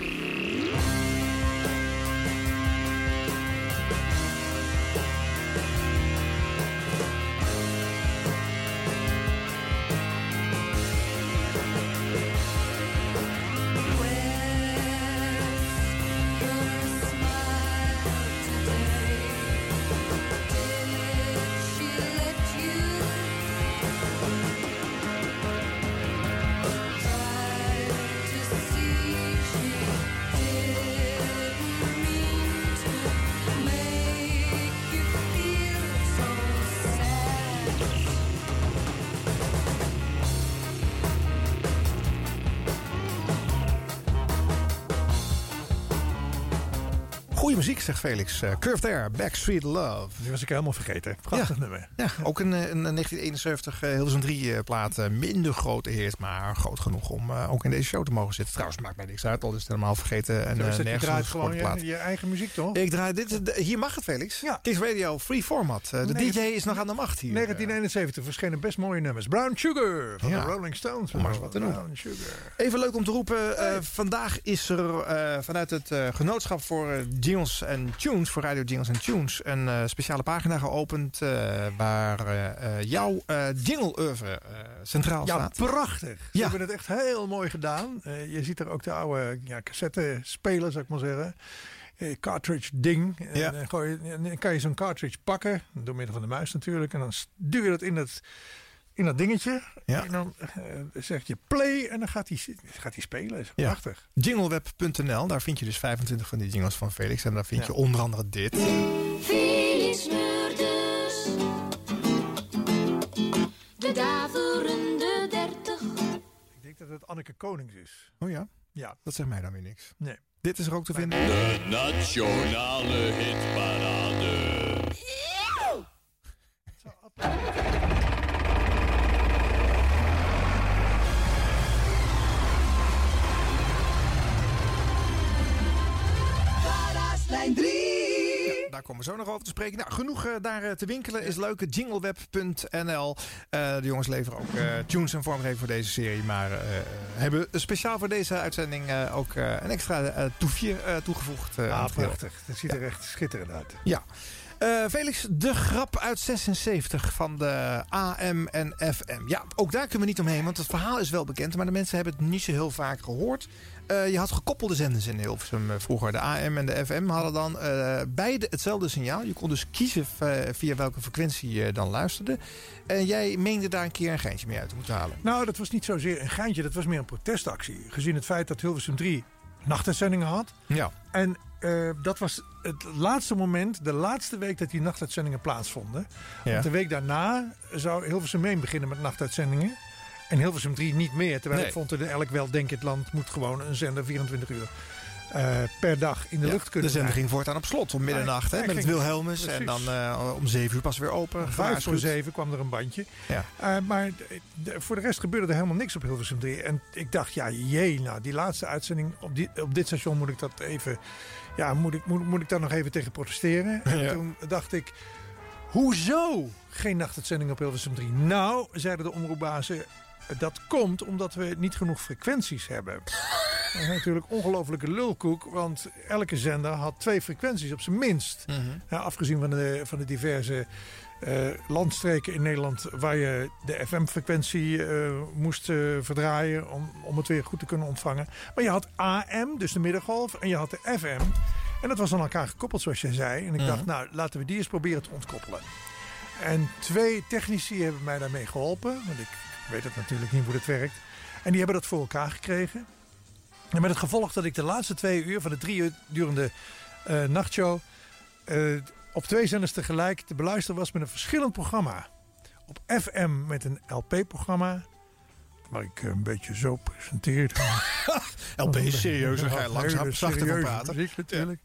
Felix. Eh, Curved Air, Backstreet Love. Die was ik helemaal vergeten. Prachtig nummer. Ja, ook een, eh, een 1971 uh, Hilversum 3 eh, plaat. minder grote heer, maar groot genoeg om eh, ook in deze show te mogen zitten. Trouwens, maakt mij niks uit, al is het helemaal vergeten. En Dus dat je nergens draait gewoon je, je eigen muziek, toch? Ik draai dit. hier mag het, Felix. Ja. Kicks Radio, free format. De Nee, DJ is nog aan de macht hier. 1971 verschenen best mooie nummers. Brown Sugar van Ja. de Rolling Stones. Om maar eens wat te noemen. Brown Sugar. Even leuk om te roepen. vandaag is er vanuit het genootschap voor Jim Jingles en Tunes, voor Radio Jingles en Tunes, een eh, speciale pagina geopend eh, waar eh, jouw jingle oeuvre eh, centraal Ja, staat. prachtig. Ze Ja. hebben het echt heel mooi gedaan. Je ziet er ook de oude ja, cassette spelen, zou ik maar zeggen. Cartridge ding. En Ja. gooi kan je zo'n cartridge pakken, door middel van de muis natuurlijk. En dan duw je dat in dat, in dat dingetje. Ja. En dan eh, zeg je play en dan gaat hij gaat die spelen. Dat is Ja. prachtig. Jingleweb.nl, daar vind je dus 25 van die jingles van Felix. En daar vind je onder andere dit. Felix Murders. De daverende dertig. Ik denk dat het Anneke Konings is. Oh ja? Ja. Dat zegt mij dan weer niks. Nee. Dit is er ook te vinden. De nationale hitparade. Komen we zo nog over te spreken. Nou, genoeg eh, daar eh, te winkelen is leuk. Jingleweb.nl. Eh, de jongens leveren ook tunes en vormgeving voor deze serie. Maar hebben speciaal voor deze uitzending ook een extra toefje toegevoegd. geheel. prachtig. Dat ziet er echt schitterend uit. Ja. Eh, Felix, de grap uit 76 van de AM en FM. Ja, ook daar kunnen we niet omheen, want het verhaal is wel bekend. Maar de mensen hebben het niet zo heel vaak gehoord. Eh, je had gekoppelde zenders in Hilversum eh, vroeger. De AM en de FM hadden dan eh, beide hetzelfde signaal. Je kon dus kiezen via welke frequentie je dan luisterde. En jij meende daar een keer een geintje mee uit te moeten halen. Nou, dat was niet zozeer een geintje. Dat was meer een protestactie. Gezien het feit dat Hilversum 3 nachtuitzendingen had. Ja. En dat was het laatste moment, de laatste week dat die nachtuitzendingen plaatsvonden. Ja. Want de week daarna zou Hilversum 1 beginnen met nachtuitzendingen. En Hilversum 3 niet meer. Terwijl Nee. ik vond in elk weldenkend land moet gewoon een zender 24 uur eh, per dag in de Ja, lucht kunnen de zender ging voortaan op slot om middernacht. Hè, met het Wilhelmus. En dan eh, om zeven uur pas weer open. Vijf voor zeven kwam er een bandje. Ja. Eh, maar voor de rest gebeurde er helemaal niks op Hilversum 3. En ik dacht, ja, jee, nou, die laatste uitzending op, die, op dit station moet ik dat even... Ja, moet ik, moet, moet ik daar nog even tegen protesteren? En toen dacht ik, hoezo geen nachtuitzending op Hilversum 3? Nou, zeiden de omroepbazen, dat komt omdat we niet genoeg frequenties hebben. Dat is natuurlijk ongelofelijke lulkoek, want elke zender had twee frequenties op zijn minst. Mhm. Ja, afgezien van de, van de diverse eh, landstreken in Nederland waar je de FM-frequentie eh, moest eh, verdraaien om, om het weer goed te kunnen ontvangen. Maar je had AM, dus de middengolf, en je had de FM. En dat was aan elkaar gekoppeld, zoals jij zei. En ik Mhm. dacht, nou, laten we die eens proberen te ontkoppelen. En twee technici hebben mij daarmee geholpen. Want ik weet het natuurlijk niet hoe dat werkt. En die hebben dat voor elkaar gekregen. En met het gevolg dat ik de laatste twee uur van de drie uur durende eh, nachtshow... eh, op twee zenders tegelijk te beluisteren was met een verschillend programma. Op FM met een LP-programma. Waar ik een beetje zo presenteer. <laughs> LP is serieus, dan ga je Ja, langzaam zachter praten. muziek natuurlijk.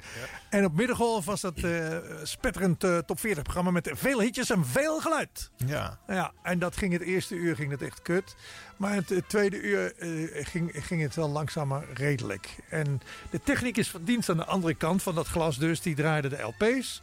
En op Middengolf was dat eh spetterend eh, top 40 programma met veel hitjes en veel geluid. Ja. Ja, en dat ging het eerste uur ging het echt kut. Maar het, het tweede uur eh, ging, ging het wel langzamer redelijk. En de techniek is van dienst aan de andere kant van dat glas dus. Die draaide de LP's.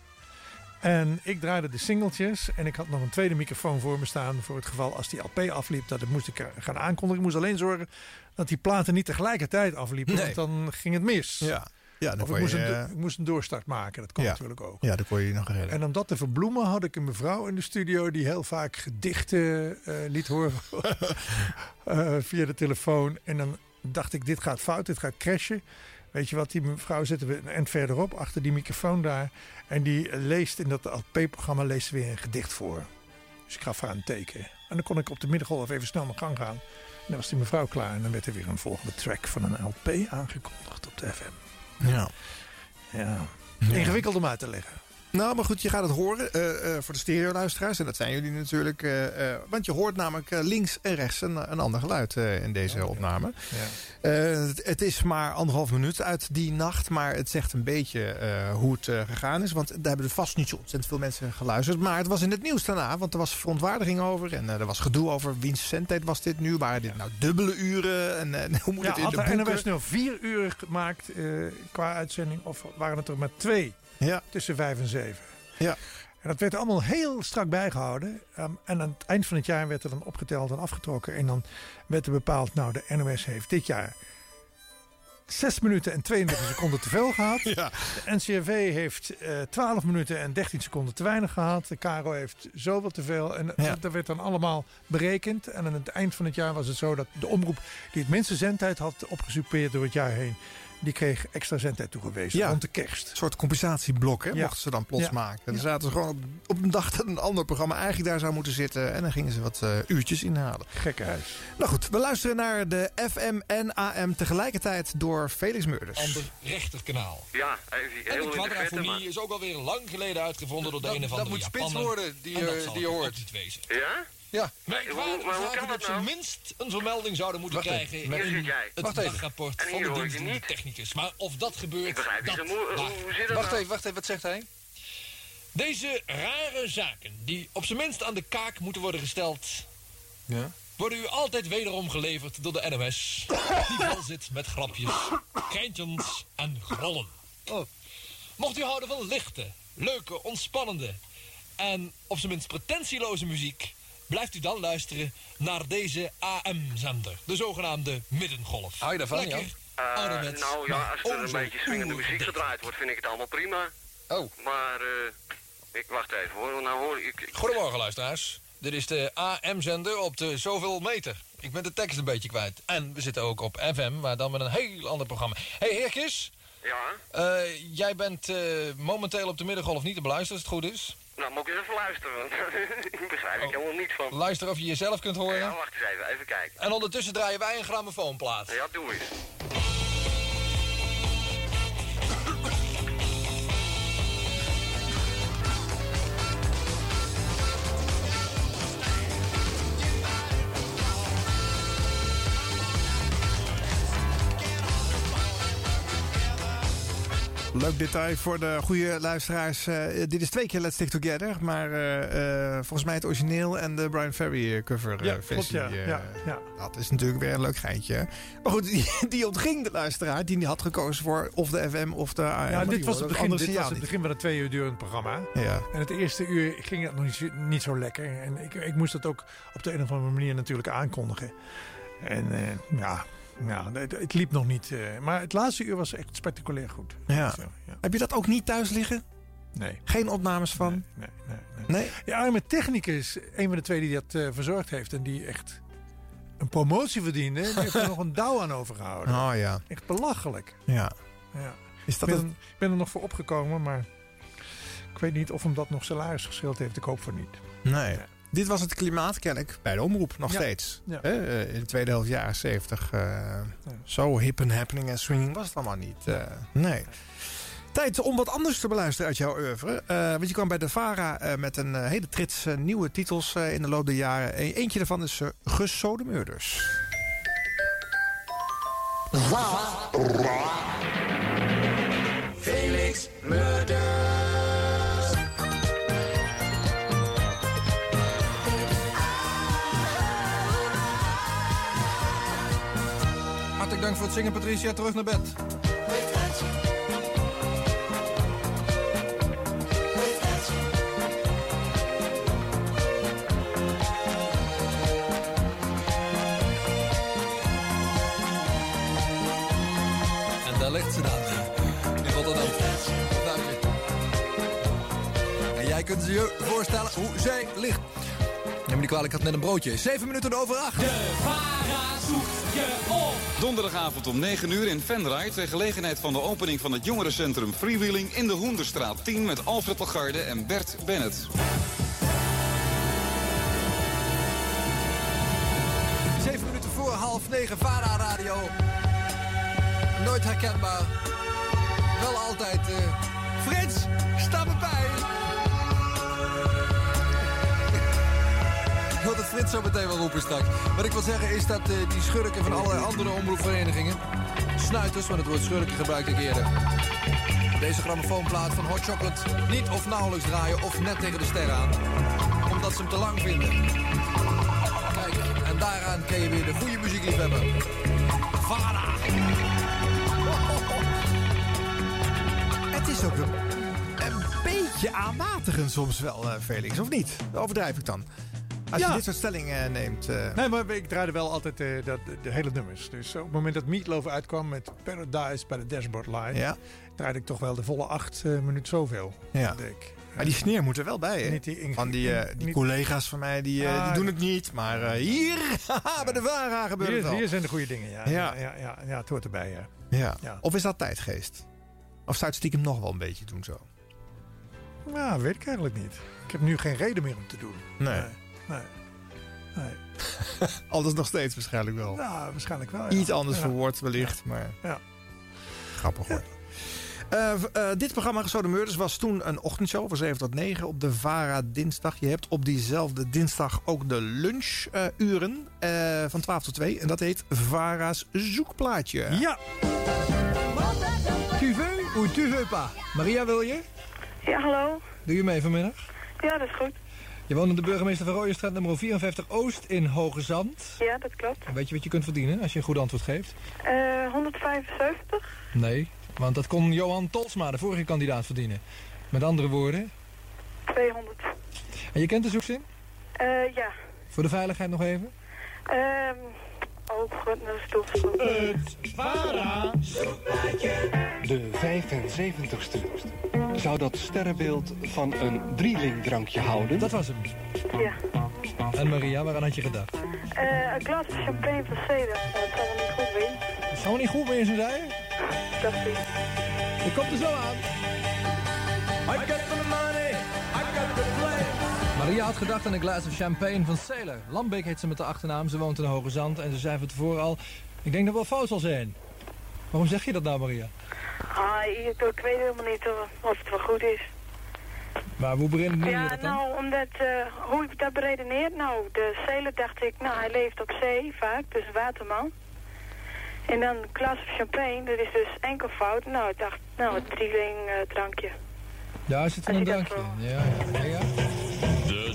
En ik draaide de singeltjes. En ik had nog een tweede microfoon voor me staan. Voor het geval als die LP afliep. Dat moest ik gaan aankondigen. Ik moest alleen zorgen dat die platen niet tegelijkertijd afliepen. Nee. Want dan ging het mis. Ja. Ja, dan of ik moest, je, een, eh, ik moest een doorstart maken. Dat kon ja. natuurlijk ook. Ja, dan kon je nog redden. En om dat te verbloemen had ik een mevrouw in de studio die heel vaak gedichten eh, liet horen <laughs> Eh, via de telefoon. En dan dacht ik, dit gaat fout, dit gaat crashen. Weet je wat, die mevrouw zetten we een eind verderop, achter die microfoon daar. En die leest in dat LP-programma leest weer een gedicht voor. Dus ik gaf haar een teken. En dan kon ik op de middengolf even snel mijn gang gaan. En dan was die mevrouw klaar. En dan werd er weer een volgende track van een LP aangekondigd op de FM. Ja. Ja. Ja. Ingewikkeld om uit te leggen. Nou, maar goed, je gaat het horen eh, eh, voor de stereoluisteraars. En dat zijn jullie natuurlijk. eh, want je hoort namelijk links en rechts een, een ander geluid in deze opname. Ja. Het, het is maar anderhalf minuut uit die nacht. Maar het zegt een beetje hoe het gegaan is. Want daar hebben er vast niet zo ontzettend veel mensen geluisterd. Maar het was in het nieuws daarna. Want er was verontwaardiging over. En er was gedoe over wiens zendtijd was dit nu. Waren dit nou dubbele uren? En, <laughs> hoe moet Ja, het in had de de boeken? NOS nou vier uur gemaakt qua uitzending? Of waren het er maar twee Ja. tussen vijf en zeven? Ja. En dat werd allemaal heel strak bijgehouden. Ehm, en aan het eind van het jaar werd er dan opgeteld en afgetrokken. En dan werd er bepaald, nou de NOS heeft dit jaar 6 minuten en 32 seconden te veel gehad. <laughs> Ja. De NCRV heeft eh 12 minuten en 13 seconden te weinig gehad. De KRO heeft zoveel te veel. En Ja. dat, dat werd dan allemaal berekend. En aan het eind van het jaar was het zo dat de omroep die het minste zendtijd had opgesupeerd door het jaar heen. Die kreeg extra zendtijd toegewezen Ja. rond de kerst. Een soort compensatieblok hè, Ja. mochten ze dan plots Ja. maken. Dan zaten ze gewoon op, op een dag dat een ander programma eigenlijk daar zou moeten zitten. En dan gingen ze wat eh, uurtjes inhalen. Gekke huis. Nou goed, we luisteren naar de FM en AM tegelijkertijd door Felix Meurders. Ander rechterkanaal. Ja, even En de heel maar... is ook alweer lang geleden uitgevonden door de Dat- een of dat andere moet spits worden, die, En dat eh, die je hoort. Ja? Ja. Maar hoe- kwaad maar hoe kan dat zijn nou? minst een vermelding zouden moeten Wacht krijgen in het Wacht even. dagrapport van de ik dienstdoende technicus. Maar of dat gebeurt, Ik begrijp niet dat wacht. hoe zit dat Wacht nou? even, wacht even, wat zegt hij? Deze rare zaken, die op zijn minst aan de kaak moeten worden gesteld... Ja. worden u altijd wederom geleverd door de NOS... die vol zit met grapjes, geintjes en grollen. Oh. Mocht u houden van lichte, leuke, ontspannende... en op zijn minst pretentieloze muziek... blijft u dan luisteren naar deze AM-zender. De zogenaamde middengolf. Hou je daarvan, Lekker, Jan? Eh, nou ja, als er een beetje swingende muziek gedraaid wordt, vind ik het allemaal prima. Oh. Maar, eh, ik wacht even hoor, nou hoor ik... ik- Goedemorgen, luisteraars. Dit is de AM-zender op de zoveel meter. Ik ben de tekst een beetje kwijt. En we zitten ook op FM, maar dan met een heel ander programma. hey, Heerkes. Ja? Eh, jij bent eh, momenteel op de middengolf niet te beluisteren, als het goed is. Nou, moet ik eens even luisteren, want <laughs> ik begrijp ik helemaal niet van. Luister of je jezelf kunt horen. Ja, wacht eens even, even kijken. En ondertussen draaien wij een grammofoonplaat. Ja, doe eens. Leuk detail voor de goede luisteraars. Eh, dit is twee keer Let's Stick Together. Maar eh, eh, volgens mij het origineel en de Brian Ferry cover Ja, klopt, versie. ja. Ja, ja. Dat is natuurlijk weer een leuk geintje. Maar goed, die, <laughs> die ontging de luisteraar. Die had gekozen voor of de FM of de AM. Ja, dit was, het begin, dit was het begin van een twee uur durend programma. Ja. En het eerste uur ging het nog niet, zo- niet zo lekker. En ik, ik moest dat ook op de een of andere manier natuurlijk aankondigen. En ja, ja het, het liep nog niet. eh, maar het laatste uur was echt spectaculair goed. Ja. Zo, ja. Heb je dat ook niet thuis liggen? Nee. Geen opnames van? Nee, nee, Nee? Ja, arme technicus, een van de twee die dat eh, verzorgd heeft. En die echt een promotie verdiende. Die heeft er <laughs> nog een douw aan overgehouden. Oh ja. Echt belachelijk. Ja. Ja. Is dat ik, ben, het- ik ben er nog voor opgekomen, maar ik weet niet of hem dat nog salaris gescheeld heeft. Ik hoop voor niet. Nee. Dit was het klimaat, ken ik, bij de omroep nog Ja. steeds. Ja. Eh, in de tweede helft jaren 70. eh, Zo hip en happening en swinging was het allemaal niet. eh, nee. Tijd om wat anders te beluisteren uit jouw oeuvre. Eh, want je kwam bij de VARA eh, met een hele trits nieuwe titels eh, in de loop der jaren. E- eentje daarvan is uh, Gesodemeurders. Felix Murders. Dank voor het zingen, Patricia. Terug naar bed. En daar ligt ze dan. In Rotterdam. Op. En jij kunt je voorstellen hoe zij ligt. Neem me niet kwalijk, ik had net een broodje. Zeven minuten over acht. Donderdagavond om 9 uur in Venray... ter gelegenheid van de opening van het jongerencentrum Freewheeling... in de Hoenderstraat 10 met Alfred Lagarde en Bert Bennett. Zeven minuten voor half negen, Vara Radio. Nooit herkenbaar. Wel altijd. eh Frits, sta me Frits zo meteen wel roepen straks. Wat ik wil zeggen is dat eh, die schurken van alle andere omroepverenigingen... Snuiters, want het woord schurken gebruik ik eerder... Deze grammofoonplaat van Hot Chocolate niet of nauwelijks draaien of net tegen de ster aan. Omdat ze hem te lang vinden. Kijk, en daaraan kun je weer de goede muziekliefhebber. Vara! Het is ook een, een beetje aanmatigend soms wel, eh, Felix, of niet? Overdrijf ik dan? Als je dit soort stellingen neemt. eh, Nee, maar ik draaide wel altijd eh, dat, de hele nummers. Dus op het moment dat Meatloaf uitkwam met Paradise bij de Dashboard Line... Ja. draaide ik toch wel de volle acht eh, minuten zoveel. Ja. denk ik. Maar die sneer moet er wel bij, hè? Die van die, eh, die collega's van mij, die, eh, Ah, die doen het niet. Maar eh, hier, <laughs> haha, bij de VARA gebeurt Hier, het hier zijn de goede dingen, ja. Ja. Ja, ja, het hoort erbij, ja. Ja. Ja. Of is dat tijdgeest? Of zou het stiekem nog wel een beetje doen zo? Nou, weet ik eigenlijk niet. Ik heb nu geen reden meer om te doen. Nee. Nee. nee. <laughs> Anders nog steeds waarschijnlijk wel. Nou, waarschijnlijk wel, ja. Iets anders Ja. verwoord wellicht, maar Ja. grappig hoor. Eh, eh, dit programma Gesode Murders was toen een ochtendshow van 7 tot 9 op de VARA dinsdag. Je hebt op diezelfde dinsdag ook de lunchuren eh, van 12 tot 2. En dat heet VARA's Zoekplaatje. Ja. Tu veux ou tu veux pas? Maria, wil je? Ja, hallo. Doe je mee vanmiddag? Ja, dat is goed. Je woont in de burgemeester van Rooijenstraat nummer 54 Oost in Hoge Zand. Ja, dat klopt. Weet je wat je kunt verdienen als je een goed antwoord geeft? Eh 175? Nee, want dat kon Johan Tolsma, de vorige kandidaat, verdienen. Met andere woorden. 200. En je kent de zoekzin? Eh ja. Voor de veiligheid nog even? Ehm dat is Het VARA De 75ste. Zou dat sterrenbeeld van een drielingdrankje houden? Dat was hem. Ja. En Maria, waaraan had je gedacht? Eh een glas champagne van Cedar. Dat zal wel niet goed zijn. Dat zou niet goed wezen, zei je? Dacht ik. Dat komt er zo aan. I got the money, Maria had gedacht aan een glas of champagne van Sailor. Lambeek heet ze met de achternaam, ze woont in Hoge Zand en ze zei van tevoren al... Ik denk dat het wel fout zal zijn. Waarom zeg je dat nou, Maria? Ah, ik, ik weet helemaal niet of, het wel goed is. Maar hoe beredeneer je Ja, dat dan? nou, omdat, eh, hoe ik dat beredeneer, nou, de zeler dacht ik, nou, hij leeft op zee vaak, dus waterman. En dan een glas of champagne, dat is dus enkel fout. Nou, ik dacht, nou, het drieling eh, drankje. Daar zit er een je drankje. Ja, ja, ja.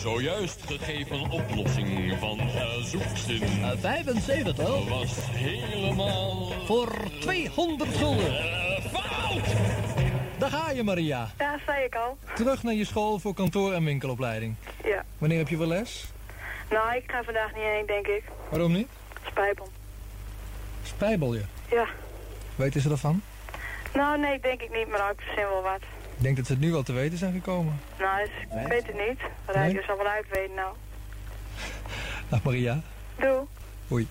Zojuist gegeven oplossing van de zoekzin 75. was helemaal... Voor 200 gulden. Eh, fout! Daar ga je, Maria. Ja, zei ik al. Terug naar je school voor kantoor- en winkelopleiding. Ja. Wanneer heb je wel les? Nou, ik ga vandaag niet heen, denk ik. Waarom niet? Spijbel. Spijbel je. Ja. Weten ze ervan? Nou, nee, denk ik niet, maar nou, ik verzin wel wat. Ik denk dat ze het nu al te weten zijn gekomen. Nou, dus, ik weet het niet. Rijker Nee? zal wel uitweten nou. <laughs> Dag Maria. Doe. Oei.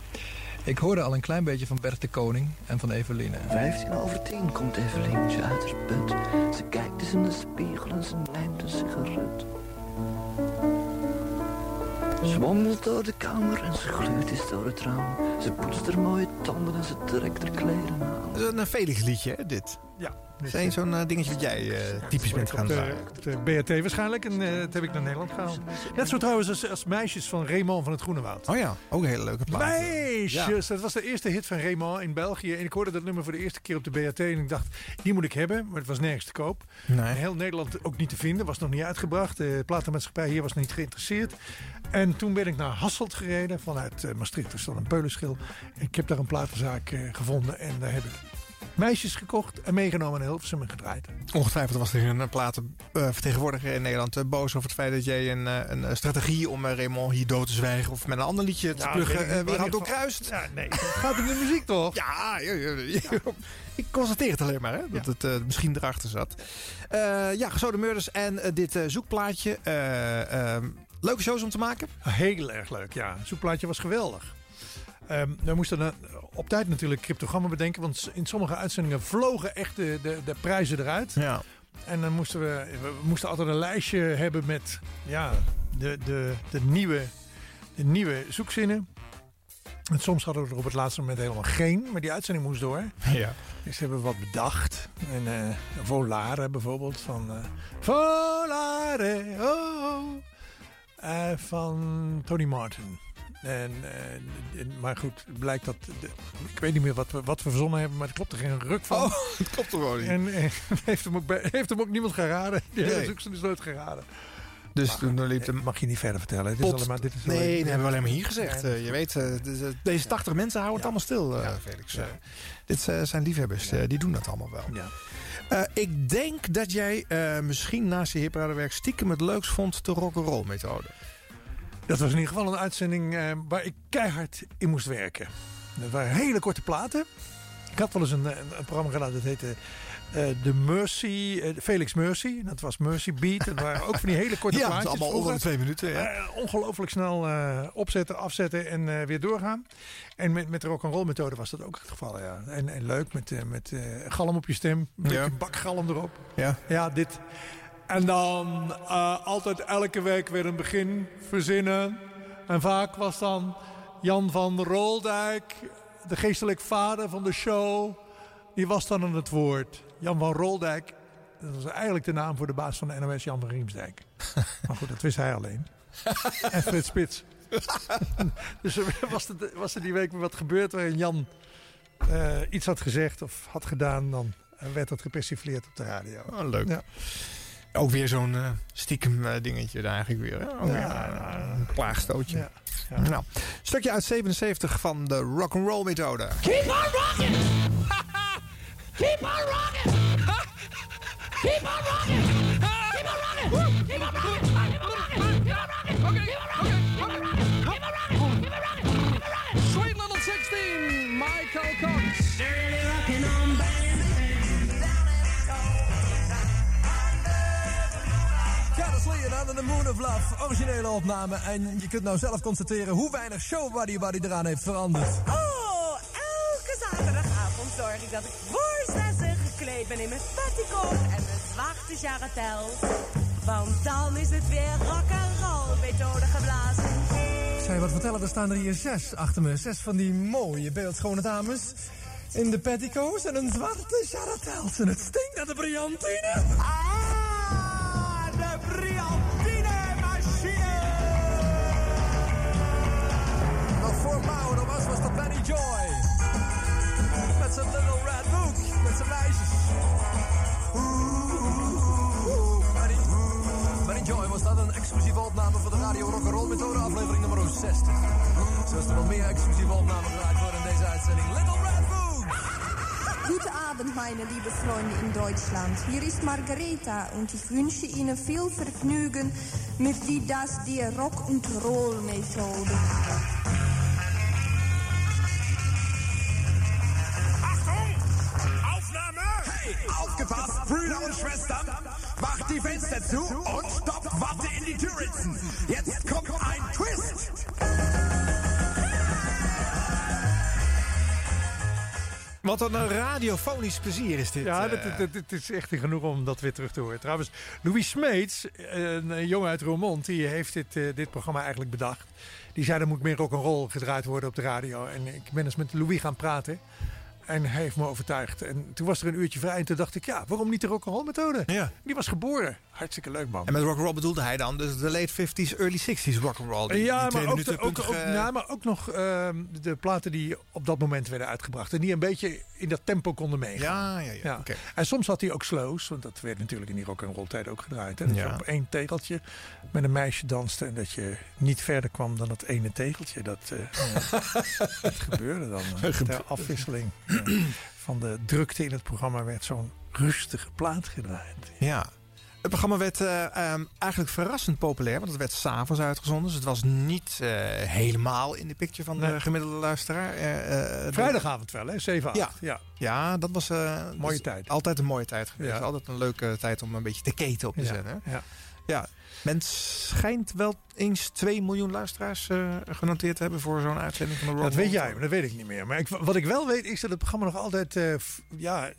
Ik hoorde al een klein beetje van Bert de Koning en van Eveline. 15 over 10 komt Evelientje uit haar put. Ze kijkt eens in de spiegel en ze neemt een sigaret. Ze wandelt door de kamer en ze gluurt eens door het raam. Ze poetst haar mooie tanden en ze trekt haar kleren aan. Dat is een Felix liedje, hè, dit? Ja. Dat is zo'n eh, dingetje wat jij eh, typisch bent gaan op de, draaien. op de BRT waarschijnlijk. En eh, dat heb ik naar Nederland gehaald. Net zo trouwens als, als Meisjes van Raymond van het Groene Woud. Oh ja, ook een hele leuke plaat. Meisjes! Dat was de eerste hit van Raymond in België. En ik hoorde dat nummer voor de eerste keer op de BRT. En ik dacht, die moet ik hebben. Maar het was nergens te koop. Nee. In heel Nederland ook niet te vinden. Was nog niet uitgebracht. De platenmaatschappij hier was nog niet geïnteresseerd. En toen ben ik naar Hasselt gereden. Vanuit eh, Maastricht. Er stond een peulenschil. Ik heb daar een platenzaak eh, gevonden. En daar heb ik meisjes gekocht. En meegenomen naar Hilversum en gedraaid. Ongetwijfeld was er een platenvertegenwoordiger in Nederland eh, boos over het feit dat jij een, een strategie om Raymond hier dood te zwijgen of met een ander liedje te Ja, pluggen weer had in doorkruist. Ja, nee. Het gaat om de muziek toch? Ja, ja, ja, ik constateer het alleen maar, hè, dat het misschien erachter zat. Ja, Gesode Murders en dit eh, zoekplaatje. Eh, leuke shows om te maken. Heel erg leuk, ja. Zoekplaatje was geweldig. Ehm, we moesten dan op tijd natuurlijk cryptogrammen bedenken. Want in sommige uitzendingen vlogen echt de, de, de prijzen eruit. Ja. En dan moesten we, we moesten altijd een lijstje hebben met ja, de, de, de, nieuwe, de nieuwe zoekzinnen. En soms hadden we er op het laatste moment helemaal geen. Maar die uitzending moest door. Ja. Dus hebben we wat bedacht. En eh Volare bijvoorbeeld. Van eh Volare, oh. Eh, van Tony Martin. En, eh, en- maar goed, het blijkt dat... De, ik weet niet meer wat we, wat we verzonnen hebben, maar er klopt er geen ruk van. Oh, <laughs> het klopt er gewoon niet. En eh, <laughs> heeft, hem ook bij- heeft hem ook niemand geraden. Die hele Nee. is nooit geraden. Dus toen liep de... Mag je niet verder vertellen. Dit is Pot- maar, dit is nee, dat hebben we alleen maar hier gezegd. Ja. Je weet, de- deze 80 mensen houden het allemaal stil, eh, Felix. Dit zijn liefhebbers, die doen dat allemaal wel. Ja. Eh, ik denk dat jij eh, misschien naast je hipradenwerk stiekem het leukst vond de rock'n'roll methode. Dat was in ieder geval een uitzending eh, waar ik keihard in moest werken. Dat waren hele korte platen. Ik had wel eens een, een, een programma gedaan dat heette eh The Mercy, eh, Felix Mercy. Dat was Mercy Beat. Dat waren ook van die hele korte <laughs> Ja, plaatjes. allemaal onder de twee minuten. Ja. Eh, ongelooflijk snel opzetten, afzetten en weer doorgaan. En met, met de rock'n'roll methode was dat ook het geval. Ja. En, en leuk met, met galm op je stem. Een beetje Ja. bakgalm erop. Ja. Ja, dit. En dan altijd elke week weer een begin verzinnen. En vaak was dan Jan van Roldijk, de geestelijk vader van de show, die was dan aan het woord. Jan van Roldijk, dat was eigenlijk de naam voor de baas van de NOS, Jan van Riemsdijk. <laughs> maar goed, dat wist hij alleen. en Frits Spits. <laughs> dus er was, er, was er die week weer wat gebeurd waarin Jan eh, iets had gezegd of had gedaan, dan werd dat gepersifleerd op de radio. Oh, leuk. Ja. Ook weer zo'n eh, stiekem eh, dingetje daar eigenlijk weer. hè? Ook Ja, weer, eh, een plaagstootje. Ja, ja. Nou, stukje uit 77 van de rock'n'roll methode. Keep on rocking! <laughs> Keep on rocking! Keep on rocking! Keep on rocking! Keep on rocking! Keep on rocking! Keep on rocking! Keep on rocking! Keep on rocking! Keep on rocking! Keep on rocking! Keep on rocking! Sweet Little 16, Michael Cox. Dirty rockin' on, and Under the Moon of Love, originele opname. En je kunt nou zelf constateren hoe weinig show Buddy Buddy eraan heeft veranderd. Oh, elke zaterdagavond zorg ik dat ik voor gekleed ben in mijn petticoat en mijn zwarte jarretel. Want dan is het weer rock and roll methode geblazen. Ik zou je wat vertellen, er staan er hier zes achter me. Zes van die mooie beeldschone dames. In de petticoats en een zwarte jarretels. En het stinkt naar de brillantine. Ah, de Briantine-machine! Nog voor Mauro was, was dat Benny Joy. Met zijn little red book. Met zijn meisjes. Joy was dat een exclusieve opname voor de Radio Rock'n'Roll Methode aflevering nummer 60. Zo is er wel meer exclusieve opnamen gemaakt worden in deze uitzending. Little Red Book! Guten Abend, meine liebe Freunde in Deutschland. Hier ist Margareta und ich wünsche Ihnen viel Vergnügen mit die das die Rock und Roll Methode. Hey, aufgepasst, Brüder und Schwestern! Macht die Fenster zu und stoppt Watte in die Türritzen! Jetzt kommt ein Twist! Wat een radiofonisch plezier is dit. Ja, eh. dat, dat, dat is echt genoeg om dat weer terug te horen. Trouwens, Louis Smeets, een eh, jongen uit Roermond, die heeft dit, eh, dit programma eigenlijk bedacht. Die zei er moet meer rock'n'roll gedraaid worden op de radio. En ik ben eens met Louis gaan praten. En hij heeft me overtuigd. En toen was er een uurtje vrij. En toen dacht ik, ja, waarom niet de rock'n'roll methode? Ja. Die was geboren. Hartstikke leuk, man. En met rock'n'roll bedoelde hij dan dus de late 50s, early 60s rock'n'roll. Ja, maar ook, de- ook, ja, maar ook nog ehm, de platen die op dat moment werden uitgebracht. En die een beetje in dat tempo konden meegaan. Ja, ja, ja. En soms had hij ook slows, want dat werd natuurlijk in die rock and roll tijd ook gedraaid. Hè? Dat Ja. je op één tegeltje met een meisje danste en dat je niet verder kwam dan dat ene tegeltje. Dat, eh, <laughs> dat gebeurde dan. ter afwisseling van de drukte in het programma werd zo'n rustige plaat gedraaid. Ja. Het programma werd eh, ehm, eigenlijk verrassend populair, want het werd s'avonds uitgezonden. Dus het was niet eh, helemaal in de picture van de gemiddelde luisteraar. Eh, Vrijdagavond wel, hè? 7, 8. Ja. ja. Ja, dat was dat Mooie tijd. Altijd een mooie tijd geweest. Ja. Altijd een leuke tijd om een beetje te keten op te Ja, zetten. hè? ja. ja. Men schijnt wel eens 2 miljoen luisteraars genoteerd te hebben voor zo'n uitzending van de Rock Dat weet jij, maar dat weet ik niet meer. Maar ik, wat ik wel weet is dat het programma nog altijd ja,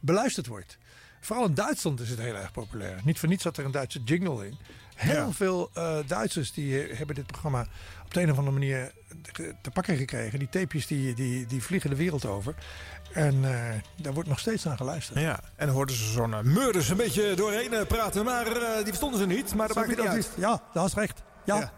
beluisterd wordt. Vooral in Duitsland is het heel erg populair. Niet voor niets zat er een Duitse jingle in. Heel Ja. veel eh, Duitsers die eh, hebben dit programma op de een of andere manier te- pakken gekregen. Die tapejes die, die, die vliegen de wereld over. En eh, daar wordt nog steeds naar geluisterd. Ja, en hoorden ze zo'n uh, Murders een beetje doorheen praten. Maar die verstonden ze niet. Maar dat maakt niet uit. is. Ja, dat is recht. Ja.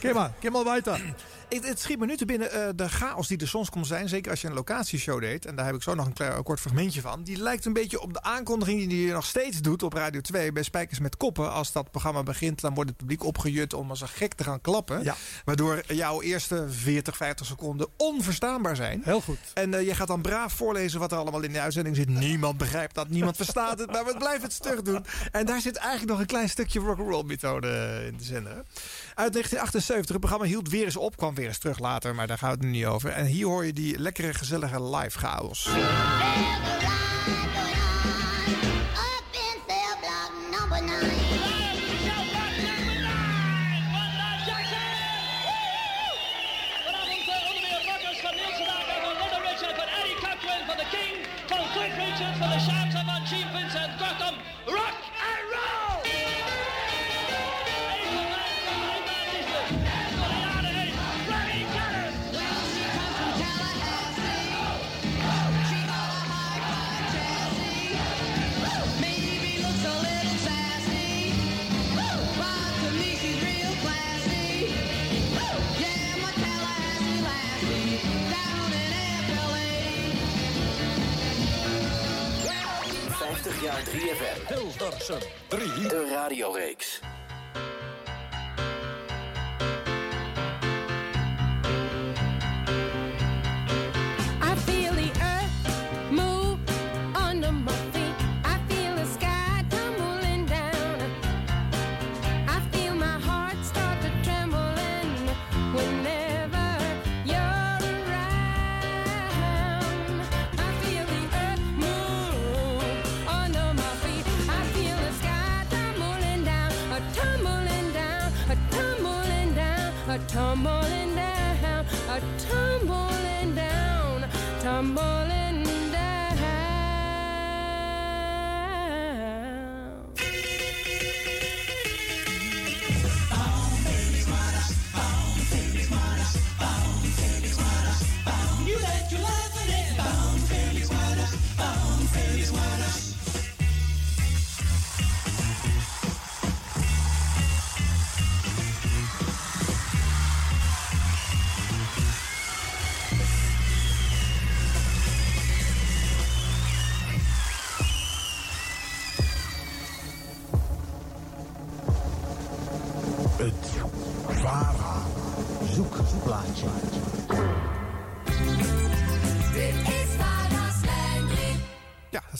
Kijk maar, kijk maar weiter. Het, het schiet me nu te binnen eh, de chaos die er soms kon zijn. Zeker als je een locatieshow deed. En daar heb ik zo nog een klein, kort fragmentje van. Die lijkt een beetje op de aankondiging die je nog steeds doet op Radio 2 bij Spijkers met Koppen. Als dat programma begint, dan wordt het publiek opgejut om als een gek te gaan klappen. Waardoor jouw eerste 40, 50 seconden onverstaanbaar zijn. Heel goed. En eh, je gaat dan braaf voorlezen wat er allemaal in de uitzending zit. Niemand begrijpt dat, niemand verstaat het. Maar we blijven het stug doen. En daar zit eigenlijk nog een klein stukje rock'n'roll methode in de zender. Uit 1978, het programma hield weer eens op. Kwam weer eens terug later, maar daar gaat het nu niet over. En hier hoor je die lekkere, gezellige live chaos. Hilversum 3. De radioreeks.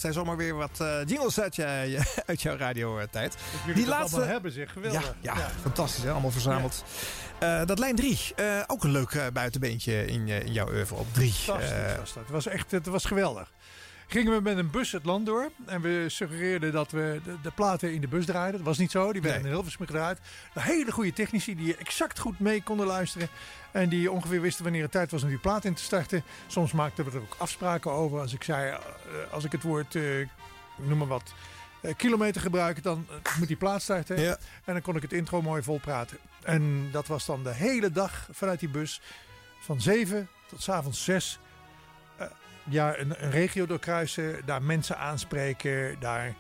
Dat zijn zomaar weer wat eh, jingles uit, je, <laughs> uit jouw radiotijd. jullie dat allemaal hebben, zeg. Geweldig. Ja, ja, Ja. fantastisch. Hè? Allemaal verzameld. Eh, dat lijn 3, ook een leuk eh, buitenbeentje in, jouw oeuvre op 3. Fantastisch was dat. Het was echt het was geweldig. Gingen we met een bus het land door. En we suggereerden dat we de, de platen in de bus draaiden. Dat was niet zo. Die werden in Hilversum gedraaid. Een hele goede technici die exact goed mee konden luisteren. En die ongeveer wisten wanneer het tijd was om die plaat in te starten. Soms maakten we er ook afspraken over. Als ik zei, eh, als ik het woord, eh, noem maar wat, eh, kilometer gebruik, dan moet die plaat starten. En dan kon ik het intro mooi vol praten. En dat was dan de hele dag vanuit die bus. Van 7 tot 's avonds 6 ja, een, een regio doorkruisen, daar mensen aanspreken, daar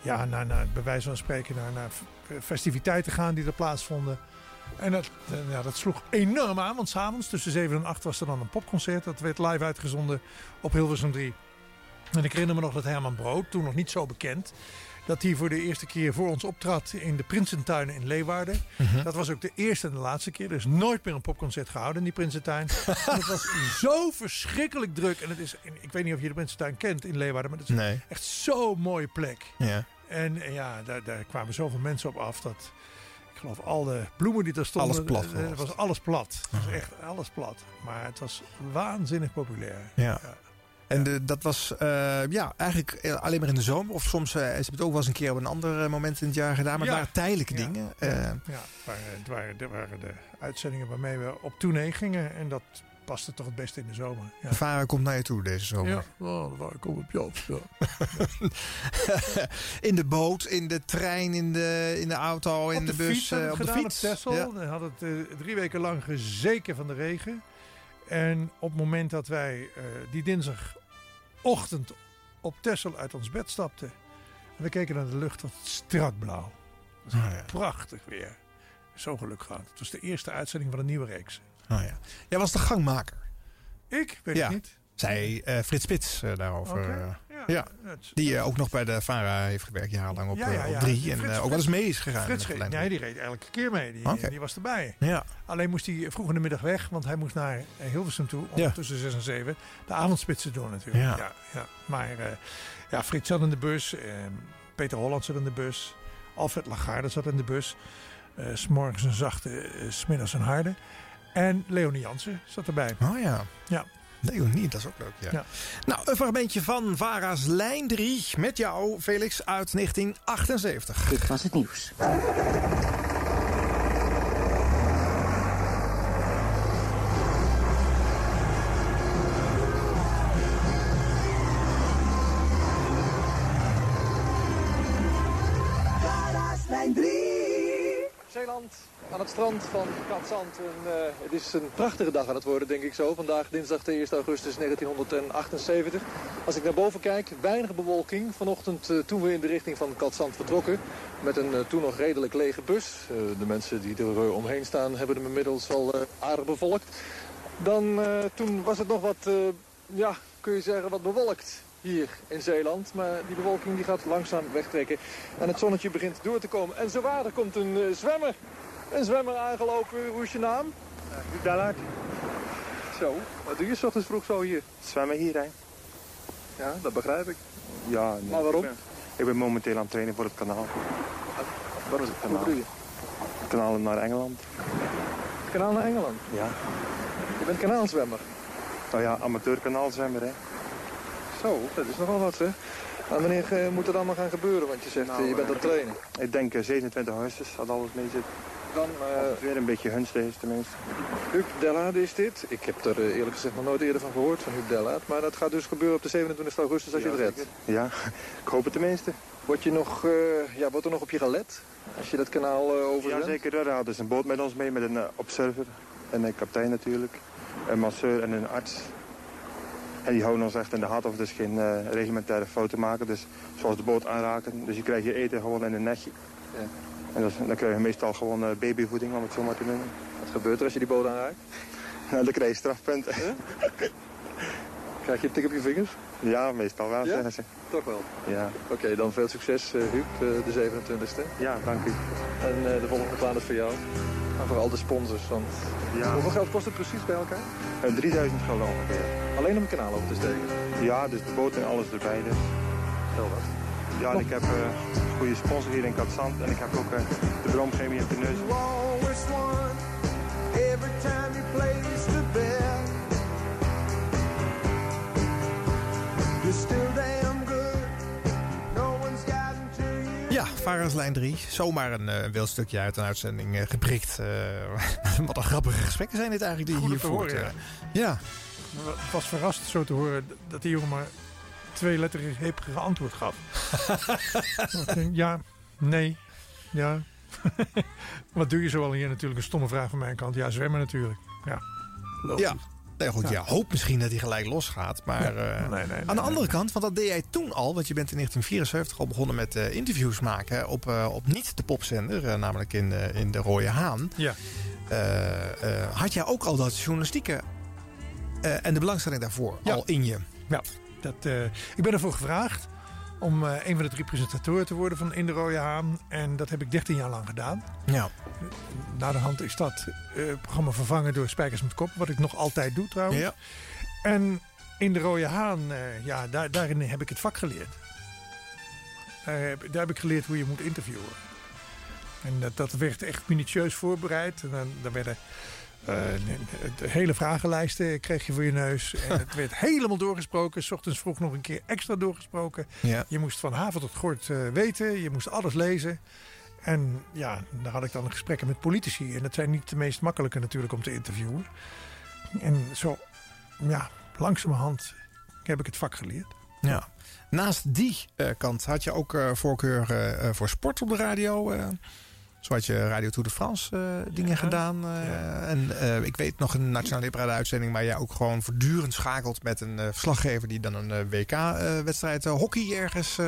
ja, naar, naar, bij wijze van spreken naar, naar festiviteiten gaan die er plaatsvonden. En dat, eh, ja, dat sloeg enorm aan, want s'avonds tussen 7 en 8 was er dan een popconcert. Dat werd live uitgezonden op Hilversum 3. En ik herinner me nog dat Herman Brood, toen nog niet zo bekend, dat hij voor de eerste keer voor ons optrad in de Prinsentuin in Leeuwarden. Mhm. Dat was ook de eerste en de laatste keer. Er is nooit meer een popconcert gehouden in die Prinsentuin. <laughs> En het was zo verschrikkelijk druk. En het is, ik weet niet of je de Prinsentuin kent in Leeuwarden, maar het is Nee. echt zo'n mooie plek. Ja. En eh, ja, daar, daar kwamen zoveel mensen op af dat... Ik geloof alle bloemen die er stonden... Alles plat eh, was was alles plat. Het was echt alles plat. Maar het was waanzinnig populair. Ja. En de, dat was eh, ja, eigenlijk eh, alleen maar in de zomer. Of soms uh, ze hebben het ook wel eens een keer op een ander eh, moment in het jaar gedaan. Maar Ja. het waren tijdelijke Ja. dingen. Ja, Eh, ja, het waren, het waren, het waren de uitzendingen waarmee we op tournee gingen. En dat paste toch het beste in de zomer. Ja. Vara komt naar je toe deze zomer. Ja, oh, waar kom op je op. Ja. <laughs> in de boot, in de trein, in de, in de auto, in de, de, bus. eh, op het de fiets. op Texel. Ja. We hadden het eh, drie weken lang gezeken van de regen. En op het moment dat wij eh, die dinsdagochtend op Texel uit ons bed stapten. En we keken naar de lucht, was het strak blauw. Het was Ah, ja. prachtig weer. Zo geluk gehad. Het was de eerste uitzending van een nieuwe reeks. Oh, ja. Jij was de gangmaker. Ik? Weet ja. ik niet. Zij eh, Frits Spits eh, daarover. Eh, Ja, ja. het- Die ook nog bij de VARA heeft gewerkt jarenlang op, Ja, op drie. En Frits- ook wel eens mee is gegaan. Frits nee, die reed elke keer mee. Die, die was erbij. Ja. Alleen moest hij vroeg in de middag weg, want hij moest naar Hilversum toe. Om tussen 6 en 7 de avondspitsen doen natuurlijk. Ja. Maar ja, Frits zat in de bus. eh, Peter Holland zat in de bus. Alfred Lagarde zat in de bus. s S'morgens een zachte, s smiddags een harde. En Leonie Jansen zat erbij. Oh ja. Ja. Leonie, dat is ook leuk. Ja. Ja. Nou, een fragmentje van VARA's Lijn 3 met jou, Felix, uit 1978. Dit was het nieuws. Aan het strand van Katzand. En, eh, het is een prachtige dag aan het worden, denk ik zo. Vandaag dinsdag de 1 augustus 1978. Als ik naar boven kijk, weinig bewolking. Vanochtend eh, toen we in de richting van Katzand vertrokken. Met een eh, toen nog redelijk lege bus. De mensen die er omheen staan hebben hem inmiddels al aardig bevolkt. Dan, toen was het nog wat, ja, kun je zeggen, wat bewolkt hier in Zeeland. Maar die bewolking die gaat langzaam wegtrekken. En het zonnetje begint door te komen. En er komt een eh, zwemmer. Een zwemmer aangelopen. Hoe is je naam? Dallaert. Zo, wat doe je 's ochtends vroeg zo hier? Zwemmen hier, hè? Ja, dat begrijp ik. Ja, nee. Maar waarom? Ik ben, ik ben momenteel aan het trainen voor het kanaal. Wat is het kanaal? Hoe doe je? Het kanaal naar Engeland. Het kanaal naar Engeland. Ja. Je bent kanaalzwemmer. Nou ja, amateurkanaalzwemmer, hè? Zo, dat is nogal wat, hè? En wanneer eh, moet dat allemaal gaan gebeuren? Want je zegt, Nou, eh, je bent aan het trainen. Ik denk eh, 27 augustus, als alles mee zit. Dan, het weer een beetje gunstig is, tenminste. Huub is dit. Ik heb er eh, eerlijk gezegd nog nooit eerder van gehoord, van Huub. Maar dat gaat dus gebeuren op de 27 augustus als je het redt. Ja, <laughs> ik hoop het tenminste. Word je nog, eh, ja, wordt er nog op je gelet? Als je dat kanaal uh, over Ja, zeker. Er had dus een boot met ons mee, met een observer. En een kapitein natuurlijk. Een masseur en een arts. En die houden ons echt in de hand of dus geen eh, reglementaire fouten maken. Dus zoals de boot aanraken. Dus je krijgt je eten gewoon in een netje. Ja. En dat, dan krijg je meestal gewoon eh, babyvoeding, om het zo maar te noemen. Wat gebeurt er als je die boot aanraakt? <laughs> Nou, dan krijg je strafpunten. <laughs> Krijg je een tik op je vingers? Ja, meestal wel, Ja? Toch wel. Ja. Oké, dan veel succes, uh, Huub, uh, de 27e. Ja, dank u. En uh, de volgende plan is voor jou. En voor al de sponsors. Want ja. Hoeveel geld kost het precies bij elkaar? Uh, 3000 gulden ongeveer. Alleen om een kanaal over te steken? Ja, dus de boot en alles erbij. Dus. Heel wat. Ja, ik heb een goede sponsor hier in Katzand. En ik heb ook de Bromchemie in you Ja, Varenslijn 3. Zomaar een uh, wild stukje uit een uitzending uh, geprikt. Uh, <laughs> wat een grappige gesprekken zijn dit eigenlijk die Goed hier voert. ja. ja. Ik was verrast zo te horen dat die jongen maar twee letters heeft geantwoord gaf. <laughs> ja, nee, ja. <laughs> Wat doe je zoal hier natuurlijk? Een stomme vraag van mijn kant. Ja, zwemmen natuurlijk. Ja, logisch. Ja. Nee, goed, ja. ja. hoop misschien dat hij gelijk losgaat. Maar Ja. uh, Nee, nee, nee, aan de andere kant, want dat deed jij toen al. Want je bent in 1974 al begonnen met uh, interviews maken op, uh, op niet de popzender, namelijk in, in de Rode Haan. Ja. had jij ook al dat journalistieke en de belangstelling daarvoor Ja. al in je? Ja, dat, ik ben ervoor gevraagd om uh, een van de drie presentatoren te worden van In de Rode Haan. En dat heb ik 13 jaar lang gedaan. Ja. Na de hand is dat uh, programma vervangen door Spijkers met Kop. Wat ik nog altijd doe trouwens. Ja. En In de Rode Haan, uh, ja, daar, daarin heb ik het vak geleerd. Daar heb, daar heb ik geleerd hoe je moet interviewen. En dat, dat werd echt minutieus voorbereid. En dan, dan werden uh, de hele vragenlijsten kreeg je voor je neus. <laughs> En het werd helemaal doorgesproken. S ochtends vroeg nog een keer extra doorgesproken. Ja. Je moest van haven tot gort uh, weten. Je moest alles lezen. En ja, daar had ik dan gesprekken met politici. En dat zijn niet de meest makkelijke natuurlijk om te interviewen. En zo, ja, langzamerhand heb ik het vak geleerd. Ja. Naast die uh, kant had je ook voorkeur voor sport op de radio. Zo had je Radio Tour de France eh, dingen gedaan. eh, En eh, ik weet nog een Nationale Hipparade uitzending... waar jij ook gewoon voortdurend schakelt met een verslaggever... die dan een WK-wedstrijd hockey ergens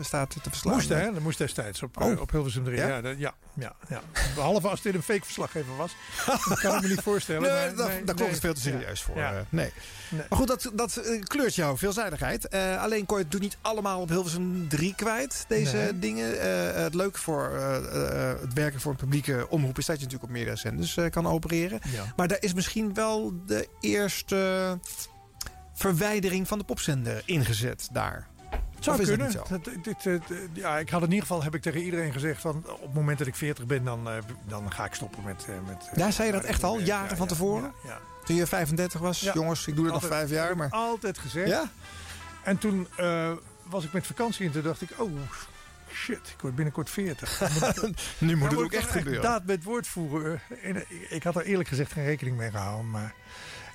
staat te verslaan. Moest hè, dat moest destijds op, Oh. op Hilversum 3. Ja? Ja? dat- ja, ja, ja. Behalve als dit een fake verslaggever was. <laughs> dat kan ik me niet voorstellen. Nee, maar- daar, nee, daar nee. het veel te serieus voor. Ja. Nee. Maar goed, dat, dat eh, kleurt jouw veelzijdigheid. Eh, alleen kon je het doet niet allemaal op Hilversum 3 kwijt, deze Nee. dingen. Eh, het leuke voor het werken voor een publieke omroep... is dat je natuurlijk op meerdere zenders kan opereren. Ja. Maar daar is misschien wel de eerste verwijdering van de popzender ingezet daar. Zou is kunnen. Dat- dit, eh, ja, ik had in ieder geval heb ik tegen iedereen gezegd van op het moment dat ik 40 ben, dan, eh, dan ga ik stoppen met. eh, met Ja, zei je dat echt al, ja, jaren ja, van tevoren? Ja, ja. Toen je 35 was? Jongens, ik doe het nog vijf jaar. Maar... Altijd gezegd. Ja? En toen was ik met vakantie en toen dacht ik, oh shit, ik word binnenkort 40. <laughs> nu moet het ook echt gebeuren. Daad met woordvoeren. En, ik had er eerlijk gezegd geen rekening mee gehouden. Maar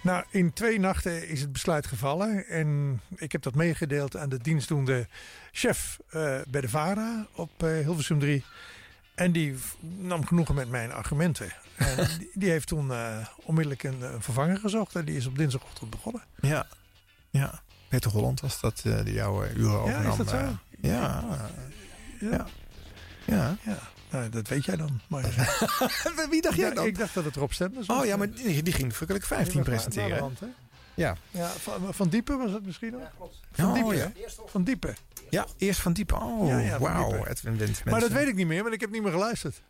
nou, in twee nachten is het besluit gevallen. En ik heb dat meegedeeld aan de dienstdoende chef eh, bij de VARA op eh, Hilversum 3. En die nam genoegen met mijn argumenten. <laughs> En die, die heeft toen eh, onmiddellijk een, een vervanger gezocht. En die is op dinsdagochtend begonnen. Ja, ja. Peter Holland was dat die jouw uren Ja, overnam. is dat zo? ja. ja. Ja. Ja, nou, dat weet jij dan. Maar, <laughs> Wie dacht jij Ja, dan? Ik dacht dat het erop stemde. Oh ja, maar die, die ging verkelijk 15 presenteren. Ja. Ja, van, van Diepen was het misschien ook? Van Oh, Diepen, ja. Van Diepen. Ja, eerst van Diepen. Oh, Ja, ja, van wauw. Edwin Wendt. Maar dat weet ik niet meer, want ik heb niet meer geluisterd.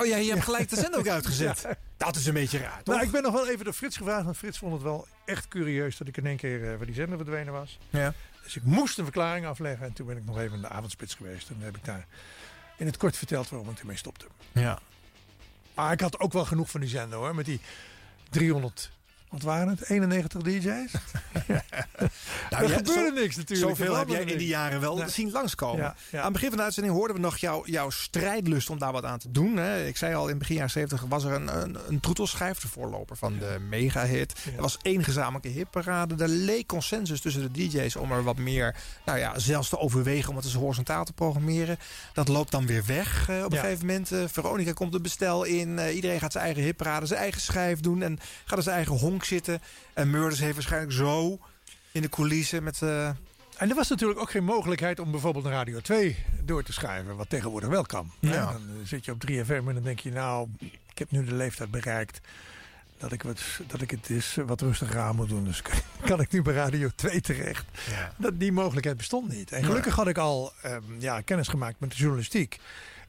Oh ja, je hebt gelijk de zender ook <laughs> uitgezet. Dat is een beetje raar, toch? Nou, ik ben nog wel even door Frits gevraagd. Want Frits vond het wel echt curieus dat ik in één keer eh, van die zender verdwenen was. Ja. Dus ik moest een verklaring afleggen. En toen ben ik nog even in de avondspits geweest. En dan heb ik daar in het kort verteld waarom ik ermee stopte. Ja. Maar ik had ook wel genoeg van die zender hoor. Met die 300, wat waren het? 91 DJ's? <laughs> Nou, er ja, gebeurde zo- niks natuurlijk. Zoveel heb jij in die jaren wel Nee. zien langskomen. Ja, ja. Aan het begin van de uitzending hoorden we nog jouw, jouw strijdlust om daar wat aan te doen. Hè. Ik zei al, in begin jaren 70 was er een, een, een troetelschijf, de voorloper van de mega-hit. Er was één gezamenlijke hitparade. Er leek consensus tussen de DJ's om er wat meer, nou ja, zelfs te overwegen om het eens horizontaal te programmeren. Dat loopt dan weer weg eh, op een Ja. gegeven moment. Eh, Veronica komt er bestel in. Eh, iedereen gaat zijn eigen hitparade, zijn eigen schijf doen en gaat zijn eigen honk zitten. En Murders heeft waarschijnlijk zo in de coulissen met... eh, En er was natuurlijk ook geen mogelijkheid om bijvoorbeeld naar Radio 2 door te schuiven. Wat tegenwoordig wel kan. Ja. Dan eh, zit je op 3FM en dan denk je nou, ik heb nu de leeftijd bereikt. Dat ik, wat, dat ik het eens wat rustiger aan moet doen. Dus <laughs> kan ik nu bij Radio 2 terecht. Dat, die mogelijkheid bestond niet. En gelukkig had ik al ehm, ja, kennis gemaakt met de journalistiek.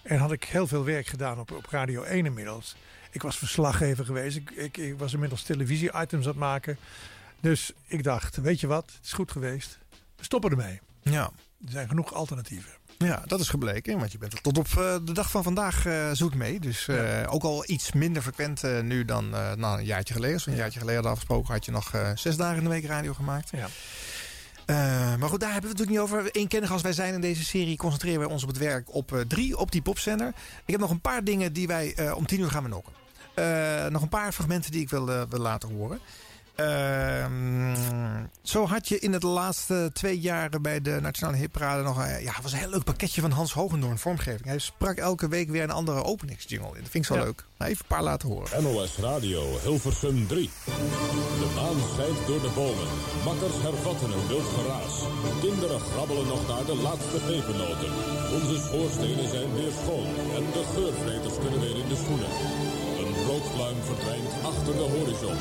En had ik heel veel werk gedaan op, op Radio 1 inmiddels. Ik was verslaggever geweest. Ik, ik, ik was inmiddels televisie-items aan het maken. Dus ik dacht, weet je wat, het is goed geweest. We stoppen ermee. Ja. Er zijn genoeg alternatieven. Ja, dat is gebleken. Want je bent er tot op eh, de dag van vandaag eh zoet mee. Dus eh, ook al iets minder frequent nu dan eh, nou, een jaartje geleden. Zo'n jaartje geleden hadden afgesproken had je nog zes dagen in de week radio gemaakt. Ja. Maar goed, daar hebben we het natuurlijk niet over. Eenkennig als wij zijn in deze serie, concentreren wij ons op het werk op drie, op die popzender. Ik heb nog een paar dingen die wij om tien uur gaan we Eh, nog een paar fragmenten die ik wil, eh, wil laten horen. Ehm, zo had je in het laatste twee jaren bij de Nationale Hitparade nog een, ja, was een heel leuk pakketje van Hans Hogendoorn vormgeving. Hij sprak elke week weer een andere openingsjingle in. Dat vind ik zo Ja. leuk. Nou, even een paar laten horen. NOS Radio Hilversum 3. De maan schijnt door de bomen. Makkers hervatten een wild geraas. Kinderen grabbelen nog naar de laatste pepernoten. Onze schoorstenen zijn weer schoon. En de geurvreters kunnen weer in de schoenen. Rookpluim verdwijnt achter de horizon.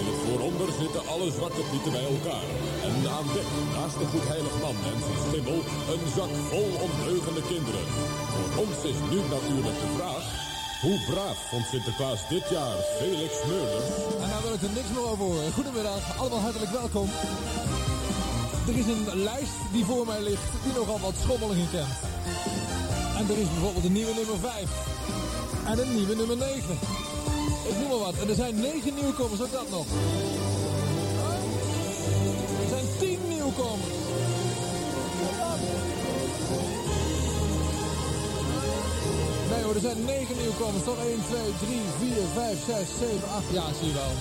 In het vooronder zitten alle zwarte pieten bij elkaar. En aan dek, naast de goedheilig man en zijn schimmel, een zak vol ondeugende kinderen. Voor ons is nu natuurlijk de vraag... Hoe braaf vond Sinterklaas dit jaar Felix Meurders? En daar wil ik er niks meer over horen. Goedemiddag, allemaal hartelijk welkom. Er is een lijst die voor mij ligt die nogal wat schommelingen kent. En er is bijvoorbeeld een nieuwe nummer 5. En een nieuwe nummer 9. Ik noem maar wat. En er zijn 9 nieuwkomers, ook dat nog. Er zijn 10 nieuwkomers. Nee hoor, er zijn 9 nieuwkomers. Toch 1, 2, 3, 4, 5, 6, 7, 8. Ja, zie je wel.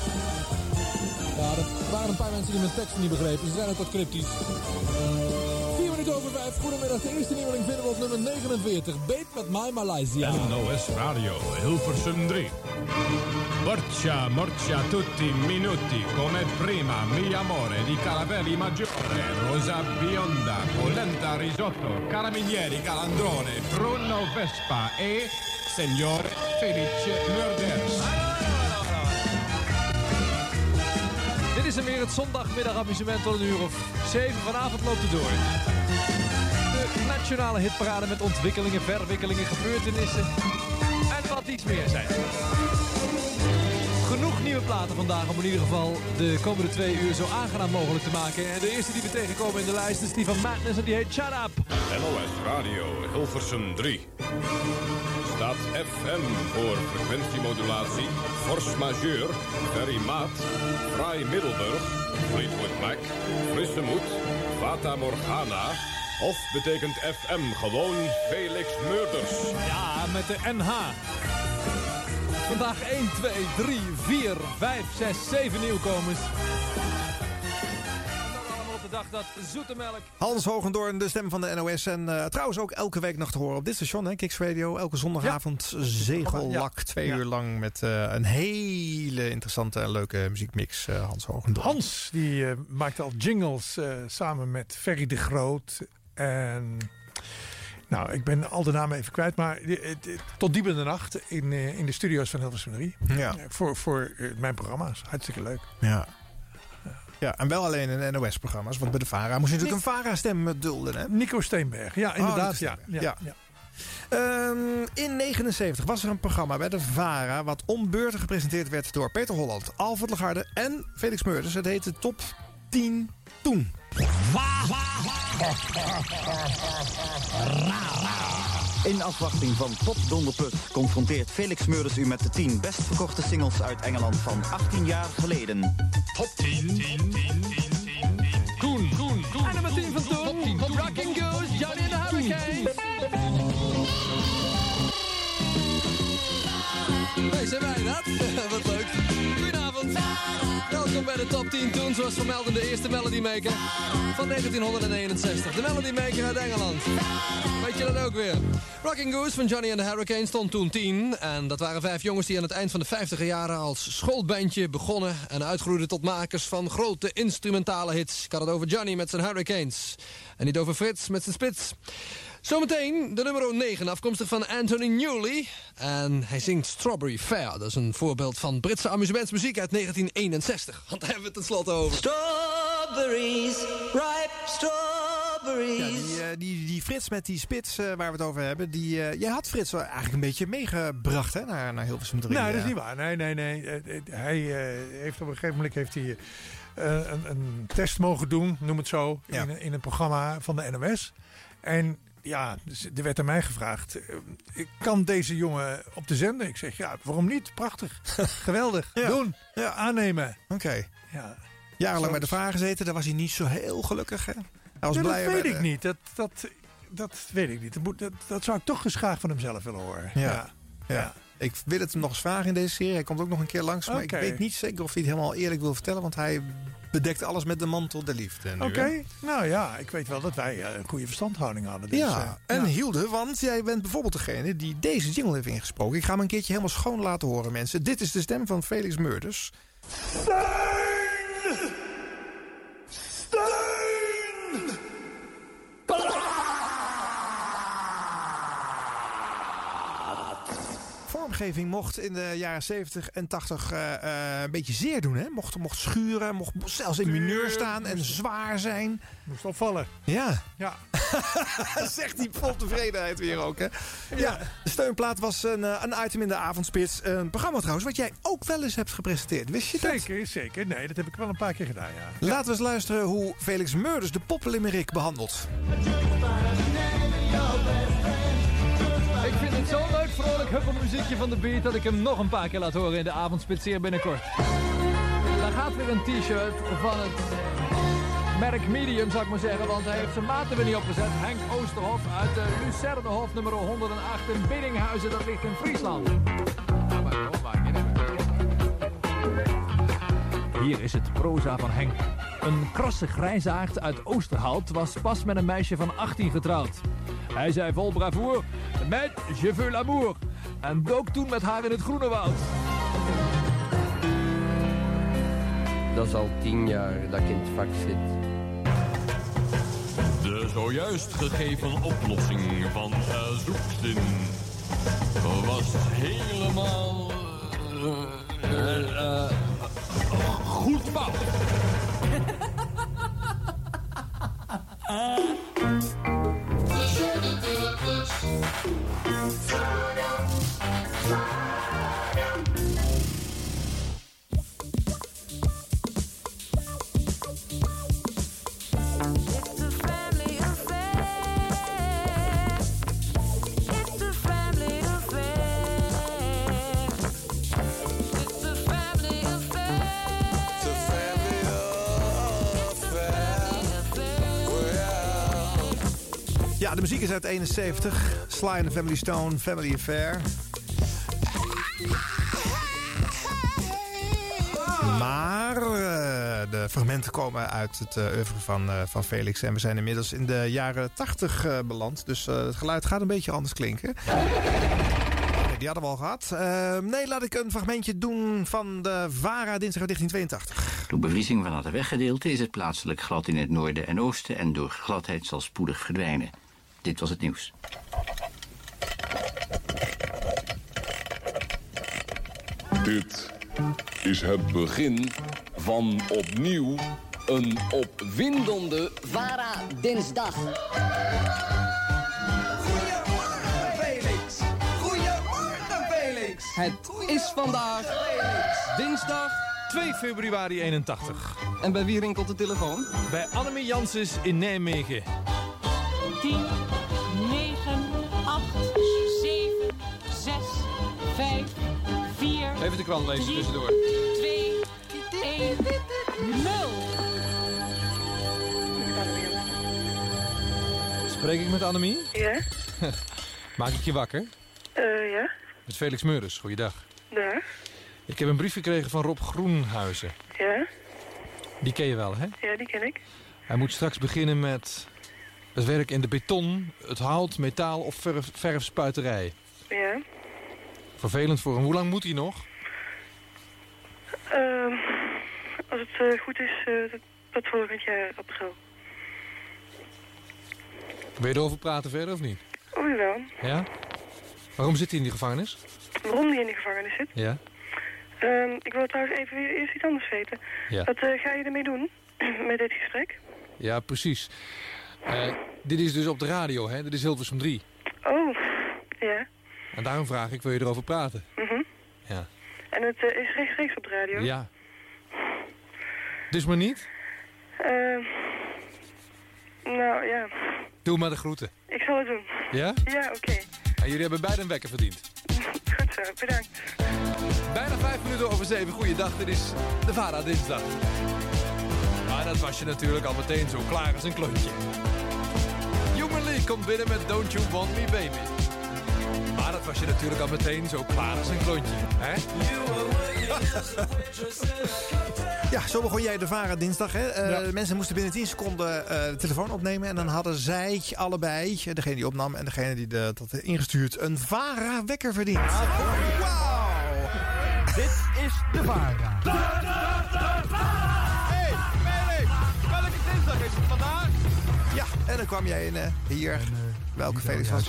Ja, er waren een paar mensen die mijn teksten niet begrepen. Ze zijn ook wat cryptisch. 4 minuten over 5 5. Goedemiddag, de eerste nieuweling vinden we op nummer 49. Beet met My Malaysia. NOS Radio, Hilversum 3. Borcia, morcia, tutti minuti, come prima, mi amore, di Calavelli Maggiore, Rosa Bionda, polenta risotto, carabinieri, calandrone, Bruno Vespa e signor Felice Murders. Dit is hem weer het zondagmiddag-amusement tot een uur of 7. Vanavond loopt het door. De nationale hitparade met ontwikkelingen, verwikkelingen, gebeurtenissen en wat iets meer zijn. Genoeg nieuwe platen vandaag om in ieder geval de komende twee uur zo aangenaam mogelijk te maken. En de eerste die we tegenkomen in de lijst is die van Madness en die heet Shut Up. NOS Radio, Hilversum 3. Staat FM voor frequentiemodulatie, force majeure, very maat, Fraai Middelburg, Fleetwood Mac, Frisse Moed, Fata Morgana... Of betekent FM gewoon Felix Murders? Ja, met de NH. Vandaag 1, 2, 3, 4, 5, 6, 7 nieuwkomers. Dat zoete melk... Hans Hogendoorn, de stem van de NOS. En eh, trouwens ook elke week nog te horen op dit station, hè, Kicks Radio. Elke zondagavond zegellak, Ja. twee Ja. uur lang... met eh, een hele interessante en leuke muziekmix, eh, Hans Hogendoorn. Hans die maakt al jingles samen met Ferry de Groot. En nou, ik ben al de namen even kwijt. Maar tot diep in de nacht in, in de studio's van Hilversum 3. Ja. Voor, voor mijn programma's. Hartstikke leuk. Ja. Ja, en wel alleen in NOS-programma's. Want bij de VARA moest je natuurlijk een VARA-stem dulden, hè? Nico Steenberg. Ja, Oh, inderdaad. Ja, Steenberg. ja, Ja. ja. Ehm, in 79 was er een programma bij de VARA... wat onbeurtig gepresenteerd werd door Peter Holland, Alfred Lagarde en Felix Meurders. Het heette Top 10 Toen. In afwachting van Top Donderput confronteert Felix Meurders u met de 10 best verkochte singles uit Engeland van 18 jaar geleden. Top 10, 10, 10, 10, 10, 10. Koen, Koen, Koen. En nummer 10 van toen. Rocking Goose, Johnny and the Hurricane. Hey, zijn wij dat? <laughs> 10 toen, zoals vermeld de eerste Melody Maker van 1961. De Melody Maker uit Engeland. Weet je dat ook weer? Rocking Goose van Johnny and the Hurricane stond toen 10. En dat waren vijf jongens die aan het eind van de 50 jaren als schoolbandje begonnen... en uitgroeiden tot makers van grote instrumentale hits. Ik had het over Johnny met zijn Hurricanes. En niet over Frits met zijn Spits. Zometeen de nummer 9, afkomstig van Anthony Newley. En hij zingt Strawberry Fair. Dat is een voorbeeld van Britse amusementsmuziek uit 1961. Want daar hebben we het tenslotte over. Strawberries, ripe strawberries. Ja, die, eh, die, die Frits met die spits eh, waar we het over hebben... Die, eh, jij had Frits wel eigenlijk een beetje meegebracht hè, naar, naar Hilversum 3. Nee, dat is niet waar. Nee, nee, nee. Hij eh, heeft op een gegeven moment heeft hij, eh, een, een test mogen doen, noem het zo, Ja. in, in een programma van de NOS. En ja, dus er werd aan mij gevraagd, eh, kan deze jongen op de zender? Ik zeg, ja, waarom niet? Prachtig. <laughs> Geweldig. Ja. Doen. Ja. Aannemen. Oké. Ja. Jarenlang bij de vraag gezeten, daar was hij niet zo heel gelukkig. Hè? Hij was Ja, blij dat weet ik niet. Dat, dat, dat weet ik niet. Dat, moet, dat, dat zou ik toch eens graag van hem zelf willen horen. Ja. Ja. Ik wil het hem nog eens vragen in deze serie. Hij komt ook nog een keer langs. Maar ik weet niet zeker of hij het helemaal eerlijk wil vertellen. Want hij bedekt alles met de mantel der liefde. Oké, nou ja, ik weet wel dat wij eh, een goede verstandhouding hadden. Dus, ja, eh, en Hilde, want jij bent bijvoorbeeld degene die deze jingle heeft ingesproken. Ik ga hem een keertje helemaal schoon laten horen, mensen. Dit is de stem van Felix Meurders. Mocht in de jaren 70 en 80 eh, eh, een beetje zeer doen. Hè? Mocht, mocht schuren, mocht zelfs in mineur staan en zwaar zijn. Moest opvallen. Ja. Ja. <laughs> Zegt hij vol tevredenheid weer ook, hè? Ja, de steunplaat was een, eh, een item in de avondspits. Een programma trouwens wat jij ook wel eens hebt gepresenteerd. Wist je dat? Zeker, zeker. Nee, dat heb ik wel een paar keer gedaan, ja. Laten we eens luisteren hoe Felix Meurders de poppenlimerick behandelt. Ik vind het zo'n leuk vrolijk huppelmuziekje van de beat dat ik hem nog een paar keer laat horen in de avondspits zeer binnenkort. Daar gaat weer een t-shirt van het merk Medium, zou ik maar zeggen, want hij heeft zijn maat er weer niet opgezet. Henk Oosterhof uit de Lucernehof nummer 108 in Biddinghuizen, dat ligt in Friesland. Nou, hier is het proza van Henk. Een krasse grijzaard uit Oosterhout was pas met een meisje van 18 getrouwd. Hij zei vol bravoure, met je veux l'amour. En dook toen met haar in het groene woud. Dat is al tien jaar dat ik in het vak zit. De zojuist gegeven oplossing van uh, zoekzin was helemaal eh, eh, eh, goed fout. Ja, muziek is uit 71. Sly and the Family Stone, Family Affair. Maar eh, de fragmenten komen uit het uh, oeuvre van, eh, van Felix. En we zijn inmiddels in de jaren 80 eh, beland. Dus het geluid gaat een beetje anders klinken. Die hadden we al gehad. Eh, nee, laat ik een fragmentje doen van de VARA dinsdag uit 1982. Door bevriezing van het weggedeelte is het plaatselijk glad in het noorden en oosten... en door gladheid zal spoedig verdwijnen. Dit was het nieuws. Dit is het begin van opnieuw een opwindende VARA dinsdag. Felix. Goedemorgen, Felix. Het is vandaag dinsdag 2 februari 81. En bij wie rinkelt de telefoon? Bij Annemie Janssens in Nijmegen. 10, 9, 8, 7, 6, 5, 4, Even de krant lezen tussendoor. 2, 1, 0. Spreek ik met Annemie? Ja? <laughs> Maak ik je wakker? Eh, ja? Met Felix Meurders, goeiedag. Daar? Ik heb een brief gekregen van Rob Groenhuizen. Ja? Die ken je wel, hè? Ja, die ken ik. Hij moet straks beginnen met het werk in de beton, het hout, metaal of verf, verfspuiterij. Ja? Vervelend voor hem. Hoe lang moet hij nog? Ehm, als het eh, goed is, eh, tot- volgend jaar april. Wil je erover praten verder of niet? Oh, jawel. Ja? Waarom zit hij in die gevangenis? Waarom die in de gevangenis zit? Ja. Ehm, ik wil trouwens even weer eerst iets anders weten. Ja. Wat eh, ga je ermee doen <clears throat> met dit gesprek? Ja, precies. Eh, dit is dus op de radio, hè? Dit is Hilversum 3. Oh, ja. En daarom vraag ik, wil je erover praten? Mhm. Ja. En het eh, is rechtstreeks op de radio? Ja. Dus maar niet? Ehm, nou, ja. Doe maar de groeten. Ik zal het doen. Ja? Ja, oké. En jullie hebben beide een wekker verdiend. Goed zo, bedankt. Bijna vijf minuten over zeven. Goeiedag, dit is de Vara Dinsdag. Maar dat was je natuurlijk al meteen zo klaar als een klontje. Human League komt binnen met Don't You Want Me Baby. Maar dat was je natuurlijk al meteen zo klaar als een klontje. Hè? <laughs> Ja, zo begon jij de VARA dinsdag. Hè? Eh, Mensen moesten binnen 10 seconden eh, de telefoon opnemen. En dan hadden zij allebei, degene die opnam en degene die de, dat had ingestuurd, een VARA-wekker verdiend. Wauw! Dit is de VARA. En dan kwam jij in eh, hier. Welke Felix was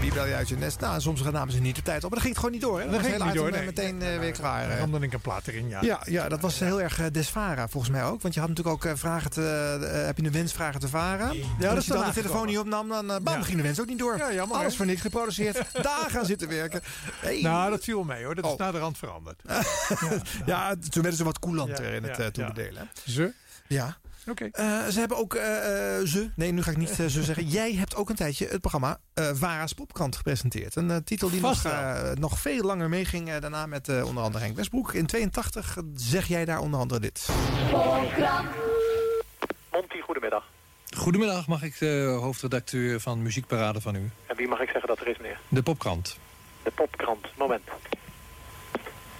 Wie bel je uit je nest? Nou, soms namen ze niet de tijd op. Maar dat ging het gewoon niet door. Hè? Dat was ging niet door, item, nee. eh, meteen eh, weer klaar. Dan eh. ramde ik een plaat erin, ja. Ja, ja, dat was heel erg eh, desvara volgens mij ook. Want je had natuurlijk ook eh, vragen te... eh, heb je een wens vragen te varen? Ja, dat als is je dan de telefoon niet opnam, dan, eh, bam, Ja. ging de wens ook niet door. Ja, jammer, Alles voor niks geproduceerd. <laughs> Daar gaan zitten werken. Hey. Nou, dat viel mee hoor. Dat is Oh. naar de rand veranderd. <laughs> ja, toen werden ze wat coulanter in het eh, toebedelen. Ze? Ja. Oké. Eh, ze hebben ook eh, eh, ze. Nee, nu ga ik niet ze <laughs> zeggen. Jij hebt ook een tijdje het programma eh Vara's Popkrant gepresenteerd. Een titel die nog, Vast eh, nog veel langer meeging. daarna met onder andere Henk Westbroek. In 82 zeg jij daar onder andere dit. Monty, goedemiddag. Goedemiddag, mag ik de hoofdredacteur van Muziekparade van u? En wie mag ik zeggen dat er is, meneer? De Popkrant. De popkrant. Moment.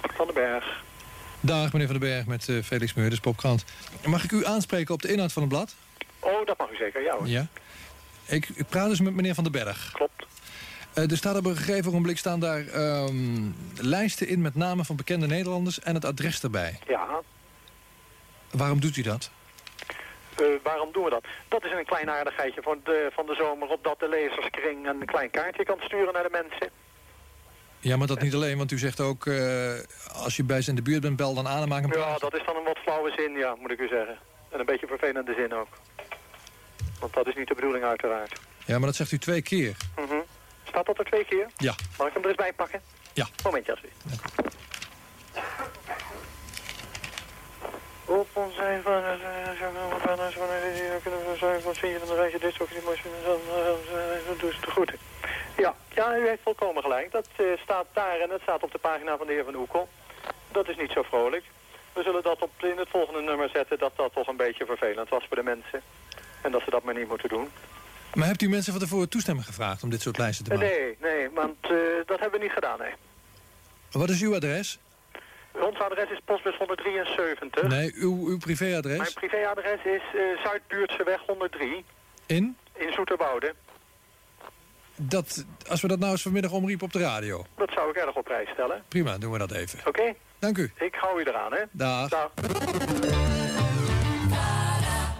Van den Berg. Dag, meneer Van den Berg met eh, Felix Meurders, Popkrant. Mag ik u aanspreken op de inhoud van het blad? Oh, dat mag u zeker, ja hoor. Ja. Ik, ik praat dus met meneer Van den Berg. Klopt. er staat op een gegeven ogenblik staan daar ehm, lijsten in met namen van bekende Nederlanders en het adres erbij. Ja. Waarom doet u dat? Eh, waarom doen we dat? Dat is een klein aardigheidje van de, van de zomer, opdat de lezerskring een klein kaartje kan sturen naar de mensen. Ja, maar dat niet alleen, want u zegt ook... eh, als je bij ze in de buurt bent, bel dan aan en maak een Ja, dat is dan een wat flauwe zin, ja, moet ik u zeggen. En een beetje vervelende zin ook. Want dat is niet de bedoeling uiteraard. Ja, maar dat zegt u twee keer. Mhm. Staat dat er twee keer? Ja. Mag ik hem er eens bij pakken? Ja. Momentje alsjeblieft. Op ons zijn van het van het kunnen we zijn van zie je van de dit ook niet mooi dan doe ze de groeten. Ja, ja, u heeft volkomen gelijk. Dat eh, staat daar en het staat op de pagina van de heer Van Oekel. Dat is niet zo vrolijk. We zullen dat op, in het volgende nummer zetten dat dat toch een beetje vervelend was voor de mensen. En dat ze dat maar niet moeten doen. Maar hebt u mensen van tevoren toestemming gevraagd om dit soort lijsten te maken? nee, nee, want eh, dat hebben we niet gedaan, nee. Wat is uw adres? Ons adres is postbus 173. Nee, uw, uw privéadres? Mijn privéadres is eh Zuidbuurtseweg 103 In? in Zoeterwoude. Dat, als we dat nou eens vanmiddag omriepen op de radio. Dat zou ik erg op prijs stellen. Prima, doen we dat even. Oké? Dank u. Ik hou u eraan, hè? Dag. Dag.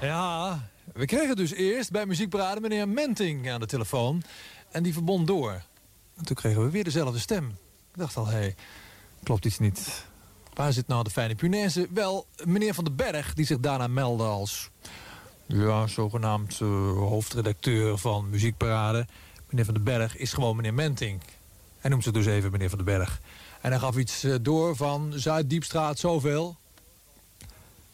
Ja, we kregen dus eerst bij Muziekparade meneer Menting aan de telefoon. En die verbond door. En toen kregen we weer dezelfde stem. Ik dacht al, hé, hey, klopt iets niet. Waar zit nou de fijne punaise? Wel, meneer Van den Berg, die zich daarna meldde als... ja, zogenaamd eh, hoofdredacteur van Muziekparade. Meneer Van den Berg is gewoon meneer Menting. Hij noemt zich dus even meneer Van den Berg. En hij gaf iets eh, door van Zuiddiepstraat zoveel.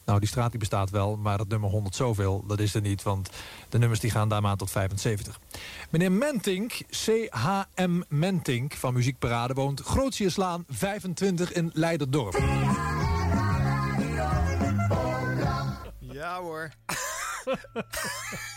Nou, die straat die bestaat wel, maar het nummer 100 zoveel, dat is er niet. Want de nummers die gaan daar maar tot 75. Meneer Mentink, C.H.M. Mentink van Muziekparade... woont Grootsierslaan 25 in Leiderdorp. Ja hoor. <laughs>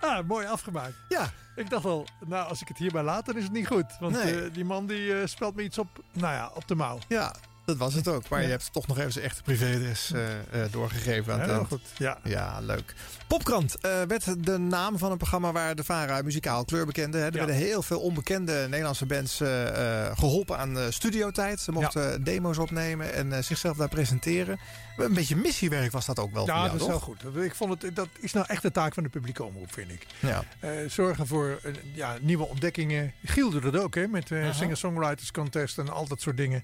Ah, mooi afgemaakt. Ja. Ik dacht al, nou, als ik het hierbij laat, dan is het niet goed. Want Nee. eh, die man die eh, spelt me iets op, nou ja, op de mouw. Ja, dat was het ook. Maar Ja. je hebt toch nog even zijn echte privéadres eh, eh, doorgegeven aan het Heel goed, ja. Ja, leuk. Popkrant eh, werd de naam van een programma waar de VARA muzikaal kleur bekende. Hè. Er Ja. werden heel veel onbekende Nederlandse bands eh, eh, geholpen aan studiotijd. Ze mochten demo's opnemen en zichzelf daar presenteren. Een beetje missiewerk was dat ook wel Ja, dat is toch? heel goed. Ik vond het, dat is nou echt de taak van de publieke omroep, vind ik. Ja. Zorgen voor ja, nieuwe ontdekkingen. Giel doet dat ook, hè, met. Singer-Songwriters Contest en al dat soort dingen.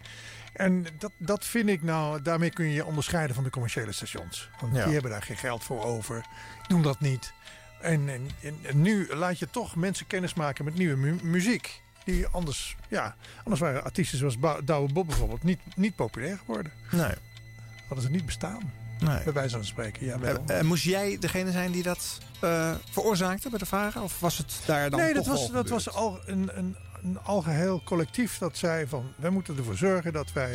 En dat, dat vind ik nou, daarmee kun je je onderscheiden van de commerciële stations. Want Ja. die hebben daar geen geld voor over, doen dat niet. En, en, en- en nu laat je toch mensen kennis maken met nieuwe mu- muziek. Die anders, ja, anders waren artiesten zoals Ba- Douwe Bob bijvoorbeeld niet, niet populair geworden. Nee. Hadden ze niet bestaan. Nee. Bij wijze van spreken, ja. wel. Eh, moest jij degene zijn die dat eh, veroorzaakte bij de VARA? Of was het daar dan nee, dat was, dat was al een, een, een algeheel collectief dat zei van... wij moeten ervoor zorgen dat wij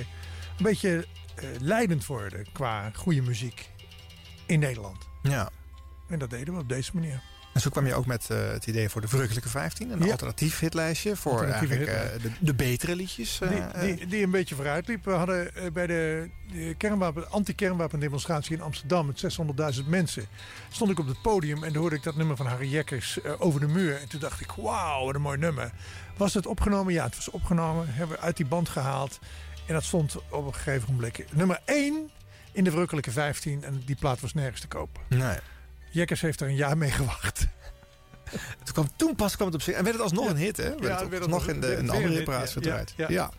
een beetje eh, leidend worden qua goede muziek in Nederland. Ja. En dat deden we op deze manier. En zo kwam je ook met eh, het idee voor de Verrukkelijke 15. Een Ja. alternatief hitlijstje voor eigenlijk eh, de, de betere liedjes. Die, die, die een beetje vooruit liep. We hadden bij de, de kernwapen, anti-kernwapendemonstratie in Amsterdam met 600.000 mensen. Stond ik op het podium en hoorde ik dat nummer van Harry Jekkers over de muur. En toen dacht ik, wauw, wat een mooi nummer. Was het opgenomen? Ja, het was opgenomen. Hebben we uit die band gehaald. En dat stond op een gegeven moment nummer 1 in de Verrukkelijke 15. En die plaat was nergens te kopen. Nee. Jekkers heeft er een jaar mee gewacht. <laughs> Toen, kwam, toen pas kwam het op zich. En werd het alsnog Ja. een hit, hè? Werd Ja, het werd het nog in de, andere reparatie ja. gedraaid. Ja, Ja.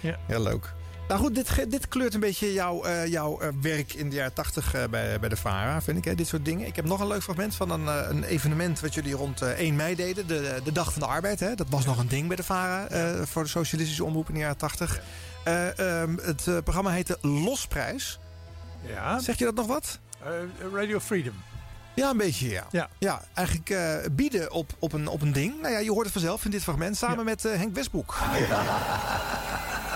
ja. Heel leuk. Nou goed, dit, dit kleurt een beetje jouw, eh, jouw eh, werk in de jaren 80 eh, bij, bij de VARA, vind ik. Hè? Dit soort dingen. Ik heb nog een leuk fragment van een, een evenement wat jullie rond eh, 1 mei deden. De, de Dag van de Arbeid. Hè? Dat was nog een ding bij de VARA voor de socialistische omroep in de jaren 80. Eh, ehm, het programma heette Losprijs. Ja. Zeg je dat nog wat? Radio Freedom. Ja, een beetje, ja. Ja. ja eigenlijk bieden op, op, een, op een ding. Nou ja, je hoort het vanzelf in dit fragment. Samen met Henk Westbroek. <laughs>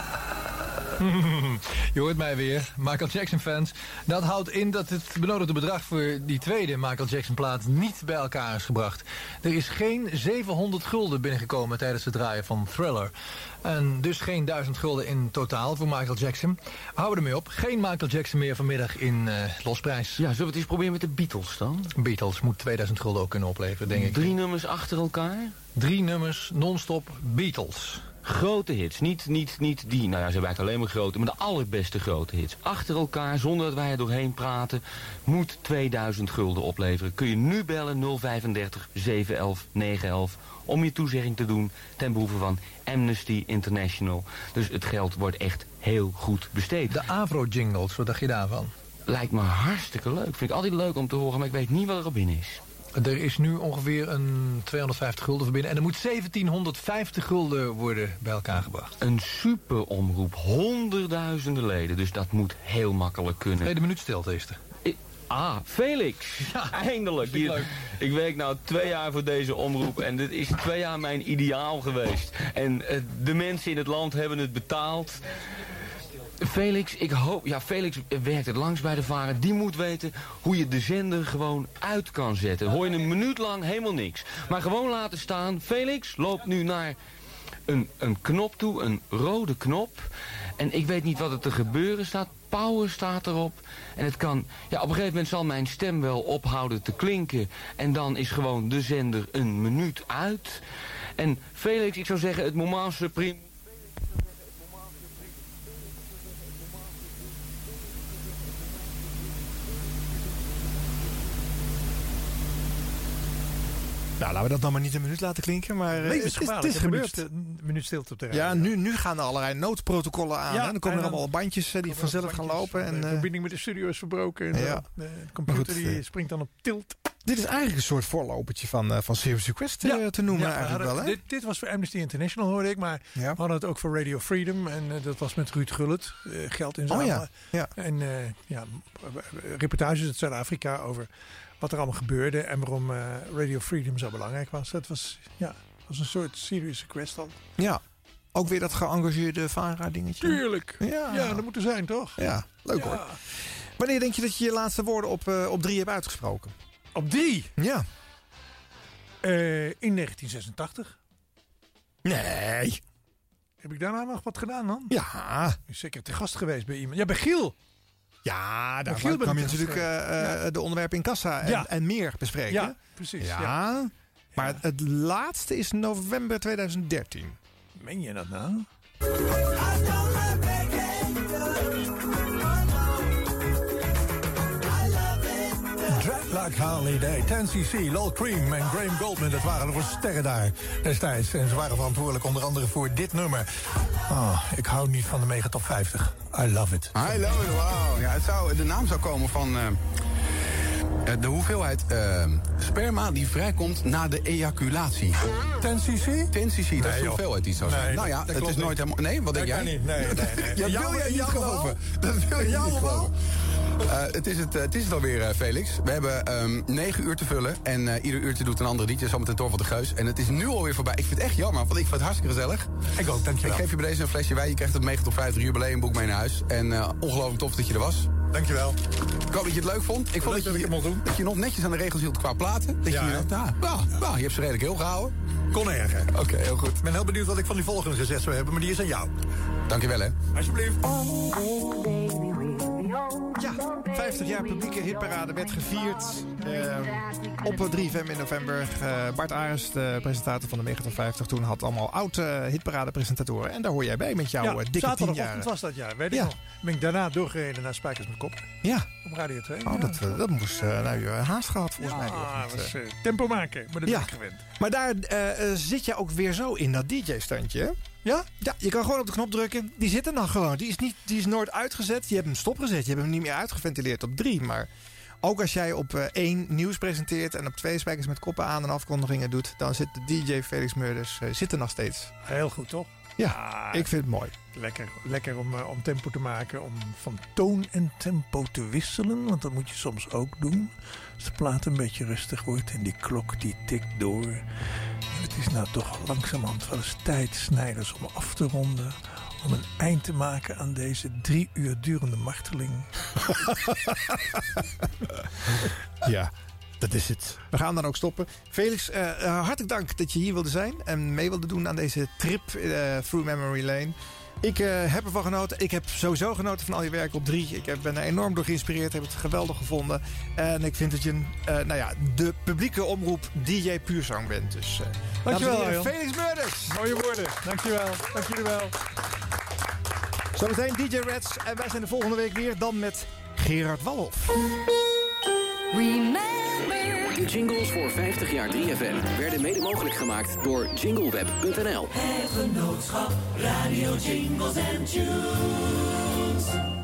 <laughs> Je hoort mij weer, Michael Jackson fans. Dat houdt in dat het benodigde bedrag voor die tweede Michael Jackson plaat niet bij elkaar is gebracht. Er is geen 700 gulden binnengekomen tijdens het draaien van Thriller. En dus geen 1000 gulden in totaal voor Michael Jackson. We houden ermee op. Geen Michael Jackson meer vanmiddag in eh, losprijs. Ja, zullen we het eens proberen met de Beatles dan? Beatles moet 2000 gulden ook kunnen opleveren, denk ik. Drie nummers achter elkaar? Drie nummers, non-stop Beatles. Grote hits, niet, niet, niet die, nou ja, ze eigenlijk alleen maar grote, maar de allerbeste grote hits. Achter elkaar, zonder dat wij er doorheen praten, moet 2000 gulden opleveren. Kun je nu bellen 035 711 911 om je toezegging te doen ten behoeve van Amnesty International. Dus het geld wordt echt heel goed besteed. De Avro-jingles, wat dacht je daarvan? Lijkt me hartstikke leuk. Vind ik altijd leuk om te horen, maar ik weet niet wat er op in is. Er is nu ongeveer een 250 gulden voor binnen. En er moet 1750 gulden worden bij elkaar gebracht. Een super omroep, honderdduizenden leden. Dus dat moet heel makkelijk kunnen. Nee, de minuut stilte is er. I- Ah, Felix. Eindelijk. Hier, ik werk nou twee jaar voor deze omroep en dit is twee jaar mijn ideaal geweest. En eh, de mensen in het land hebben het betaald. Felix, ik hoop... Ja, Felix werkt het langs bij de varen. Die moet weten hoe je de zender gewoon uit kan zetten. Hoor je een minuut lang helemaal niks. Maar gewoon laten staan. Felix loopt nu naar een, een knop toe, een rode knop. En ik weet niet wat er te gebeuren staat. Power staat erop. En het kan... Ja, op een gegeven moment zal mijn stem wel ophouden te klinken. En dan is gewoon de zender een minuut uit. En Felix, ik zou zeggen, het moment supreme... Nou, laten we dat dan maar niet een minuut laten klinken. Maar eh, het is, het is gebeurd. Een minuut stilte op de Ja, nu, nu gaan er allerlei noodprotocollen aan. Ja, hè. Dan komen er en allemaal bandjes die vanzelf gaan lopen. En, de eh, verbinding met de studio is verbroken. En Ja. de, computer goed, die eh, springt dan op tilt. dit is eigenlijk een soort voorlopertje van, van Serious Request te noemen Ja, eigenlijk wel. Hè? Dit, dit was voor Amnesty International, hoorde ik. Maar we hadden het ook voor Radio Freedom. En dat was met Ruud Gullit. eh, geld inzamelen. Oh ja, ja. En ja, reportages uit Zuid-Afrika over wat er allemaal gebeurde. En waarom eh, Radio Freedom zo belangrijk was. Dat was, ja, was een soort Serious Request dan. Ja, ook weer dat geëngageerde VARA-dingetje. Tuurlijk. Ja. ja, dat moet er zijn, toch? Ja, leuk hoor. Wanneer denk je dat je je laatste woorden op, eh, op drie hebt uitgesproken? Op die? Ja. Eh, in 1986. Nee. Heb ik daarna nog wat gedaan dan? Ja. Ik ben zeker te gast geweest bij iemand. Ja, bij Giel. Ja, daar kwam je ik natuurlijk gast eh, eh, de onderwerpen in kassa en, Ja. en meer bespreken. Ja, precies. Ja. Ja. Maar het laatste is november 2013. Meen je dat nou? Dreadlock Holiday, 10cc, Lol Cream en Graham Goldman. Dat waren er voor sterren daar destijds. En ze waren verantwoordelijk onder andere voor dit nummer. Oh, ik hou niet van de Megatop 50. I love it. I love it, wow. Ja, het zou, de naam zou komen van eh, de hoeveelheid eh, sperma die vrijkomt na de ejaculatie. 10cc? 10cc, dat is de hoeveelheid die zou zijn. Nee, nou ja, dat- dat het is nooit helemaal... Nee, wat denk Dat jij? kan niet. Nee, nee, nee. <laughs> In wil jij niet geloven? <laughs> Dat wil je niet geloven. Eh, het, is het, eh, het is het alweer, eh, Felix. We hebben ehm, negen uur te vullen. En eh, ieder uurtje doet een ander liedje. Zometeen Thor van de Geus. En het is nu alweer voorbij. Ik vind het echt jammer, want ik vind het hartstikke gezellig. Ik ook, dankjewel. Ik geef je bij deze een flesje wijn. Je krijgt het Mega tot 50 jubileumboek mee naar huis. En eh, ongelooflijk tof dat je er was. Dankjewel. Ik hoop dat je het leuk vond. Ik vond Leuk dat, dat je, doen. dat je nog netjes aan de regels hield qua platen. Dat Ja, je, nou, nou, nou, je hebt ze redelijk heel gehouden. Kon erger. Oké, heel goed. Ik ben heel benieuwd wat ik van die volgende gezet zou hebben, maar die is aan jou. Dankjewel, hè. Alsjeblieft. Ja, 50 jaar publieke hitparade werd gevierd eh, op 3 FM in november. Eh, Bart Arens, de presentator van de Megatop 50, toen had allemaal oude hitparade-presentatoren. En daar hoor jij bij met jouw ja, eh, dikke 10 zaterdagochtend jaar. was dat, ja. Weet ik Ja. nog. Ben ik daarna doorgereden naar Spijkers met Kop. Ja. Op Radio 2. Oh, dat, dat moest nou je haast gehad volgens mij. Dat, was tempo maken, maar dat Ja. ben ik gewend. Maar daar zit je ook weer zo in dat DJ-standje. Ja? Ja, je kan gewoon op de knop drukken. Die zit er dan gewoon. Die is, niet, die is nooit uitgezet. Je hebt hem stopgezet. Je hebt hem niet meer uitgeventileerd op drie. Maar ook als jij op eh, één nieuws presenteert... en op twee spijkers met koppen aan en afkondigingen doet... dan zit de DJ Felix Meurders eh, zit er nog steeds. Heel goed, toch? Ja, ik vind het mooi. Lekker, lekker om, eh, om tempo te maken, om van toon en tempo te wisselen. Want dat moet je soms ook doen. Als de plaat een beetje rustig wordt en die klok die tikt door. Het is nou toch langzamerhand wel eens tijd, Snijders, om af te ronden. om een eind te maken aan deze drie uur durende marteling. <laughs> Ja, dat is het. We gaan dan ook stoppen. Felix, eh, eh, hartelijk dank dat je hier wilde zijn en mee wilde doen aan deze trip eh, through memory lane. Ik eh, heb ervan genoten. Ik heb sowieso genoten van al je werk op drie. Ik heb- ben er enorm door geïnspireerd. Heb het geweldig gevonden. En ik vind dat je een, eh, nou ja, de publieke omroep DJ Puurzang bent. Dus, eh, Dankjewel, heren. Felix Murders. Mooie woorden. Dankjewel. Dank jullie wel. Zometeen DJ Reds. En wij zijn de volgende week weer. Dan met Gerard Walhoff. De jingles voor 50 jaar 3FM werden mede mogelijk gemaakt door jingleweb.nl. Het genootschap Radio Jingles and Tunes.